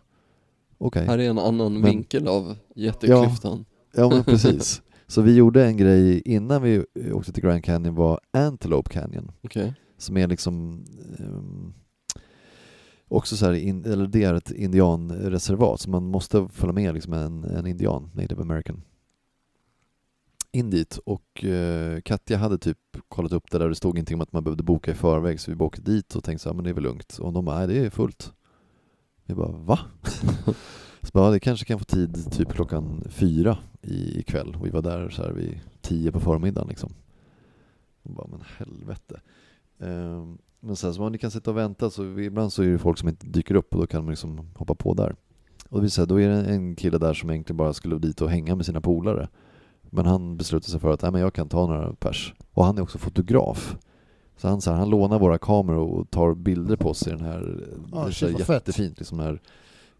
Okej. här är en annan Men- vinkel av jätteklyftan. Ja men precis. (laughs) Så vi gjorde en grej innan vi åkte till Grand Canyon var Antelope Canyon. Okej. Som är liksom ehm, också så här, in, eller det är ett indianreservat så man måste följa med liksom en, en indian, native american. In dit och eh, Katja hade typ kollat upp det där och det stod ingenting om att man behövde boka i förväg så vi åkte dit och tänkte så här, men det är väl lugnt. Och de bara, nej det är fullt. Vi bara, va? (laughs) så bara, ja, det kanske kan få tid typ klockan fyra i, ikväll och vi var där så här vid tio på förmiddagen liksom. Och bara, men helvete. Ehm, men sen så man ni kan sitta och vänta så ibland så är det folk som inte dyker upp och då kan man liksom hoppa på där. Och det vill säga, då är det en kille där som egentligen bara skulle dit och hänga med sina polare. Men han beslutade sig för att Nej, men jag kan ta några pers. Och han är också fotograf. Så han, så här, han lånar våra kameror och tar bilder på oss i den här, Ah, det är så jättefint, liksom den här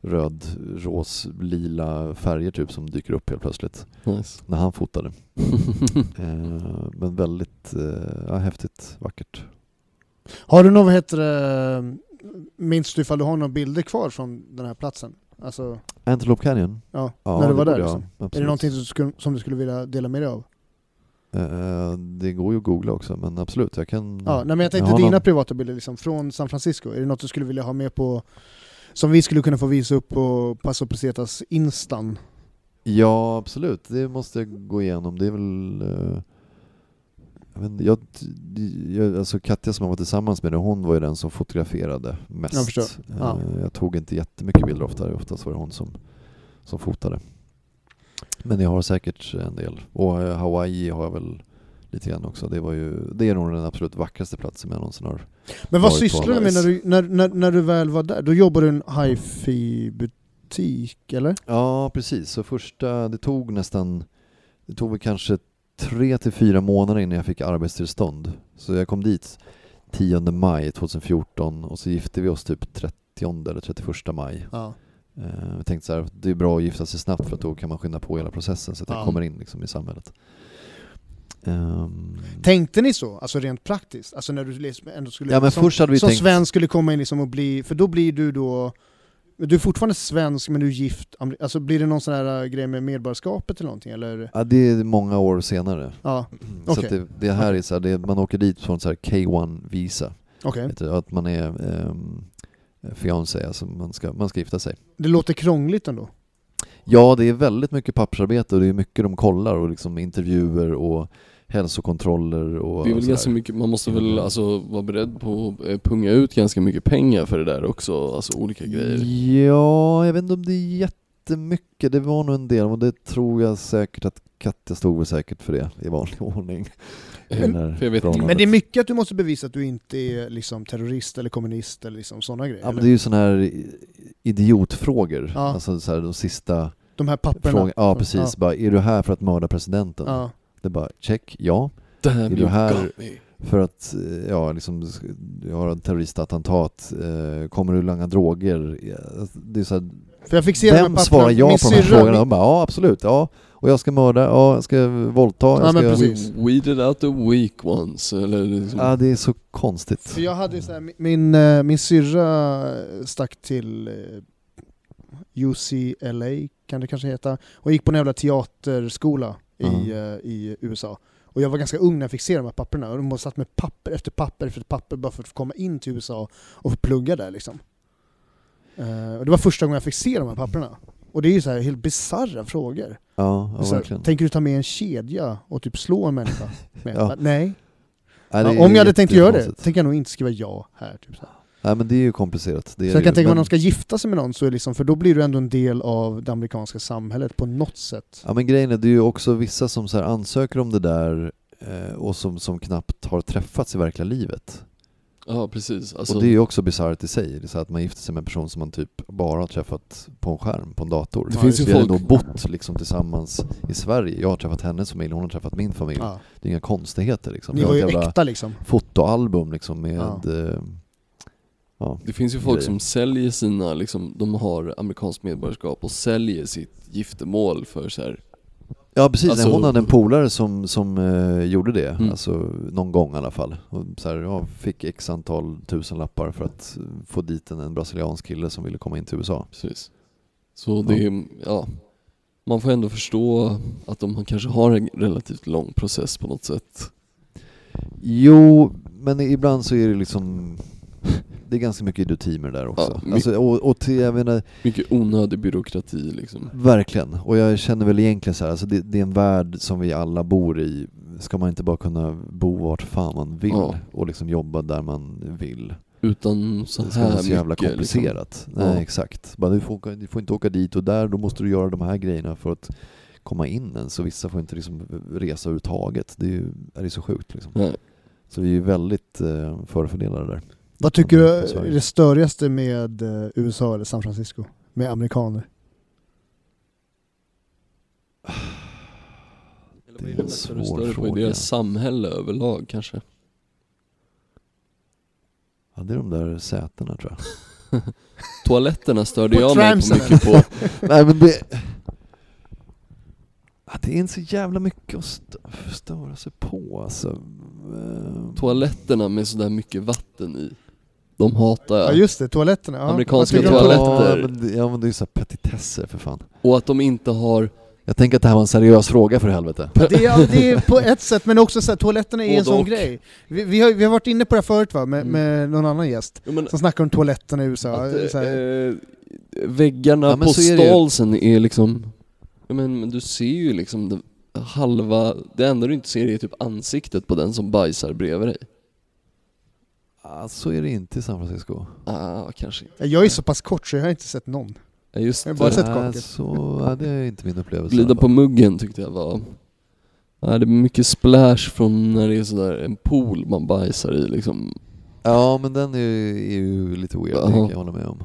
röd, ros, lila färger typ som dyker upp helt plötsligt. Nice. När han fotade. (laughs) Eh, men väldigt eh, ja, häftigt, vackert. Har du någon, heter det, minns du ifall du har några bilder kvar från den här platsen? Alltså, Antelope Canyon? ja, Ja, när du var där jag liksom. Är det någonting som du, skulle, som du skulle vilja dela med dig av? Eh, det går ju att googla också, men absolut, jag kan... Ja, nej men jag tänkte har dina någon- privata bilder liksom, från San Francisco. Är det något du skulle vilja ha med på, som vi skulle kunna få visa upp på Paso Pesetas instan? Ja, absolut. Det måste jag gå igenom. Det är väl... eh, jag inte, jag, jag, alltså Katja som jag var tillsammans med, hon var ju den som fotograferade mest. Jag förstår. Ja. Eh, jag tog inte jättemycket bilder ofta, oftast var det hon som, som fotade. Men jag har säkert en del. Och eh, Hawaii har jag väl lite grann också. Det, var ju, det är nog den absolut vackraste platsen jag någonsin har. Men vad sysslar du med när du, när, när, när du väl var där? Då jobbar du i en hifi-butik, eller? Ja, precis. Så första, det tog nästan, det tog väl kanske tre till fyra månader innan jag fick arbetstillstånd. Så jag kom dit 10 maj 2014 och så gifte vi oss typ 30 eller 31 maj. Ja. Eh, Jag tänkte så här, det är bra att gifta sig snabbt för att då kan man skynda på hela processen så att Ja. jag kommer in liksom i samhället. Ehm, Tänkte ni så? Alltså rent praktiskt? Alltså när du liksom ändå skulle, ja men som, först hade vi som tänkt... svensk skulle komma in liksom och bli, för då blir du då du är fortfarande svensk men du är gift, alltså blir det någon sån här äh, grej med medborgarskapet eller någonting eller? Ja, det är många år senare. Ja, Så Okej. att det, det här är så här, det, man åker dit från så här K1-visa. okej. Vet du, Att man är um, fiancé, alltså man ska, man ska gifta sig. Det låter krångligt ändå. Ja, det är väldigt mycket pappersarbete och det är mycket de kollar och liksom intervjuer och hälsokontroller och Det är väl sådär. ganska mycket, man måste väl alltså vara beredd på att eh, punga ut ganska mycket pengar för det där också, alltså olika grejer. Ja, jag vet inte om det är jättemycket. Det var nog en del och det tror jag säkert att Katja stod väl säkert för det i vanlig ordning. (laughs) Förhållandet. Men det är mycket att du måste bevisa att du inte är liksom terrorist eller kommunist eller liksom sådana grejer. Ja, men det är ju sådana här idiotfrågor. Ja. Alltså så här, de sista De här papperna. frågorna. Ja, precis. Bara, är du här för att mörda presidenten? Ja. Det är bara, check, ja. Damn Är du här-. För att, eh, ja, liksom, jag har ett terroristattentat, eh, kommer du langa droger? Alltså, Det är så här, För jag fick se vem svarar ja på de här frågorna? De bara, ja absolut, ja. Och jag ska mörda, ja jag ska våldta, jag Ja, men ska... precis. We weeded out the weak ones, eller liksom. Ja, det är så konstigt. För jag hade så här, min- min, eh, min syrra stack till eh, UCLA, kan det kanske heta, och gick på en jävla teaterskola i, Ja. eh, i USA. Och jag var ganska ung när jag fick se de här papperna, och de har satt med papper efter papper efter papper bara för att komma in till USA och få plugga där liksom. Eh, och det var första gången jag fick se de här papperna. Och det är ju så här helt bisarra frågor. Ja, ja här, tänker du ta med en kedja och typ slå en människa? (laughs) Med? Ja. Nej. Om jag hade tänkt göra det, tänker jag nog inte skriva ja här. Typ så här. Nej men det är ju komplicerat. Det är Så jag kan ju. tänka mig men, om de ska gifta sig med någon, så är liksom, för då blir du ändå en del av det amerikanska samhället på något sätt. Ja men grejen är, det är ju också vissa som så här ansöker om det där eh, och som, som knappt har träffats i verkliga livet. Ja precis. Alltså, och det är ju också bisarrt i sig, det är så att man gifter sig med en person som man typ bara har träffat på en skärm, på en dator. Det finns ju Vi har folk- ändå bott liksom tillsammans i Sverige, jag har träffat hennes familj, hon har träffat min familj. Ja. Det är inga konstigheter liksom. Ni har var ju äkta liksom. fotoalbum liksom med Ja. eh, ja. Det finns ju folk som säljer sina, liksom, de har amerikanskt medborgarskap och säljer sitt giftermål för så här. Ja precis, Alltså- hon hade en polare som, som eh, gjorde det, Mm. alltså någon gång i alla fall. Och så här, ja, fick x antal tusen lappar för att få dit en, en brasiliansk kille som ville komma in till USA. Precis. Så det är, ja, man får ändå förstå att de kanske har en relativt lång process på något sätt. Jo, men ibland så är det liksom det är ganska mycket idioti med det där också. Ja, alltså, och, och till, jag menar, Mycket onödig byråkrati liksom. verkligen. Och jag känner väl egentligen så här, alltså det, det är en värld som vi alla bor i. Ska man inte bara kunna bo vart fan man vill Ja. och liksom jobba där man vill? Utan så Det ska här vara så jävla mycket liksom. komplicerat. Nej Ja. exakt. Bara, du, får åka, du får inte åka dit och där, då måste du göra de här grejerna för att komma in ens. Så vissa får inte liksom resa överhuvudtaget. Det är ju är det så sjukt liksom. Nej. Så vi är väldigt eh, förfördelade där. Vad tycker du är det störigaste med eh, USA eller San Francisco? Med amerikaner? Det är är det en svår fråga. deras samhälle överlag kanske? Ja, det är de där sätena tror jag. (laughs) Toaletterna störde jag mig på mycket på. (laughs) Nej men det... Det är inte så jävla mycket att stö- störa sig på alltså. Eh, Toaletterna med sådär mycket vatten i. De hatar Ja just det, toaletterna. Ja. Amerikanska Vad tycker du om toaletter. Ja men, ja men det är ju så här petitesser för fan. Och att de inte har, Jag tänker att det här var en seriös fråga för helvete. Det är, det är på ett sätt, men också så här, toaletterna är en Både sån och. grej. Vi, vi, har, vi har varit inne på det här förut va, med, Mm. med någon annan gäst, jag menar, som snackar om toaletterna i USA. att, så här. eh, väggarna Ja, men på så är det ju. stalsen är liksom, ja, men, men du ser ju liksom det, halva, det enda du inte ser är typ ansiktet på den som bajsar bredvid dig. Ja, så är det inte i San Francisco. Ah, kanske inte. Jag är så pass kort så jag har inte sett någon. Ja, just Jag har bara det. sett kaket. så, ja, det är inte min upplevelse. Glida på muggen tyckte jag var... Ja, det är mycket splash från när det är sådär en pool man bajsar i liksom. Ja men den är, ju- är ju lite weird, det Jaha. kan jag hålla med om.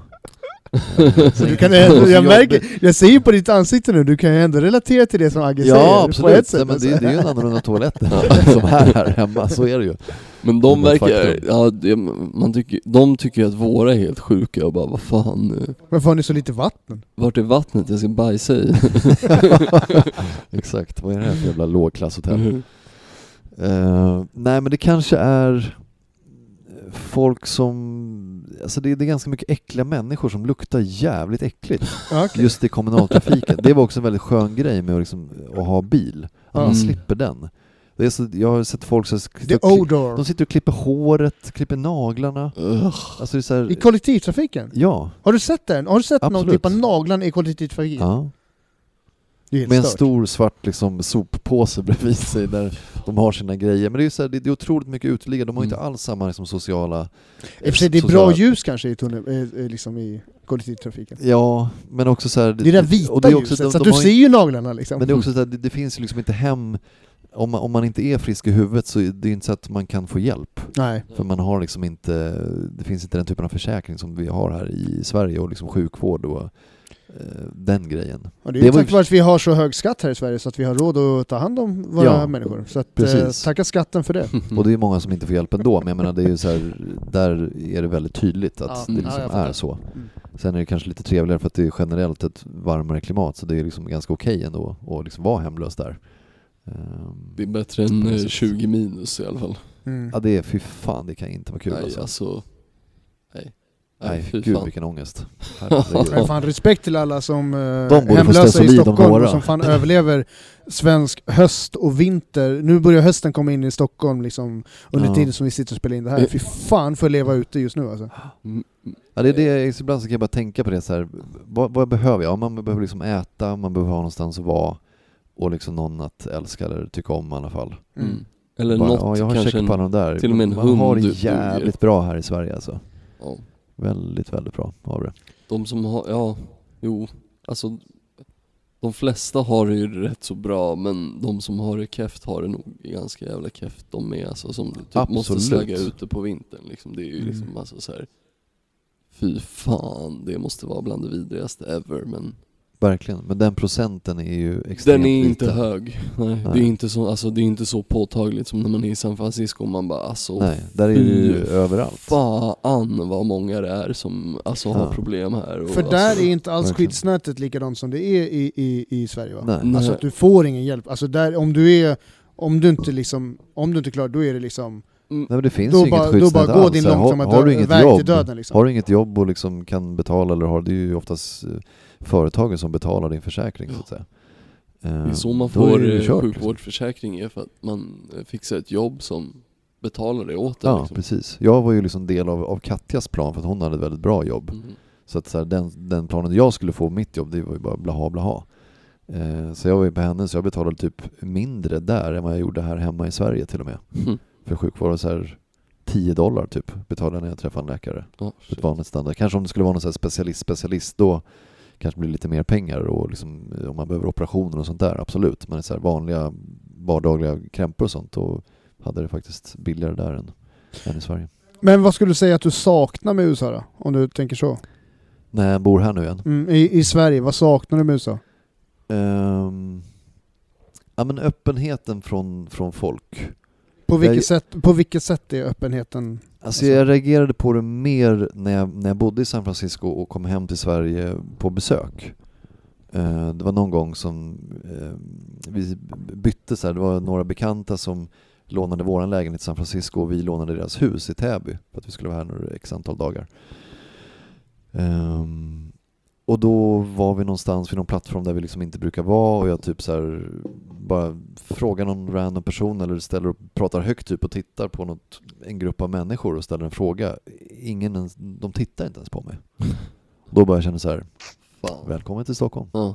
(laughs) Så du kan ändå, jag märker, jag ser ju på ditt ansikte nu, du kan ju ändå relatera till det som Agge säger. Ja absolut, Nej, men det, alltså. det är ju en annorlunda toalett (laughs) som är här hemma, så är det ju. Men de verkar, ja, det, man tycker, de tycker att våra är helt sjuka och bara vad fan, eh, Varför har ni så lite vatten? vart är vattnet jag ska bajsa i? (laughs) Exakt, vad är det här för jävla lågklasshotell? Mm. Eh, nej men det kanske är folk som, alltså det, det är ganska mycket äckliga människor som luktar jävligt äckligt (laughs) okej. just i kommunaltrafiken. Det var också en väldigt skön grej med att, liksom, att ha bil, att man Mm. slipper den. Det är så, jag har sett folk som The odor. de sitter och klipper håret, klipper naglarna. Ugh. Alltså det är så här, I kollektivtrafiken? ja, Har du sett den? Har du sett någon Absolut. klippa naglarna i kollektivtrafiken? ja. Med en stor svart liksom, soppåse bredvid sig där de har sina grejer. Men det är, så här, det, är otroligt mycket uteliggare, de har ju inte Mm. alls samma liksom, sociala... I och för sig, det är sociala- bra ljus kanske i, tunnel, eh, eh, liksom i kollektivtrafiken. Ja, men också så här, Det är det vita det är också- ljuset, de- så att de du ser ju naglarna liksom. Men det är också så här, det, det finns ju liksom inte hem, om man, om man inte är frisk i huvudet så är det ju inte så att man kan få hjälp. Nej. För man har liksom inte, det finns inte den typen av försäkring som vi har här i Sverige och liksom sjukvård och eh, den grejen. Och det är Det tack vare att vi har så hög skatt här i Sverige så att vi har råd att ta hand om våra Ja, människor. Så att, eh, tacka skatten för det. (laughs) Och det är många som inte får hjälp ändå, men jag menar det är ju så här, där är det väldigt tydligt att Ja, det mm. liksom ja, är så. Mm. Sen är det kanske lite trevligare för att det är generellt ett varmare klimat så det är liksom ganska okej ändå att liksom vara hemlös där. Ehm, Det är bättre än eh, 20 minus i alla fall. Mm. Ja det är, fy fan det kan inte vara kul Nej alltså. alltså, nej. Nej, fy gud fan. vilken ångest. Men fan respekt till alla som eh, hemlösa i Stockholm och som fan överlever svensk höst och vinter. Nu börjar hösten komma in i Stockholm liksom under Ja. tiden som vi sitter och spelar in det här. Fy fan för att leva ute just nu alltså. Mm, Ja, det är det, ibland så kan jag bara tänka på det så här, vad, vad behöver jag? Ja, man behöver liksom äta, man behöver ha någonstans att vara och liksom någon att älska eller tycka om i alla fall. mm. Eller Bara, något ja, jag har kanske check en, på de där. till och med en man har det jävligt bra här i Sverige alltså. ja, Väldigt, väldigt bra har det. De som har, ja, jo, alltså de flesta har det ju rätt så bra men de som har det keft har det nog ganska jävla keft de med alltså som typ måste slagga ute på vintern liksom. Det är ju Mm. liksom alltså så här. Fy fan, det måste vara bland det vidrigaste ever men Verkligen, men den procenten är ju extremt Den är inte liten. hög. Nej, Nej. Det, är inte så, alltså, det är inte så påtagligt som när man är i San Francisco och man bara alltså Nej, där är det ju överallt. fan vad många det är som alltså, har Ja. problem här. Och, För där alltså, är inte alls verkligen. skyddsnätet likadant som det är i, i, i Sverige va? Nej. Alltså att du får ingen hjälp. Alltså där, om du är, om du inte liksom, om du inte klarar då är det liksom, mm, Nej men det finns då ju inget bara, då skyddsnät bara går alls. din långsamma har, har du inget väg jobb, till döden liksom. Har du inget jobb och liksom kan betala eller har, det är ju oftast eh, företagen som betalar din försäkring så att säga. det är Eh, så man då är får ju eh, kört, sjukvårdsförsäkring är för att man eh, fixar ett jobb som betalar det åt en. Ja, liksom. precis. Jag var ju liksom del av, av Katjas plan för att hon hade ett väldigt bra jobb. Mm. Så att så här, den, den planen jag skulle få mitt jobb, det var ju bara blaha blaha. Eh, så jag var ju på henne, så jag betalade typ mindre där än vad jag gjorde här hemma i Sverige till och med. Mm. För sjukvård, så här 10 dollar typ betalade när jag träffade en läkare. Ja, shit. ett vanligt standard. Kanske om det skulle vara någon så här specialist, specialist då kanske blir lite mer pengar och liksom, om man behöver operationer och sånt där, absolut. Men så vanliga vardagliga krämpor och sånt, då hade det faktiskt billigare där än, än i Sverige. Men vad skulle du säga att du saknar med USA då? Om du tänker så. När jag bor här nu igen. Mm, i, I Sverige, vad saknar du med USA? Ehm, ja men öppenheten från, från folk. På vilket, Jag- sätt, på vilket sätt är öppenheten? Alltså jag reagerade på det mer när jag, när jag bodde i San Francisco och kom hem till Sverige på besök. Eh, det var någon gång som eh, vi bytte så här, det var några bekanta som lånade våran lägenhet i San Francisco och vi lånade deras hus i Täby för att vi skulle vara här några x antal dagar. Ehm, och då var vi någonstans vid någon plattform där vi liksom inte brukar vara och jag typ så här bara frågar någon random person eller ställer och pratar högt typ och tittar på något, en grupp av människor och ställer en fråga. Ingen ens, de tittar inte ens på mig. (laughs) Då bara jag känna så här, Fan. välkommen till Stockholm. Ja.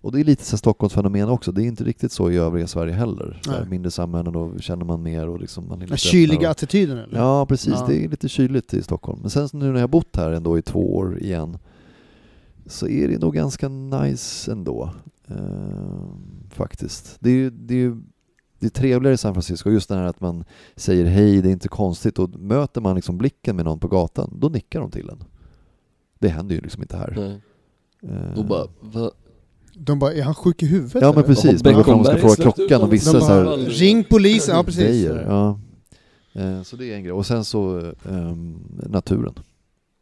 Och det är lite så Stockholmsfenomen också, det är inte riktigt så i övriga Sverige heller. Så här, mindre samhällen, då känner man mer och liksom man är lite kyliga och- attityden eller? Ja precis, Ja. det är lite kyligt i Stockholm. Men sen nu när jag bott här ändå i två år igen så är det nog ganska nice ändå. Ehm, faktiskt. Det är ju det är, ju- det är trevligare i San Francisco, just det här att man säger hej, det är inte konstigt och möter man liksom blicken med någon på gatan, då nickar de till en. Det händer ju liksom inte här. Nej. Ehm, Då bara, va? De bara, är han sjuk i huvudet Ja men precis, man går fram och ska fråga klockan och vissa De så bara, här, ring polisen, ja precis. grejer. Ja. Eh, Så det är en grej. Och sen så ehm, naturen.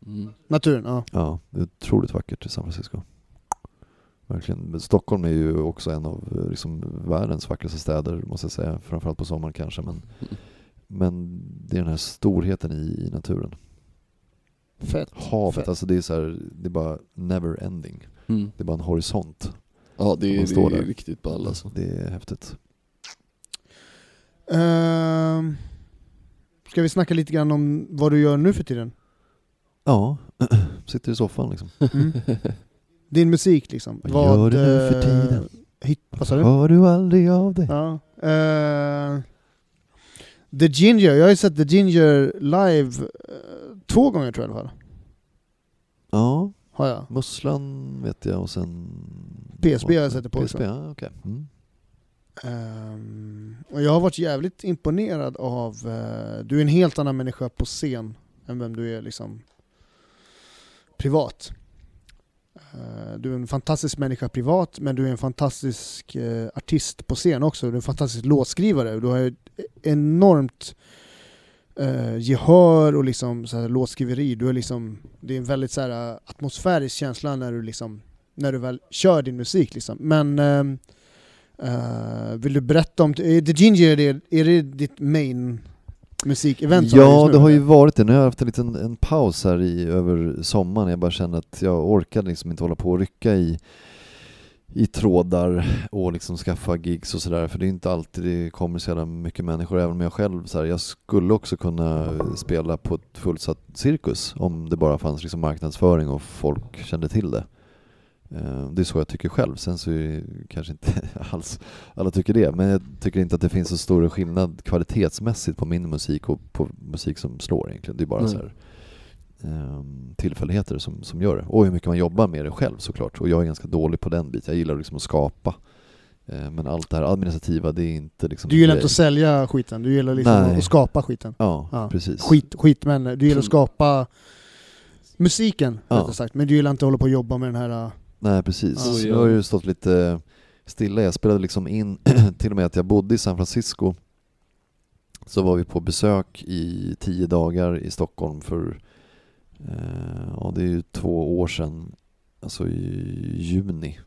Mm. Naturen, ja. Ja, det är otroligt vackert i San Francisco. Verkligen. Men Stockholm är ju också en av eh, liksom, världens vackraste städer, måste jag säga. Framförallt på sommaren kanske. Men, men det är den här storheten i, i naturen. Fett. Havet, Fett. alltså det är så här, det är bara never ending. Mm. Det är bara en horisont. Ja det är, det står är riktigt ball alltså. Det är häftigt. Ehm, ska vi snacka lite grann om vad du gör nu för tiden? Ja, (clears throat) sitter i soffan liksom. Mm. (laughs) Din musik liksom. Vad gör du nu för eh, tiden? Hit, vad sa du? Hör du aldrig av dig? Ja. eh, The Ginger, jag har ju sett The Ginger live eh, två gånger tror jag i alla fall. Ja, Har jag. Musslan vet jag och sen... PSB har jag sett det på PSB, också. ja okej. Mm. Ehm, och jag har varit jävligt imponerad av, eh, du är en helt annan människa på scen än vem du är liksom privat. Eh, du är en fantastisk människa privat, men du är en fantastisk eh, artist på scen också. Du är en fantastisk låtskrivare. Du har ett enormt eh, gehör och liksom så här, låtskriveri. Du är liksom, det är en väldigt så här, eh, atmosfärisk känsla när du, liksom, när du väl kör din musik. Liksom. Men ehm, eh, vill du berätta om, är The Ginger, är det, är det ditt main musikevent Ja, det har ju varit det. Nu har jag haft en liten en paus här i, över sommaren. Jag bara känner att jag orkar liksom inte hålla på och rycka i, i trådar och liksom skaffa gigs och sådär. För det är inte alltid det kommer så jävla mycket människor. Även om jag själv, så här, jag skulle också kunna spela på ett fullsatt cirkus om det bara fanns liksom marknadsföring och folk kände till det. Eh, Det är så jag tycker själv. Sen så är det kanske inte (laughs) alls alla tycker det. Men jag tycker inte att det finns så stor skillnad kvalitetsmässigt på min musik och på musik som slår egentligen. Det är bara Nej. så här, ehm, tillfälligheter som, som gör det. Och hur mycket man jobbar med det själv såklart. Och jag är ganska dålig på den biten. Jag gillar liksom att skapa. Eh, Men allt det här administrativa, det är inte liksom Du gillar inte att sälja skiten, du gillar liksom Nej. att skapa skiten. Ja, Ja. precis. Skit, skit men du gillar att skapa musiken, Ja. sagt. Men du gillar inte att hålla på och jobba med den här... Nej precis. Så jag har ju stått lite stilla. Jag spelade liksom in, (clears throat) till och med att jag bodde i San Francisco. Så var vi på besök i tio dagar i Stockholm för, eh, ja det är ju två år sedan, alltså i juni.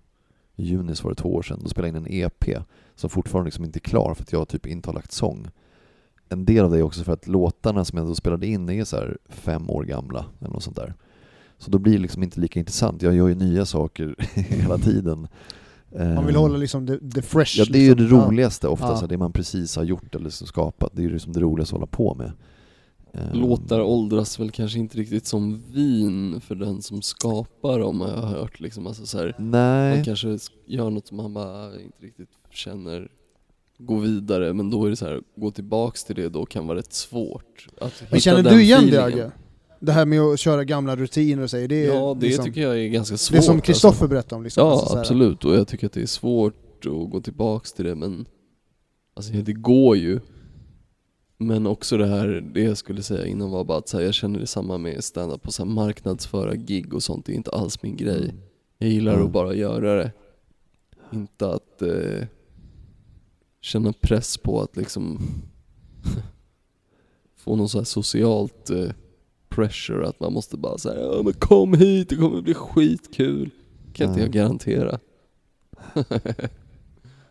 I juni så var det två år sedan. Då spelade jag in en EP som fortfarande liksom inte är klar för att jag typ inte har lagt sång. En del av det är också för att låtarna som jag då spelade in är så här fem år gamla eller något sånt där. Så då blir det liksom inte lika intressant. Jag gör ju nya saker (laughs) hela tiden. Man vill Eh, hålla liksom the, the fresh. Ja det är ju det liksom. roligaste ofta, Ja. så det man precis har gjort eller så skapat. Det är ju liksom det roligaste att hålla på med. Eh, Låtar åldras väl kanske inte riktigt som vin för den som skapar dem har jag hört liksom. Alltså så här, man kanske gör något som man bara inte riktigt känner gå vidare men då är det så här, gå tillbaks till det då kan vara rätt svårt. Att Men känner den du igen det feelingen. Agge? Det här med att köra gamla rutiner och säga, det är Ja det liksom, tycker jag är ganska svårt. Det är som alltså. Kristoffer berättade om liksom. Ja Alltså så absolut och jag tycker att det är svårt att gå tillbaks till det men Alltså det går ju Men också det här, det jag skulle säga innan var bara att så här, jag känner detsamma med stand-up och så här, marknadsföra gig och sånt, det är inte alls min grej Jag gillar Mm. att bara göra det Inte att eh, känna press på att liksom (laughs) få någon så socialt eh, pressure att man måste bara säga ja men kom hit, det kommer bli skitkul Kan inte Ja. jag garantera (laughs)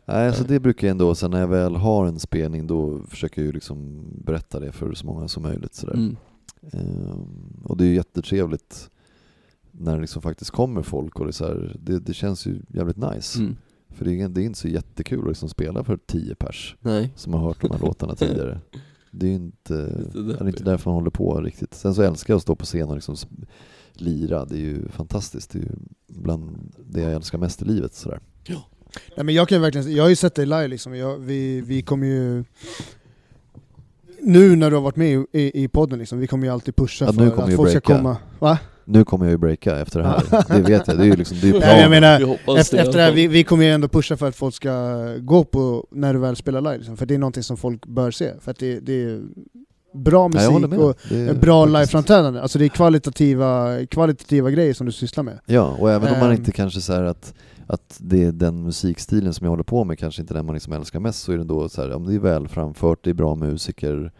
Nej, alltså det brukar jag ändå, sen när jag väl har en spelning då försöker jag ju liksom berätta det för så många som möjligt. Sådär. mm. Ehm, och det är ju jättetrevligt när det liksom faktiskt kommer folk och det, så här, det, det känns ju jävligt nice. Mm. För det är, det är inte så jättekul att liksom spela för tio pers Nej som har hört de här låtarna (laughs) tidigare. Det är ju inte, det är inte därför man håller på riktigt. Sen så älskar jag att stå på scen och liksom lira, det är ju fantastiskt. Det är ju bland det jag älskar mest i livet. Sådär. Nej, men jag kan verkligen, jag har ju sett dig live liksom, jag, vi, vi kommer ju nu när du har varit med i, i, podden liksom, vi kommer ju alltid pusha Ja, för att folk ska komma. Va? Nu kommer jag ju breaka efter det här, det vet jag. Det är ju liksom, det är Nej, jag menar, Vi efter, det efter det här, vi, vi kommer ju ändå pusha för att folk ska gå på när du väl spelar live liksom, för det är någonting som folk bör se. För att det, det är bra Ja, musik med. och är en bra liveframträdande. Alltså det är kvalitativa, kvalitativa grejer som du sysslar med. Ja, och även om man Ehm. inte kanske säger att, att det är den musikstilen som jag håller på med, kanske inte den man liksom älskar mest, så är det ändå så här, om det är väl framfört, det är bra musiker,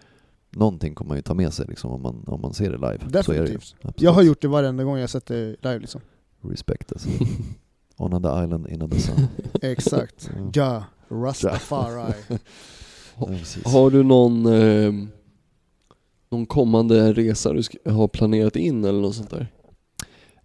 någonting kommer man ju ta med sig liksom, om, man, om man ser det live. Så är det ju. Definitivt. Absolut. Jag har gjort det varenda gång jag sett dig live liksom. Respect alltså. (laughs) On another island, in the sun. (laughs) Exakt. Ja. Rastafari. (laughs) Ja. Har du någon, eh, någon kommande resa du har planerat in eller något sånt där?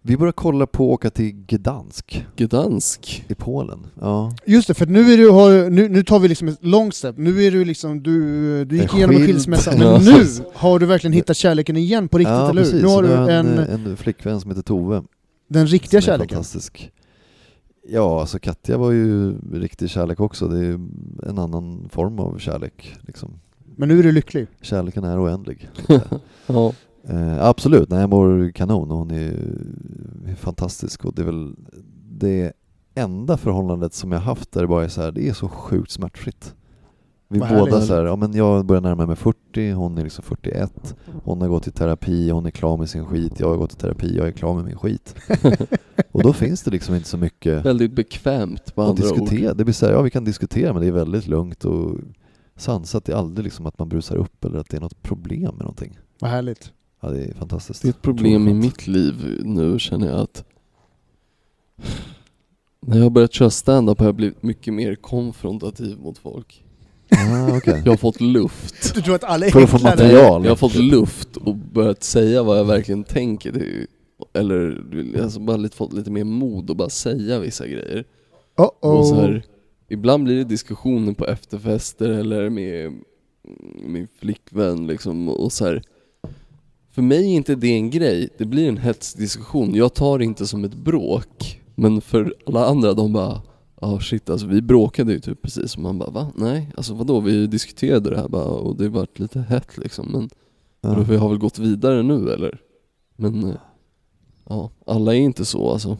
Vi börjar kolla på att åka till Gdansk Gdansk? i Polen. Ja. Just det, för nu, är du, har, nu, nu tar vi liksom ett långt step. Nu är du liksom, du, du gick En igenom en skilsmässa, men nu (laughs) har du verkligen hittat kärleken igen på riktigt, ja, eller hur? precis. Nu har du en, en, en flickvän som heter Tove. den riktiga kärleken. Fantastisk. Ja, alltså Katja var ju riktig kärlek också. Det är en annan form av kärlek. Liksom. Men nu är du lycklig. Kärleken är oändlig. (laughs) Ja. Eh, absolut, nej, jag mår kanon och hon är, är fantastisk. Och det är väl det enda förhållandet som jag haft där det bara är så här, det är så sjukt smärtfritt. Vi Vad båda så här, ja men jag börjar närma mig 40, hon är liksom 41. Hon har gått i terapi, hon är klar med sin skit, jag har gått i terapi, jag är klar med min skit. (laughs) och då finns det liksom inte så mycket Väldigt bekvämt att andra diskutera. ord. Det blir så här, ja vi kan diskutera men det är väldigt lugnt och sansat. Det är aldrig liksom att man brusar upp eller att det är något problem med någonting. Vad härligt. Ja det är fantastiskt. Det är ett problem i mitt liv nu känner jag att när jag har börjat köra stand-up har jag blivit mycket mer konfrontativ mot folk. Ah, okej. Jag har fått luft. Du tror att alla är För att få material. Jag har fått luft och börjat säga vad jag verkligen tänker. Eller alltså bara lite, fått lite mer mod att bara säga vissa grejer. Oh Och så här, ibland blir det diskussioner på efterfester eller med min flickvän liksom och så här. För mig är inte det en grej, det blir en hetsdiskussion. Jag tar det inte som ett bråk. Men för alla andra, de bara Ja oh shit alltså vi bråkade ju typ precis och man bara va? Nej, alltså vadå? Vi diskuterade det här bara och det vart lite hett liksom men Ja. vi har väl gått vidare nu eller? Men eh, ja, alla är inte så alltså.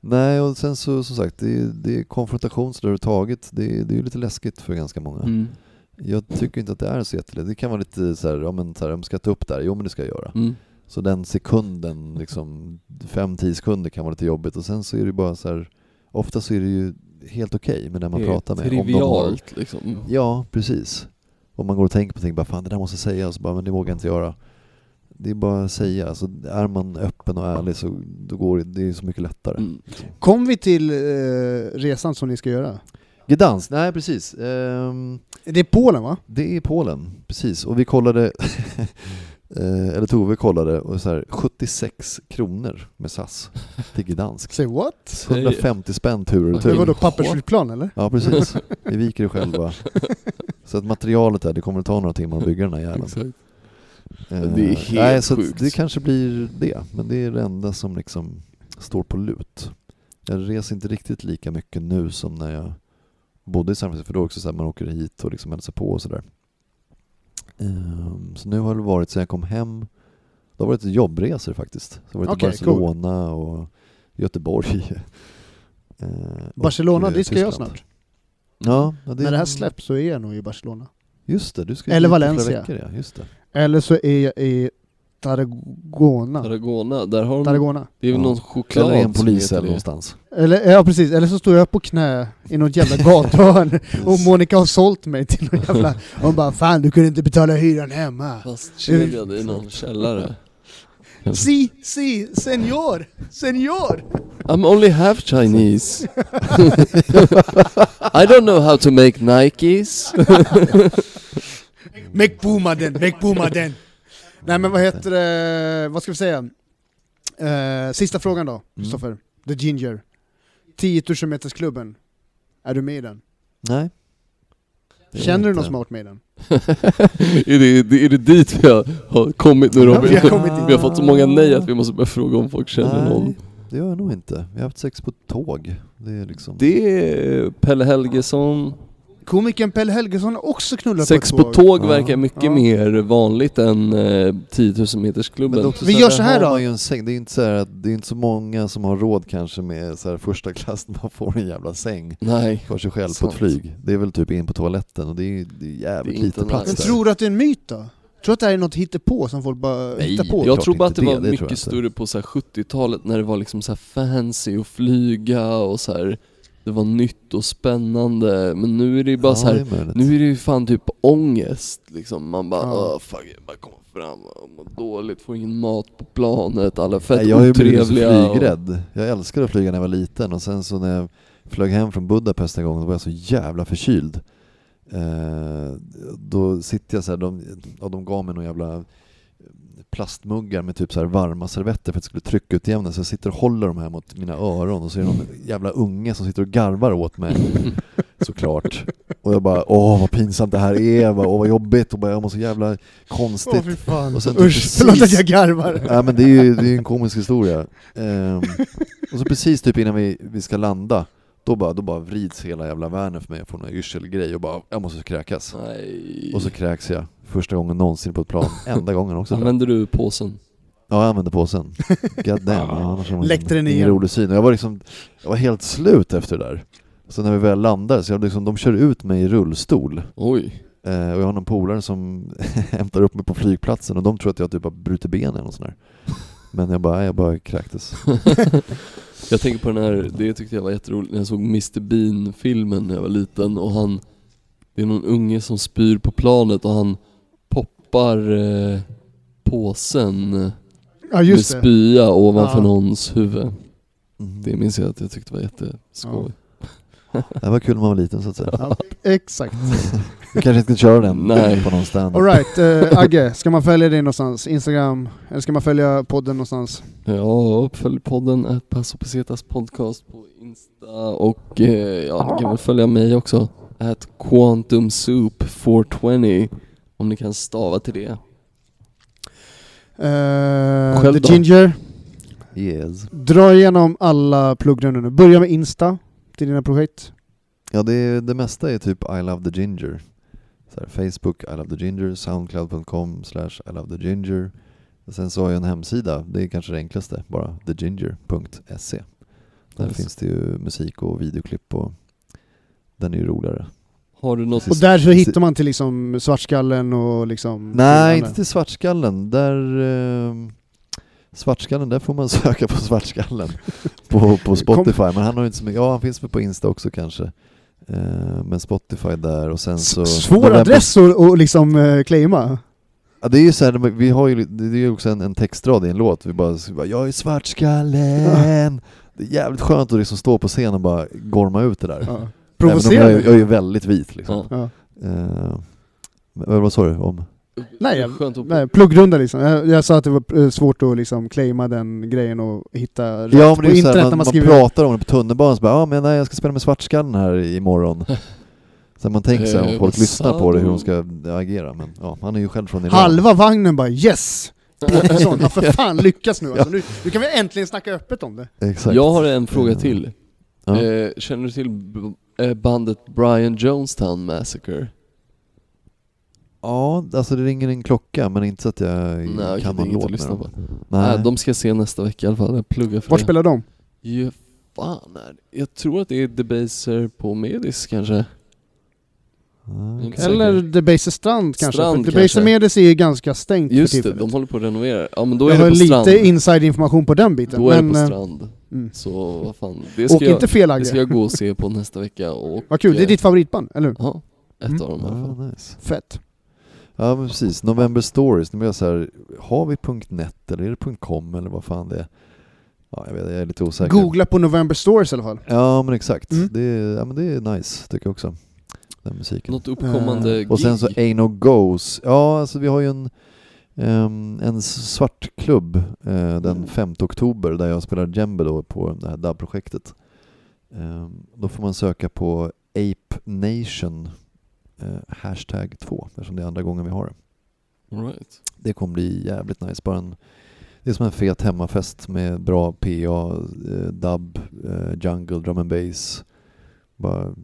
Nej, och sen så som sagt, det är, det är konfrontation så. Det är, det är ju lite läskigt för ganska många. Mm. Jag tycker inte att det är så jättelätt. Det kan vara lite så här, ja men så här, om ska jag ta upp det här? Jo men det ska jag göra. Mm. Så den sekunden, liksom fem, tio sekunder kan vara lite jobbigt och sen så är det bara så här, ofta så är det ju helt okej med den man Det pratar med. Om de har, Trivialt liksom. ja, precis. Om man går och tänker på ting, bara fan det där måste jag säga, och så bara, men det vågar jag inte göra. Det är bara att säga, alltså, är man öppen och ärlig så då går det, det är så mycket lättare. Mm. Kom vi till eh, resan som ni ska göra? Gdansk, nej precis. Ehm, Det är Polen va? det är Polen, precis. Och vi kollade, (laughs) eh, eller Tove kollade, och så här, 76 kronor med SAS till Gdansk. Say what? 150 spänn tur och Det retur. var då pappersflygplan eller? Ja precis, vi viker det själva. Så att materialet där, det kommer att ta några timmar att bygga den här jäveln. Eh, Det är helt nej, så sjukt. Det kanske blir det, men det är det enda som liksom står på lut. Jag reser inte riktigt lika mycket nu som när jag bodde i San Francisco, för då det också så här, man åker hit och liksom hälsar på och sådär. Ehm, så nu har det varit, sen jag kom hem, det har varit jobbresor faktiskt. Så jag har varit i Barcelona och Göteborg. (laughs) Och, Barcelona, eh, dit ska jag snart. Ja, ja, När det här släpps så är jag nog i Barcelona. Just det, du ska Eller Valencia. Veckor, ja, just det. Eller så är jag i Tarragona. Tarragona, där har de, Tarragona. det är väl Ja. någon choklad Eller en polis eller någonstans. Eller, ja precis, eller så står jag på knä i något jävla (laughs) gatuhörn och Monica har sålt mig till någon jävla... Hon bara 'Fan du kunde inte betala hyran hemma' Fastkedjad i någon källare. (laughs) Si, si, senor, senor! I'm only half Chinese. (laughs) I don't know how to make Nikes. Make booma den, make booma den! Nej men vad heter det, vad ska vi säga? Eh, sista frågan då, Kristoffer. The Ginger. 10 000 meters klubben. Är du med i den? Nej. Känner du någon som har varit med i den? (laughs) är, det, är det dit vi har, kommit nu Ja, Robin? (laughs) vi har kommit dit. vi har fått så många nej att vi måste börja fråga om folk känner Nej, någon. det gör jag nog inte. Vi har haft sex på tåg. Det är liksom... Det är Pelle Helgesson. Komikern Pelle Helgesson har också knullat Sex på på ett tåg. tåg Ja. verkar mycket Ja. mer vanligt än eh, 10 000 meters Men det klubben. är också Vi gör så här har då. Man ju en säng. Det är inte så här att det är inte så många som har råd kanske med så här första klass när (laughs) man får en jävla säng Nej. för sig själv på ett flyg. Det är väl typ in på toaletten och det är, det är jävligt Det är inte lite plats nice. Men tror du att det är en myt då? Tror du att det här är något hittepå som folk bara Nej, hittar på? Jag tror bara att det var det, jag mycket större på så här 70-talet när det var liksom så här fancy att flyga och så här. Det var nytt och spännande men nu är det ju bara Ja, så här. är. Nu är det ju fan typ ångest liksom. Man bara Ja. fuck, jag bara kommer fram mår dåligt, får ingen mat på planet, alla är fett Nej, jag otrevliga. och- flygrädd. Jag älskade att flyga när jag var liten och sen så när jag flög hem från Budapest en gång då var jag så jävla förkyld. Eh, då sitter jag så här, de, ja, de gav mig någon jävla plastmuggar med typ så här varma servetter för att det skulle tryckutjämna så jag sitter och håller de här mot mina öron och så är det någon jävla unge som sitter och garvar åt mig (laughs) såklart. Och jag bara åh vad pinsamt det här är, åh vad jobbigt och bara, jag mår så jävla konstigt. Åh fan. Och sen typ Usch, precis- förlåt att jag garvar. Ja men det är ju det är en komisk historia. Ehm, och så precis typ innan vi, vi ska landa, då bara, då bara vrids hela jävla världen för mig, jag får någon yrselgrej och bara, jag måste kräkas. Nej. Och så kräks jag, första gången någonsin på ett plan, (laughs) enda gången också. Använder du påsen? Ja jag använde påsen. (laughs) God damn, ja, annars var det Läckte den ingen igen. rolig syn. Jag var liksom, jag var helt slut efter det där. Så när vi väl landar, så jag liksom, de kör ut mig i rullstol. Oj. Eh, och jag har någon polare som (laughs) hämtar upp mig på flygplatsen och de tror att jag typ har brutit benen och sådär. Men jag bara, jag bara kräktes. Jag tänker på den här, det tyckte jag var jätteroligt när jag såg Mr Bean-filmen när jag var liten och han Det är någon unge som spyr på planet och han poppar eh, påsen Ja med just det. spya ovanför Ja. någons huvud. Mm. Det minns jag att jag tyckte var jätteskoj. Det var kul när man var liten så att säga. Ja, exakt. Vi kanske inte ska köra den Nej. på någon stand. Alright, uh, Agge, ska man följa dig någonstans? Instagram? Eller ska man följa podden någonstans? Ja, uppfölj podden att Paso Pesetas podcast på Insta och eh, ja, ni kan väl följa mig också. At Quantum Soup 420 om ni kan stava till det. Uh, Själv The då? Ginger, Yes. dra igenom alla pluggrundor nu. Börja med Insta till dina projekt. Ja, det, är, det mesta är typ I love the ginger. Så här, Facebook, I love the ginger, soundcloud.com slash I love the ginger. Sen så har jag en hemsida, det är kanske det enklaste, bara theginger.se. Där Nice. finns det ju musik och videoklipp och den är ju roligare. Har du något? Och där så hittar man till liksom Svartskallen och liksom... Nej, inte till Svartskallen. Där, eh, svartskallen, där får man (laughs) söka på Svartskallen på, på Spotify. Men han har ju inte så mycket, ja han finns väl på Insta också kanske. Eh, men Spotify där och sen så... Svår adress att att liksom uh, claima. Ja, det är ju så här, vi har ju, det är ju också en, en textrad i en låt, vi bara, vi bara 'Jag är svartskallen' (laughs) Det är jävligt skönt att liksom stå på scen och bara gorma ut det där. Ja. Provocerande. jag, är- jag är ju väldigt vit liksom. Ja. Men vad sa du om? Nej, jag, Skönt att... nej, pluggrunda liksom. Jag, jag sa att det var eh, svårt att liksom claima den grejen och hitta rätt Ja men på internet här, när man, man man skriver... pratar om det på tunnelbanan så bara ja men nej jag ska spela med Svartskallen här imorgon. (laughs) Så man tänker sig om Eh, folk lyssnar på det hur de ska agera men ja, han är ju själv från Iran. Halva vagnen bara yes! (laughs) Petersson har för fan lyckats nu alltså. nu, nu kan vi äntligen snacka öppet om det. Exakt. Jag har en fråga till. Ja. Eh, känner du till bandet Brian Jonestown Massacre? Ja, alltså det ringer en klocka men inte så att jag Nej, okej, kan det är inget låt med lyssna dem. på. Nej. Nej, de ska jag se nästa vecka i alla fall. Jag pluggar för Vart det. spelar de? Ja, fan är det? Jag tror att det är Debaser på Medis kanske. Inte Eller säker. Debaser Strand kanske? Strand för kanske. Debaser Medis är ju ganska stängt Just för det, tillfället. de håller på att renovera. Ja men då jag är har det på lite strand. inside-information på den biten. Då är det men, på eh, strand. Mm. Så vad fan, det ska, jag, inte fel det ska jag gå och se på nästa vecka och... Vad kul, det är ditt favoritband, eller hur? Ja, ett Mm. av dem i alla fall. Ja, nice. Fett. Ja men precis, November Stories, nu blir jag så här, har vi .net eller är det .com eller vad fan det är? Ja jag vet, jag är lite osäker. Googla på November Stories i alla fall. Ja men exakt, Mm. det, är, ja, men det är nice tycker jag också. Den musiken. Något uppkommande Och sen så gig. Ain't No Goes, ja alltså vi har ju en, en svartklubb eh, den 5 oktober där jag spelar djembe då på det här DAB-projektet. Ehm, då får man söka på Ape Nation eh, hashtag 2 eftersom det är andra gången vi har det. Right. Det kommer bli jävligt nice. Bara en, det är som en fet hemmafest med bra PA, eh, dub, jungle, drum and bass. Bara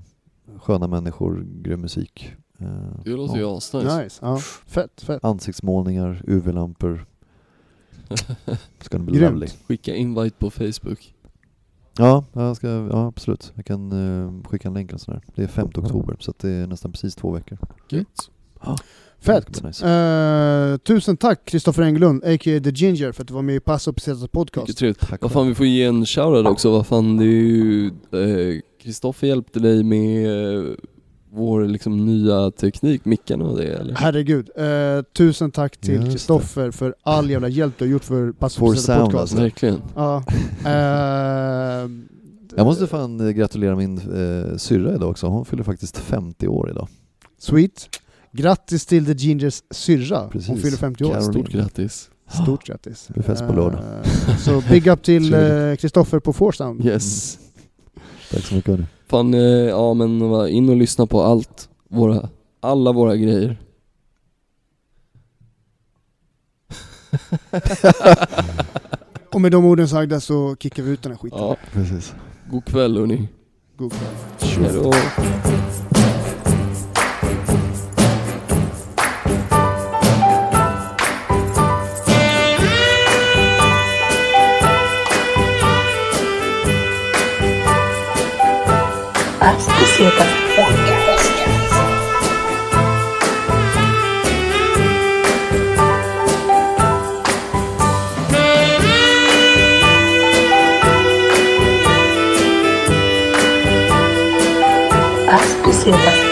sköna människor, grym musik. Eh, Det låter ja. ju asnice. Nice. Ja. Fett, fett. Ansiktsmålningar, UV-lampor. (laughs) Gonna be Grymt. lovely. Skicka invite på Facebook. Ja, jag ska, ja, absolut. Jag kan eh, skicka en länk och sådär. Det är 5 oktober så att det är nästan precis två veckor. Gött. Fett. Ska bli nice. Eh, tusen tack Kristoffer Englund, a.k.a. The Ginger, för att du var med i Passo Pesetas Mycket podcast. trevligt. Tack Vad fan vi får ge en shoutout också, vad fan det är ju... Kristoffer hjälpte dig med vår liksom nya teknik, mickarna och det eller? Herregud. Eh, tusen tack till. Kristoffer för all jävla hjälp du har gjort för sound, podcast. alltså. Verkligen. Ja. Eh, Jag måste fan eh, gratulera min eh, syrra idag också. Hon fyller faktiskt 50 år idag. Sweet. Grattis till The Gingers syrra. Precis. Hon fyller 50 år. Caroline. Stort grattis. Stort grattis. Det fest på lördag. Eh, Så big up till (laughs) eh, Kristoffer på Forsound. Yes. Tack så mycket hörni. Fan, eh, ja men in och lyssna på allt. Våra, alla våra grejer. (laughs) Och med de orden sagda så kickar vi ut den här skiten. Ja, Precis. god kväll hörni. God kväll. Hejdå. As Pesetas Podcast. As Pesetas Podcast.